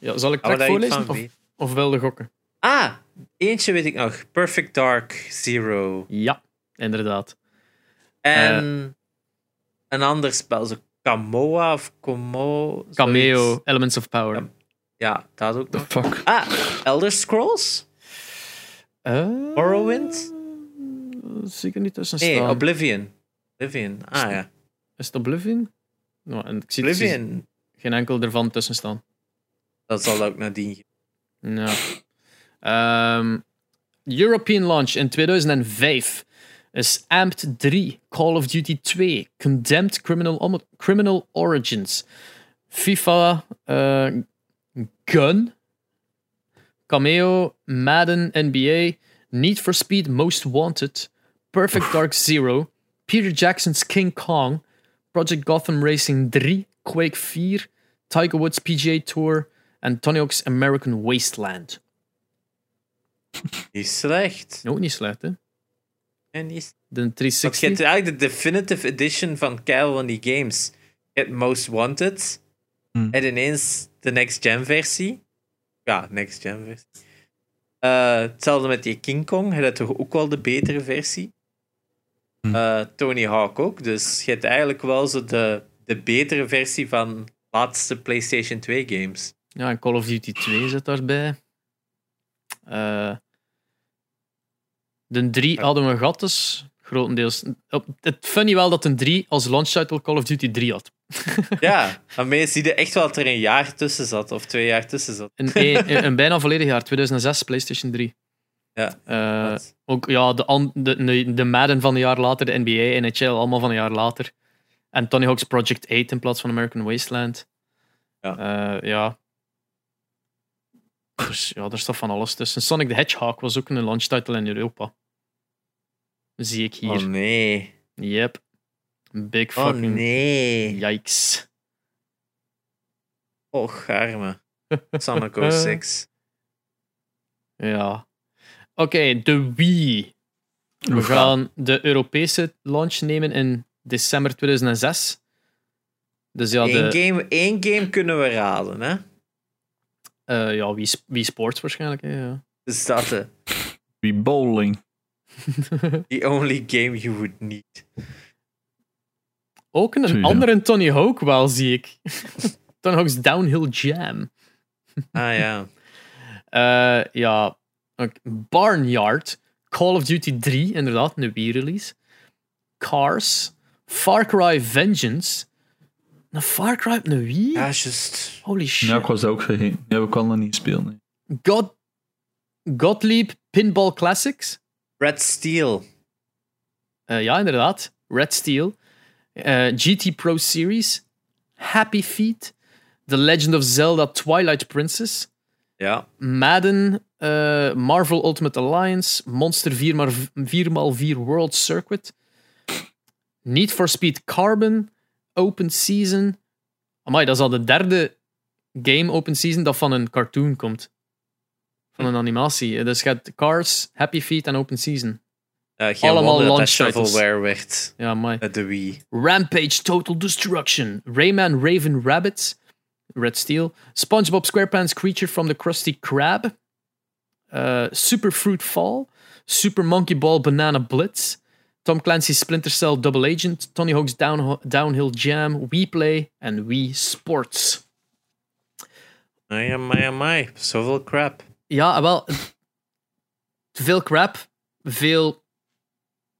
Ja, zal ik iets voorlezen van of, of wel de gokken? Ah, eentje weet ik nog. Perfect Dark Zero. Ja, inderdaad. En een ander spel, zo Kamoa of Como. Cameo, zoiets. Elements of Power. Ja. Ja, dat ook The nog. fuck? Ah, Elder Scrolls? Eh, Morrowind? Zeker niet tussen Nee, staan. Oblivion. Oblivion. Ah ja. Is het Oblivion? Nou, en ik zie Oblivion. geen enkel ervan tussen staan. Dat zal ook nadien. Ja. Ehm, European launch in 2005 is Amped 3, Call of Duty 2, Condemned Criminal, Criminal Origins, FIFA, eh, Gun, Cameo, Madden, NBA, Need for Speed Most Wanted, Perfect Dark Zero, Peter Jackson's King Kong, Project Gotham Racing 3, Quake 4, Tiger Woods PGA Tour en Tony Hawk's American Wasteland. Niet slecht. Ook niet slecht, hè? En niet De Want je 360. hebt eigenlijk de definitive edition van keil van die games. Je hebt Most Wanted. Hmm. En ineens de next-gen versie. Ja, next-gen versie. Eh, hetzelfde met die King Kong. Hij had toch ook wel de betere versie. Hm. Eh, Tony Hawk ook. Dus je hebt eigenlijk wel zo de, de betere versie van laatste PlayStation 2 games. Ja, en Call of Duty 2 zit daarbij. Eh, de 3 hadden we gehad, dus grotendeels. Het funny wel dat een 3 als launch title Call of Duty 3 had. Ja, daarmee zie je echt wel dat er een jaar tussen zat, of twee jaar tussen zat. Een, een, een bijna volledig jaar, 2006, PlayStation 3. Ja. Eh, ook ja, de, de, de, de Madden van een jaar later, de NBA, NHL, allemaal van een jaar later. En Tony Hawk's Project 8 in plaats van American Wasteland. Ja. Eh, ja. Dus ja, er staat van alles tussen. Sonic the Hedgehog was ook een launch title in Europa. Zie ik hier. Oh nee. Yep. Big Oh fucking nee. yikes. Och, arme. Sonic 06. Ja. Oké, de Wii. We gaan de Europese launch nemen in december 2006. Dus ja, Eén, de, game, één game kunnen we raden, hè? eh, ja Wii, Wii Sports waarschijnlijk. Hè, ja. Dus dat Wie bowling. the only game you would need. Ook een andere Tony Hawk wel, zie ik. Tony Hawk's Downhill Jam. Ah ja. Eh, ja, Barnyard. Call of Duty 3, inderdaad, een Wii-release. Cars. Far Cry Vengeance. Een Far Cry op een Wii? Ja, just. Holy shit. Ja, ik was ook vergeten. Die heb ik al nog niet gespeeld. Nee. God, Gottlieb Pinball Classics. Red Steel. Eh, ja, inderdaad. Red Steel. Eh, GT Pro Series. Happy Feet. The Legend of Zelda Twilight Princess. Ja. Madden. eh, Marvel Ultimate Alliance. Monster 4x4 World Circuit. Need for Speed Carbon. Open Season. Amai, dat is al de derde game Open Season dat van een cartoon komt. Van een animatie. Eh, Dus je hebt Cars, Happy Feet en Open Season. Eh, geen Allemaal launch shovelware werd Ja, met de Wii. Rampage Total Destruction, Rayman Raven Rabbits, Red Steel, SpongeBob SquarePants Creature from the Krusty Krab, uh, Super Fruit Fall, Super Monkey Ball Banana Blitz, Tom Clancy's Splinter Cell Double Agent, Tony Hawk's Down- Downhill Jam, Wii Play en Wii Sports. Amai, amai, amai. Zoveel crap. Ja, wel. Veel crap, veel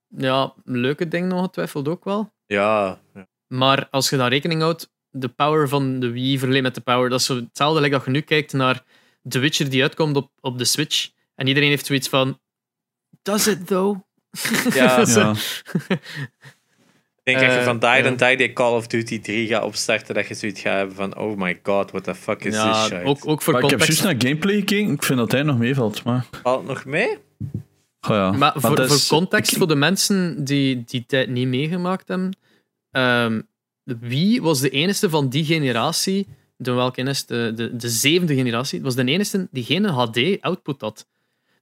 ja, leuke dingen ongetwijfeld ook wel. Ja. Maar als je dan rekening houdt, de power van de Wii verleent met de power, dat is zo hetzelfde like dat je nu kijkt naar The Witcher die uitkomt op, op de Switch. En iedereen heeft zoiets van, does it though? Ja. Ja. Ik denk dat je Eh, van die en die die Call of Duty 3 gaat opstarten, dat je zoiets gaat hebben van oh my god, what the fuck is ja, this shit? ook, ook voor Maar ik heb context. juist naar gameplay gekeken. Ik vind dat hij nog meevalt. Maar, Valt het nog mee? oh ja. Maar voor, context, ik- voor de mensen die die tijd niet meegemaakt hebben, ehm Wii was de enige van die generatie, de welke is de, de, de zevende generatie, het was de enige die geen HD-output had.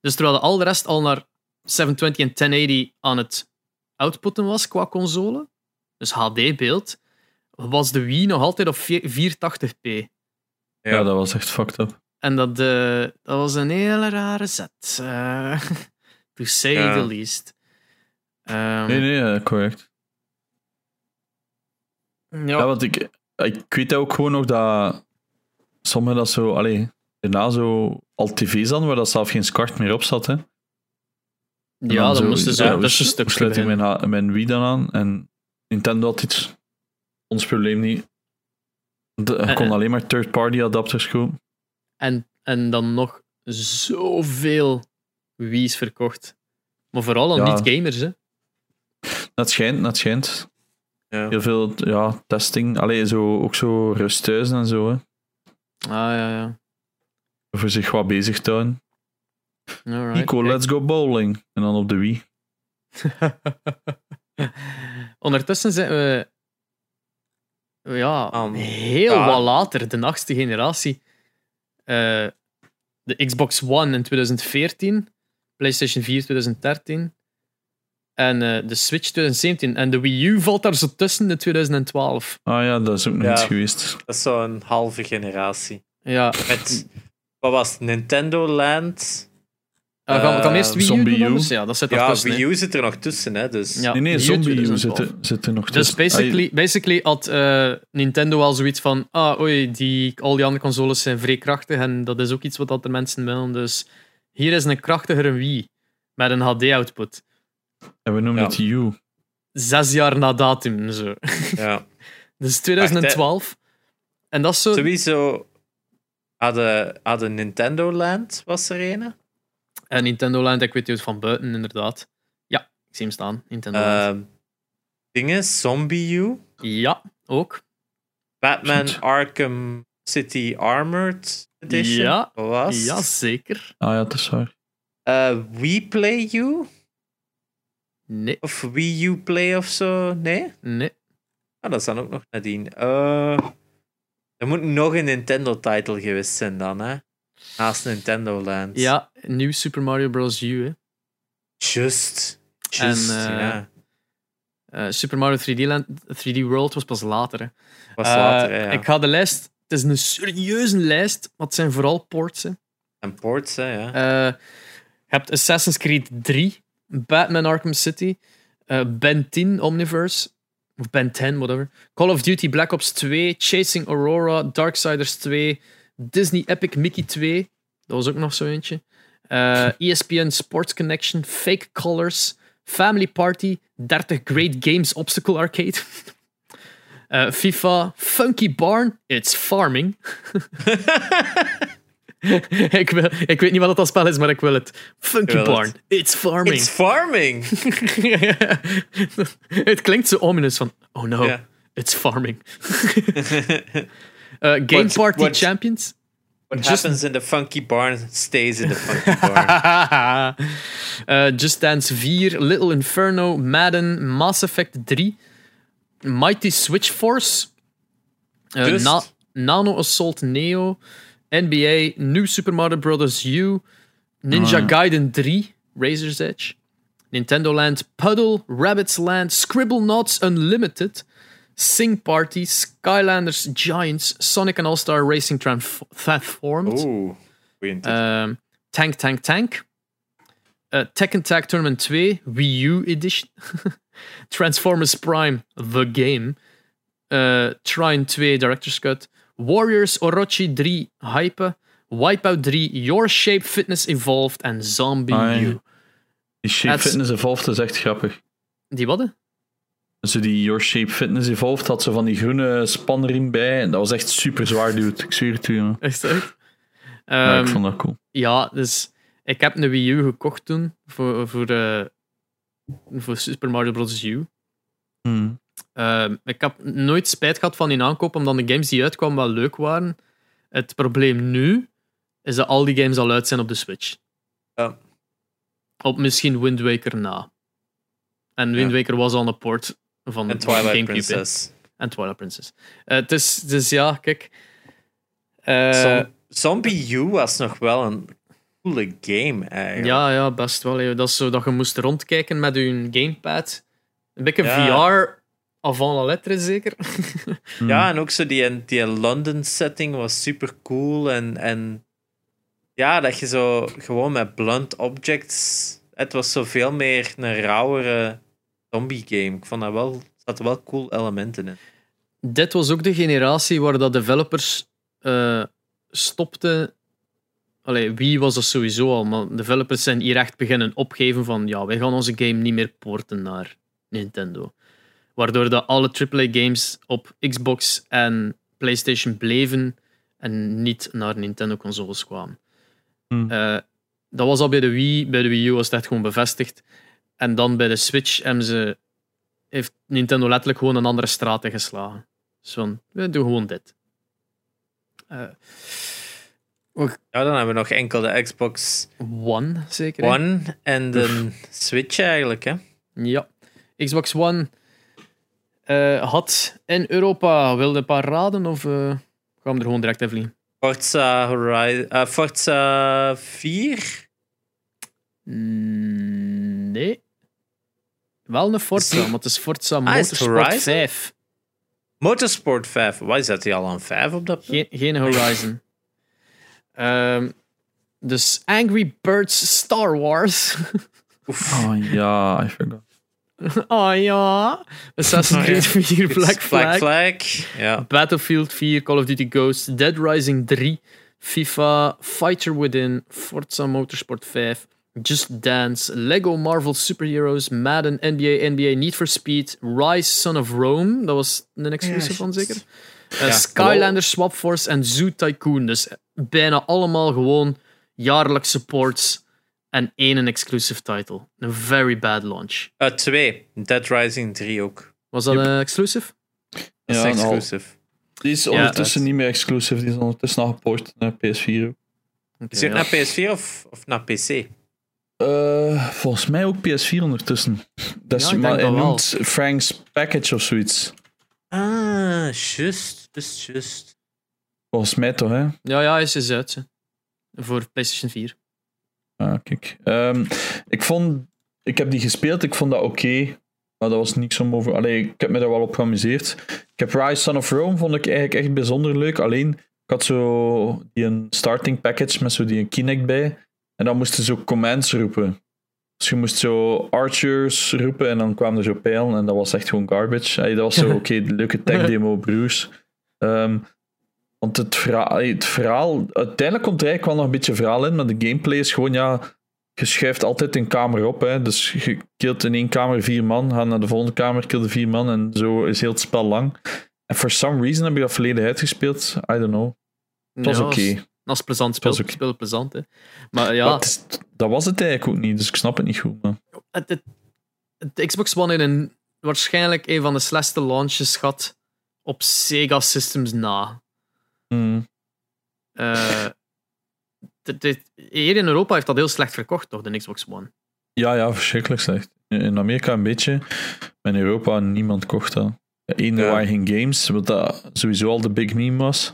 Dus terwijl de al de rest al naar 720 en 1080 aan het outputten was qua console, dus HD-beeld, was de Wii nog altijd op 480p. ja, dat was echt fucked up. En dat, eh, dat was een hele rare zet. eh, to say Ja. the least. Ehm, Nee, nee, ja, correct. ja, Ja, want ik, ik weet ook gewoon nog dat sommigen dat zo, allee, daarna zo al tv's hadden waar dat zelf geen SCART meer op zat. Hè. En ja, dan moesten ze ja, tussenstuk hoe sluit ik mijn, mijn Wii dan aan? En Nintendo had iets, ons probleem niet. De, kon alleen maar third-party adapters kopen. En, en dan nog zoveel Wii's verkocht. Maar vooral aan Ja. niet-gamers, hè. Dat schijnt, dat schijnt. Ja. Heel veel ja, testing. Allee, zo, ook zo rusthuizen en zo. Hè. Ah, ja, ja. Voor zich wat bezig te houden. Alright. Nico, let's go bowling. En dan op de Wii. Ondertussen zijn we ja, heel ja. wat later, de achtste generatie. Eh, de Xbox One in 2014, PlayStation 4 2013 en eh, de Switch 2017. En de Wii U valt daar zo tussen in 2012. Ah ja, dat is ook nog Ja. iets geweest. Dat is zo'n halve generatie. Ja. Met, wat was het? Nintendo Land? Uh, kan, kan eerst Wii U U. anders? Ja, dat zit er Ja, tussen. Wii hè. U zit er nog tussen, hè. Dus. Ja, Nee, nee, Wii U Zombie U 2012. zit, zit er nog Dus tussen. basically, basically had eh, Nintendo al zoiets van: ah, oei, die, al die andere consoles zijn vrij krachtig en dat is ook iets wat dat de mensen willen. Dus hier is een krachtigere Wii met een HD-output. En we noemen Ja. het U. Zes jaar na datum. Zo. Ja. Dus 2012. En dat is zo. Sowieso hadden, hadden Nintendo Land, was er een. En Nintendo Land, ik weet niet van buiten, inderdaad. Ja, ik zie hem staan. Nintendo Land. Ehm dingen, Zombie U. Ja, ook. Batman Goed. Arkham City Armored Edition. Ja. Was? Ja, zeker. Ah ja, dat is waar. Eh, Wii Play U? Nee, Of Wii U Play of zo? Nee? nee. Ah, dat is dan ook nog nadien. Eh er moet nog een Nintendo-title geweest zijn dan, hè? Naast Nintendo Land. Ja, nieuw Super Mario Bros. U. Hè. Just. Just, En, eh, ja. Eh, Super Mario 3D, Land, 3D World was pas later. Hè. Was Eh, later, hè, ja. Ik ga de lijst. Het is een serieuze lijst, maar het zijn vooral ports. Hè. En ports, hè, ja. Eh, je hebt Assassin's Creed 3, Batman Arkham City, eh, Ben 10 Omniverse, of Ben 10, whatever. Call of Duty Black Ops 2, Chasing Aurora, Darksiders 2, Disney Epic Mickey 2, dat was ook nog zo eentje. Eh, ESPN Sports Connection, Fake Colors, Family Party, 30 Great Games Obstacle Arcade. Eh, FIFA, Funky Barn, It's Farming. ik, wil, ik weet niet wat dat spel is, maar ik wil het. Funky wil het. Barn, It's Farming. It's farming! het klinkt zo ominous van, oh no, it's farming. Eh, Game Party Champions. What Just- happens in the funky barn stays in the funky barn. Eh, Just Dance 4, Little Inferno, Madden, Mass Effect 3, Mighty Switch Force, Just. Na- Nano Assault Neo, NBA, New Super Mario Bros. U, Ninja ja. Gaiden 3, Razor's Edge, Nintendo Land Puddle, Rabbit's Land, Scribble Knots Unlimited, Sing Party, Skylanders Giants, Sonic and All-Star Racing Transf- Transformed, Oeh. Ehm, Tank Tank Tank. Eh, Tekken Tag Tournament 2, Wii U Edition. Transformers Prime, The Game. Eh Trine 2, Director's Cut. Warriors Orochi 3, Hype. Wipeout 3, Your Shape Fitness Evolved. En Zombie Ah. U. Die Shape Fitness Evolved is echt grappig. Die wat? Zo die Your Shape Fitness Evolved had ze van die groene spanriem bij. En dat was echt super zwaar, dude. Ik zweer het u. Echt echt? Ja, Ehm, ik vond dat cool. Ja, dus ik heb een Wii U gekocht toen voor, voor, eh, voor Super Mario Bros. U. Hmm. Ehm, ik heb nooit spijt gehad van die aankoop, omdat de games die uitkwamen wel leuk waren. Het probleem nu is dat al die games al uit zijn op de Switch. Ja. Op misschien Wind Waker na. En Wind Ja. Waker was al een port van en Twilight GameCube. Princess. En Twilight Princess. Eh, Het is, dus ja, kijk. Eh, Zom- Zombie U was nog wel een coole game, eigenlijk. ja, ja, best wel. Dat is zo dat je moest rondkijken met je gamepad. Een beetje Ja. VR avant la lettre, zeker. Hmm. Ja, en ook zo die, die London setting was super cool. En, en ja, dat je zo gewoon met blunt objects. Het was zo veel meer een rauwere zombie game. Ik vond dat wel. Er zaten wel cool elementen in. Dit was ook de generatie waar dat developers eh, stopten. Allee, wie was dat sowieso al, maar developers zijn hier echt beginnen opgeven van ja, wij gaan onze game niet meer porten naar Nintendo. Waardoor dat alle AAA-games op Xbox en PlayStation bleven en niet naar Nintendo-consoles kwamen. Hmm. Eh, dat was al bij de Wii, bij de Wii U was het echt gewoon bevestigd. En dan bij de Switch hebben ze, heeft Nintendo letterlijk gewoon een andere straat ingeslagen. Dus van, we doen gewoon dit. Eh, Ja, dan hebben we nog enkel de Xbox One, zeker. hè? One en de Switch eigenlijk. Hè? Ja. Xbox One eh, had in Europa, wilde een paar raden of eh, gaan we er gewoon direct even vliegen? Forza, Horizon, Forza 4. Mm, Nee. Wel een Forza, Is die- maar het is Forza Ah, is Motorsport Horizon? 5. Motorsport 5. Waar zat hij al aan 5 op dat punt? Geen, geen Horizon. Ehm, dus Angry Birds Star Wars. Oh ja, I forgot. oh ja. Assassin's Creed 4, Black Flag. Black Flag. Ja. Battlefield 4, Call of Duty Ghosts, Dead Rising 3, FIFA, Fighter Within, Forza Motorsport 5, Just Dance, Lego Marvel Superheroes, Madden, NBA, NBA Need for Speed, Rise Son of Rome, dat was een exclusive van zeker? Uh, Skylanders Swap Force en Zoo Tycoon. Dus bijna allemaal gewoon jaarlijkse ports en één een exclusive title. Een very bad launch. Uh, twee. Dead Rising 3 ook. Was dat een exclusive? Dat Ja, nou, exclusive. Die is ondertussen niet meer exclusive, die is ondertussen al geport naar PS4 ook. Oké, Is het ja. naar PS4 of, of naar PC? Eh, volgens mij ook PS4 ondertussen. Dat is, Ja, maar hij wel. noemt Frank's Package of zoiets. Ah, just. Just, just. Volgens mij toch, hè? Ja, ja, hij is is uit. hè. Voor PlayStation 4. Ah, kijk. Ehm, ik vond... Ik heb die gespeeld, ik vond dat oké. maar dat was niks om over... Allee, ik heb me daar wel op geamuseerd. Ik heb Rise Son of Rome, vond ik eigenlijk echt bijzonder leuk. Alleen, ik had zo die een starting package met zo die een Kinect bij. En dan moesten zo commands roepen. Dus je moest zo archers roepen en dan kwamen er zo pijlen en dat was echt gewoon garbage. Allee, dat was zo, oké, leuke tech demo, broers. Ehm, want het verhaal, het verhaal, uiteindelijk komt er eigenlijk wel nog een beetje verhaal in, maar de gameplay is gewoon, ja, je schuift altijd een kamer op. Hè. Dus je killt in één kamer vier man, ga naar de volgende kamer, kill de vier man en zo is heel het spel lang. En for some reason heb ik dat volledig uitgespeeld. I don't know. Het was Ja, oké. Dat is plezant oké. Spelen plezant, hè. Maar ja, Maar het is- dat was het eigenlijk ook niet, dus ik snap het niet goed. Maar. het, Xbox One in een, waarschijnlijk een van de slechtste launches gehad op Sega Systems na. Hmm. Eh, dit- dit- hier in Europa heeft dat heel slecht verkocht, toch, de Xbox One? Ja, ja, verschrikkelijk slecht. In Amerika een beetje, maar in Europa niemand kocht dat. Eén, Ja. waren geen games, wat dat sowieso al de big meme was.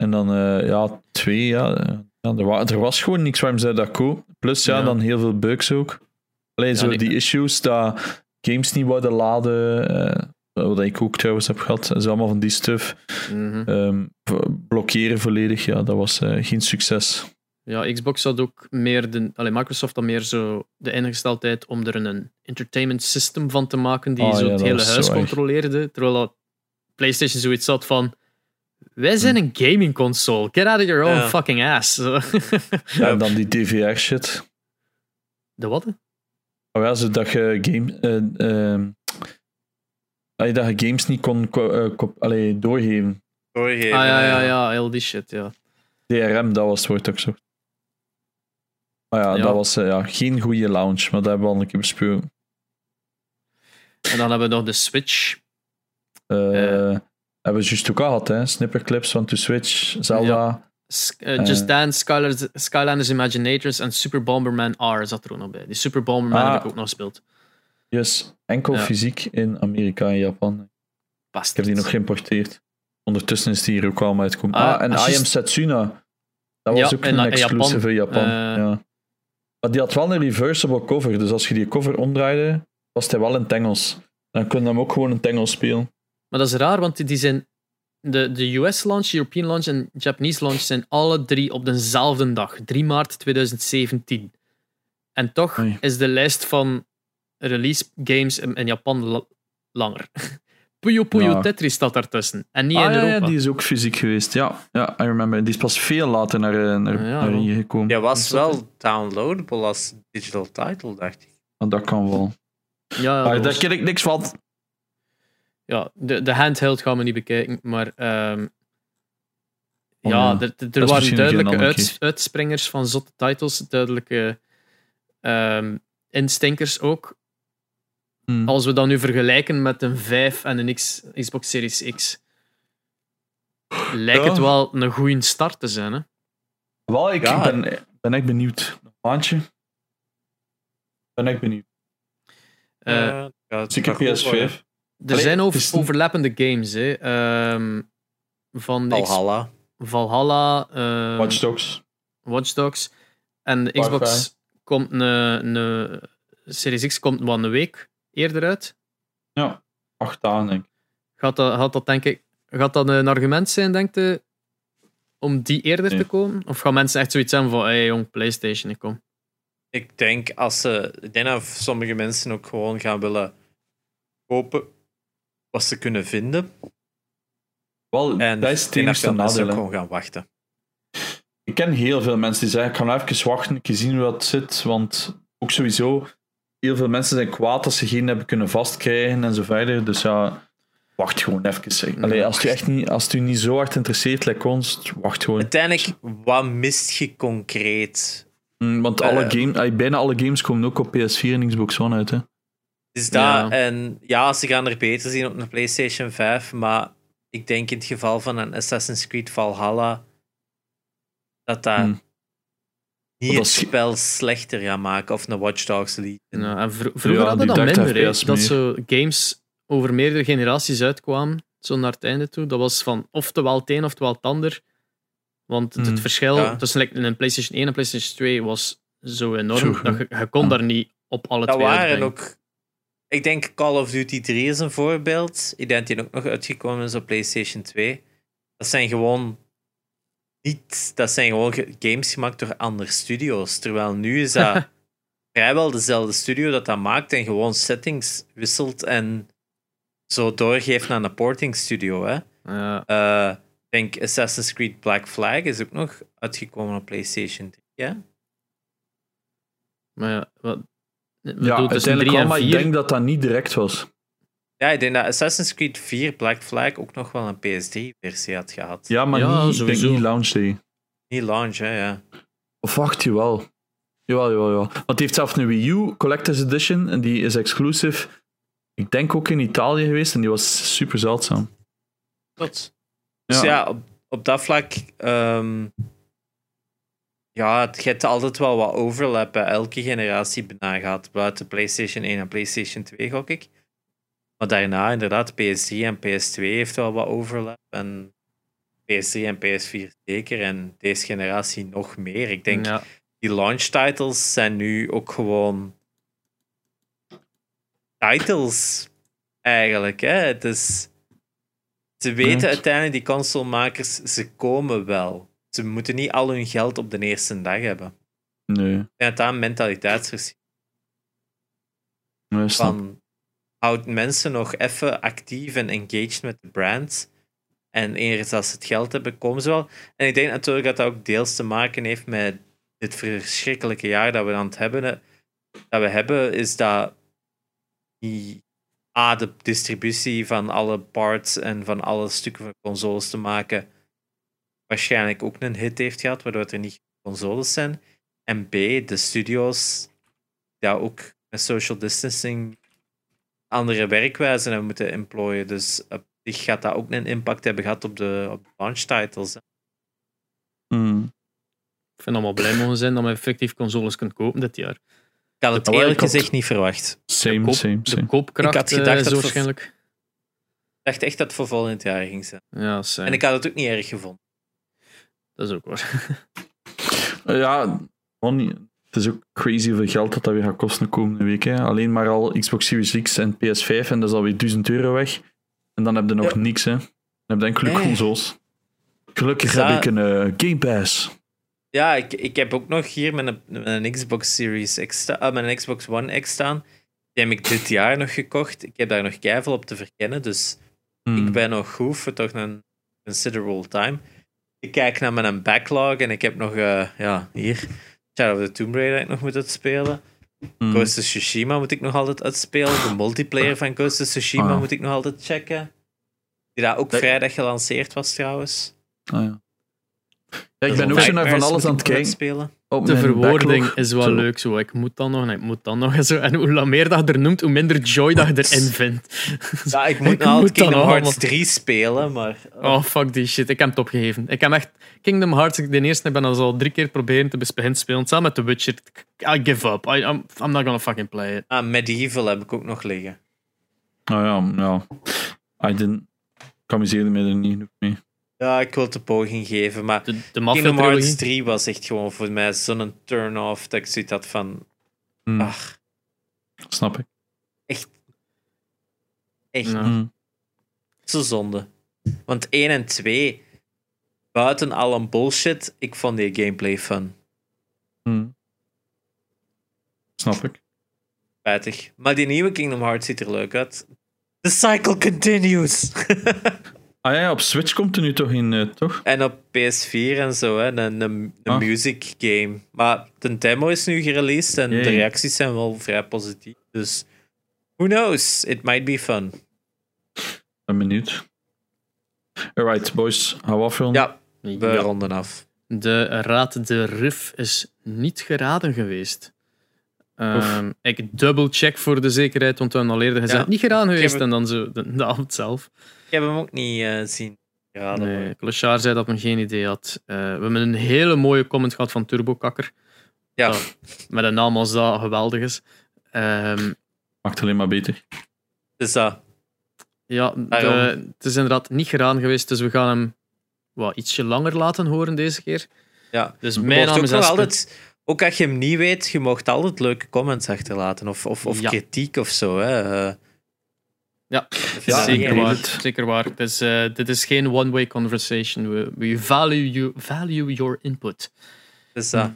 En dan, eh, ja, twee, ja. ja er, wa- er was gewoon niks waarom zij dat koop. Plus, ja, Ja. dan heel veel bugs ook. Alleen zo die- die issues dat games niet wilden laden, eh, wat ik ook trouwens heb gehad, dat is allemaal van die stuff. Mhm. Ehm, blokkeren volledig, ja, dat was eh, geen succes. Ja, Xbox had ook meer de, allee, Microsoft had meer zo de ingesteldheid om er een entertainment system van te maken die Ah, zo het hele huis controleerde. Terwijl dat PlayStation zoiets had van. Wij zijn een gaming console. Get out of your own Ja. fucking ass. Zo. Ja, en dan die DVR shit. De wat? Oh ja, zodat je game, eh, ehm, dat je games niet kon ko- eh, kop- allee, doorgeven. Doorgeven. Ah ja, ja, ja, heel die shit, ja. DRM, dat was het woord dat ik zocht. Maar ja, Ja. dat was eh, ja, geen goede launch, maar dat hebben we al een keer besproken. En dan hebben we nog de Switch. Eh, Eh. Hebben we juist ook al gehad, hè? Snipperclips van To Switch, Zelda. S- eh, Just Eh. Dance, Skylanders, Skylanders Imaginators en Super Bomberman R zat er ook nog bij. Die Super Bomberman Ah. heb ik ook nog gespeeld. Yes, enkel Ja. fysiek in Amerika en Japan. Bastard. Ik heb die nog geïmporteerd. Ondertussen is die hier ook al uitgekomen. Ah, Ah, en I Am Setsuna. Dat Ja, was ook een exclusive in Japan. Japan. Eh. ja. Maar die had wel een reversible cover. Dus als je die cover omdraaide, was hij wel in het Engels. Dan kun je hem ook gewoon in het Engels spelen. Maar dat is raar, want die zijn. De, de US launch, European launch en Japanese launch zijn alle drie op dezelfde dag, 3 maart 2017. En toch Oei. is de lijst van release games in, in Japan la- langer. Puyo Puyo Ja. Tetris staat daartussen. En niet ah, in ja, Europa. ja, die is ook fysiek geweest. Ja, ja, I remember. Die is pas veel later naar, eh, naar, Ja, hier gekomen. Die was wel downloadable als digital title, dacht ik. Maar dat kan wel. Ja, ja, daar was- ken ik niks van. Ja de, de handheld gaan we niet bekijken, maar ehm, Oh, ja, er, er waren duidelijke andere uits- uitspringers van zotte titles, duidelijke ehm, instinkers ook. Hmm. Als we dat nu vergelijken met een 5 en een X, Xbox Series X, lijkt Ja. het wel een goede start te zijn. Hè? Wel, ik Ja. ben, ben echt benieuwd. Een maandje. Ben echt benieuwd. Eh, Eh, ja, Zeker kan goed worden. PS5. Er Allee, zijn over, overlappende games. Hè. Ehm, van de Valhalla. Valhalla, ehm, Watch Dogs. Watch Dogs. En de Xbox komt een, een Series X komt wel een week eerder uit. Ja, acht dagen denk ik. Gaat dat, gaat dat denk ik gaat dat een argument zijn, denkt je, om die eerder Nee. te komen? Of gaan mensen echt zoiets hebben van, hey jong, PlayStation, ik kom. Ik denk als ze. Ik denk dat sommige mensen ook gewoon gaan willen kopen wat ze kunnen vinden. Wel, En dat is het ik ook nadeel. gewoon gaan wachten. Ik ken heel veel mensen die zeggen, ik ga nou even wachten, een keer zien hoe dat zit, want ook sowieso, heel veel mensen zijn kwaad als ze geen hebben kunnen vastkrijgen en zo verder, dus ja, wacht gewoon even. zeg. Allee, als, het u echt niet, als het u niet zo hard interesseert, like ons, wacht gewoon. Uiteindelijk, wat mist je concreet? Mm, Want Eh, alle bijna alle games komen ook op PS4 en Xbox One uit. Hè. Is dat, Ja. En ja, ze gaan er beter zien op een PlayStation 5, maar ik denk in het geval van een Assassin's Creed Valhalla dat dat Hmm. niet Dat het spel slechter gaat maken of een Watch Dogs Legion. Ja, en vro- vroeger Ja, hadden dat 30 minder, dat zo games over meerdere generaties uitkwamen, zo naar het einde toe. Dat was van oftewel het een oftewel het ander. Want het, Hmm. het verschil Ja. tussen like, een PlayStation 1 en PlayStation 2 was zo enorm Zo dat je, je kon Ja. daar niet op alle dat twee waren uitbrengen. ook. Ik denk Call of Duty 3 is een voorbeeld. Ik denk die ook nog uitgekomen is op PlayStation 2. Dat zijn gewoon niet. Dat zijn gewoon ge- games gemaakt door andere studio's. Terwijl nu is dat vrijwel dezelfde studio dat dat maakt en gewoon settings wisselt en zo doorgeeft naar een porting studio. Hè. Ja, Eh, ik denk Assassin's Creed Black Flag is ook nog uitgekomen op PlayStation 3. Hè? maar ja, wat, Ja, bedoel, uiteindelijk 3 wel, maar ik 4 denk dat dat niet direct was. Ja, ik denk dat Assassin's Creed 4 Black Flag ook nog wel een PS3-versie had gehad. Ja, maar Ja, niet, ik denk sowieso. niet launch day. Niet launch, hè, ja. Of wacht, jawel. Jawel, jawel, jawel. Want het heeft zelfs een Wii U Collector's Edition en die is exclusive. Ik denk ook in Italië geweest en die was super zeldzaam. Tot. Dus ja, op, op dat vlak. ehm, ja, het hebt altijd wel wat overlap. hè. Elke generatie gaat. Buiten PlayStation 1 en PlayStation 2, gok ik. Maar daarna, inderdaad, PS3 en PS2 heeft wel wat overlap. En PS3 en PS4 zeker. En deze generatie nog meer. Ik denk, ja, die launch titles zijn nu ook gewoon titles eigenlijk. Hè? Het is, ze weten uiteindelijk, die consolemakers, ze komen wel. Ze moeten niet al hun geld op de eerste dag hebben. Nee, denk dat dat een mentaliteitsverschil nee van houdt mensen nog even actief en engaged met de brand. En eens als ze het geld hebben, komen ze wel. En ik denk natuurlijk dat dat ook deels te maken heeft met dit verschrikkelijke jaar dat we aan het hebben. Dat we hebben, is dat die, A, de distributie van alle parts en van alle stukken van consoles te maken waarschijnlijk ook een hit heeft gehad, waardoor er niet consoles zijn. En B, de studios ja, ook met social distancing andere werkwijzen hebben moeten employen. Dus op zich gaat dat ook een impact hebben gehad op de, op de launch titles. hè. Mm. ik vind we blij mogen zijn dat we effectief consoles kunnen kopen dit jaar. Ik had het maar eerlijk gezegd niet verwacht. Same, koop- same, De same. koopkracht Ik had gedacht eh, dat waarschijnlijk. Ik dacht echt dat het voor volgend jaar ging zijn. Ja, same. En ik had het ook niet erg gevonden. Dat is ook waar. Eh, Ja, het is ook crazy hoeveel geld dat, dat weer gaat kosten de komende week. Hè. Alleen maar al Xbox Series X en PS5 en dat is alweer 1000 euro weg. En dan heb je nog Ja. niks. Hè. Dan heb je enkele Nee. consoles. Gelukkig heb ik een eh, Game Pass. Ja, ik, ik heb ook nog hier mijn, mijn Xbox Series X, mijn Xbox One X staan. Die heb ik dit jaar nog gekocht. Ik heb daar nog keiveel op te verkennen, dus Hmm. ik ben nog goed voor toch een considerable time. Ik kijk naar mijn backlog en ik heb nog, eh, ja, hier, Shadow of the Tomb Raider ik nog moet uitspelen. Hmm. Ghost of Tsushima moet ik nog altijd uitspelen. De multiplayer van Ghost of Tsushima Ah. moet ik nog altijd checken. Die daar ook Dat- vrijdag gelanceerd was trouwens. Ah, ja. Ja, ik Dus ben ook zo naar van alles aan het kijken. Op De verwoording backlog. is wel Zo. leuk. Zo. Ik moet dan nog en ik moet dan nog. en Zo. En hoe meer dat je er noemt, hoe minder joy dat je erin vindt. Ja, ik moet Ik dan Kingdom Hearts 3 spelen, maar... Oh, fuck die shit. Ik heb het opgegeven. Ik heb echt Kingdom Hearts, de eerste, ik ben al zo drie keer proberen te beginnen spelen. Samen met The Witcher. I give up. I, I'm, I'm not gonna fucking play it. Ah, Medieval heb ik ook nog liggen. Ah ja, ja. I didn't... Ik amuseerde me er niet genoeg mee. Ja, ik wil het een poging geven, maar De, de Kingdom Hearts Mafia-trilogie. 3 was echt gewoon voor mij zo'n turn-off dat ik zoiets had van... Hmm, Ach, Snap ik. echt Ja. Hmm. zo zonde. Want 1 en 2 buiten al een bullshit, ik vond die gameplay fun. Hm. Snap ik. Spijtig. Maar die nieuwe Kingdom Hearts ziet er leuk uit. The cycle continues. Ah ja, op Switch komt er nu toch in, eh, toch? en op PS4 en zo, hè, een, een, een Ah. music game. Maar de demo is nu gereleased en Jee. de reacties zijn wel vrij positief. Dus who knows? It might be fun. Ben benieuwd. Alright, boys, hou afronden. Ja, we Ja. ronden af. De Raad de Rif is niet geraden geweest. Ehm, ik double-check voor de zekerheid, want we hebben al eerder gezegd, Ja. niet geraden geweest. En dan zo de, de avond zelf. Ik heb hem ook niet eh, zien. Nee. Clochard zei dat men geen idee had. Eh, we hebben een hele mooie comment gehad van Turbokakker. Ja, Ja. Met een naam als dat geweldig is. Ehm, Maakt alleen maar beter. dus dat. ja, de- Daarom. het is inderdaad niet geraden geweest, dus we gaan hem wat, ietsje langer laten horen deze keer. Ja. Dus mijn naam is altijd, ook als je hem niet weet, je mocht altijd leuke comments achterlaten. Of, of, of Ja. kritiek of zo. Hè. Eh, Ja, Ja, zeker, ja. waar, zeker waar. Dus, eh, dit is geen one-way conversation. We, we value, you, value your input. dus dat.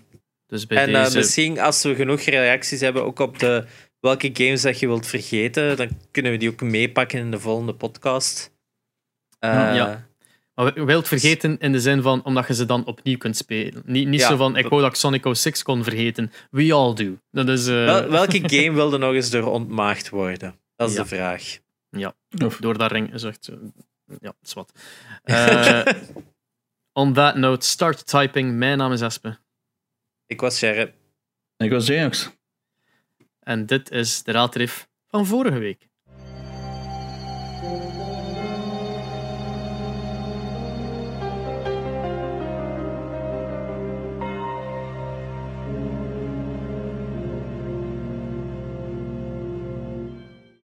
Dus bij En eh, deze... misschien als we genoeg reacties hebben, ook op de, welke games dat je wilt vergeten, dan kunnen we die ook meepakken in de volgende podcast. Eh, Ja. Maar je wilt vergeten in de zin van omdat je ze dan opnieuw kunt spelen. Niet, niet Ja. zo van ik wou dat ik Sonic 06 kon vergeten. We all do. Dat is eh, wel- welke game wilde nog eens door ontmaagd worden? Dat is Ja. de vraag. Of, door dat ring is echt. Ja, is wat. Eh, on that note, start typing. Mijn naam is Espe. Ik was Sherry. ik was Jax. En dit is de raadrif van vorige week.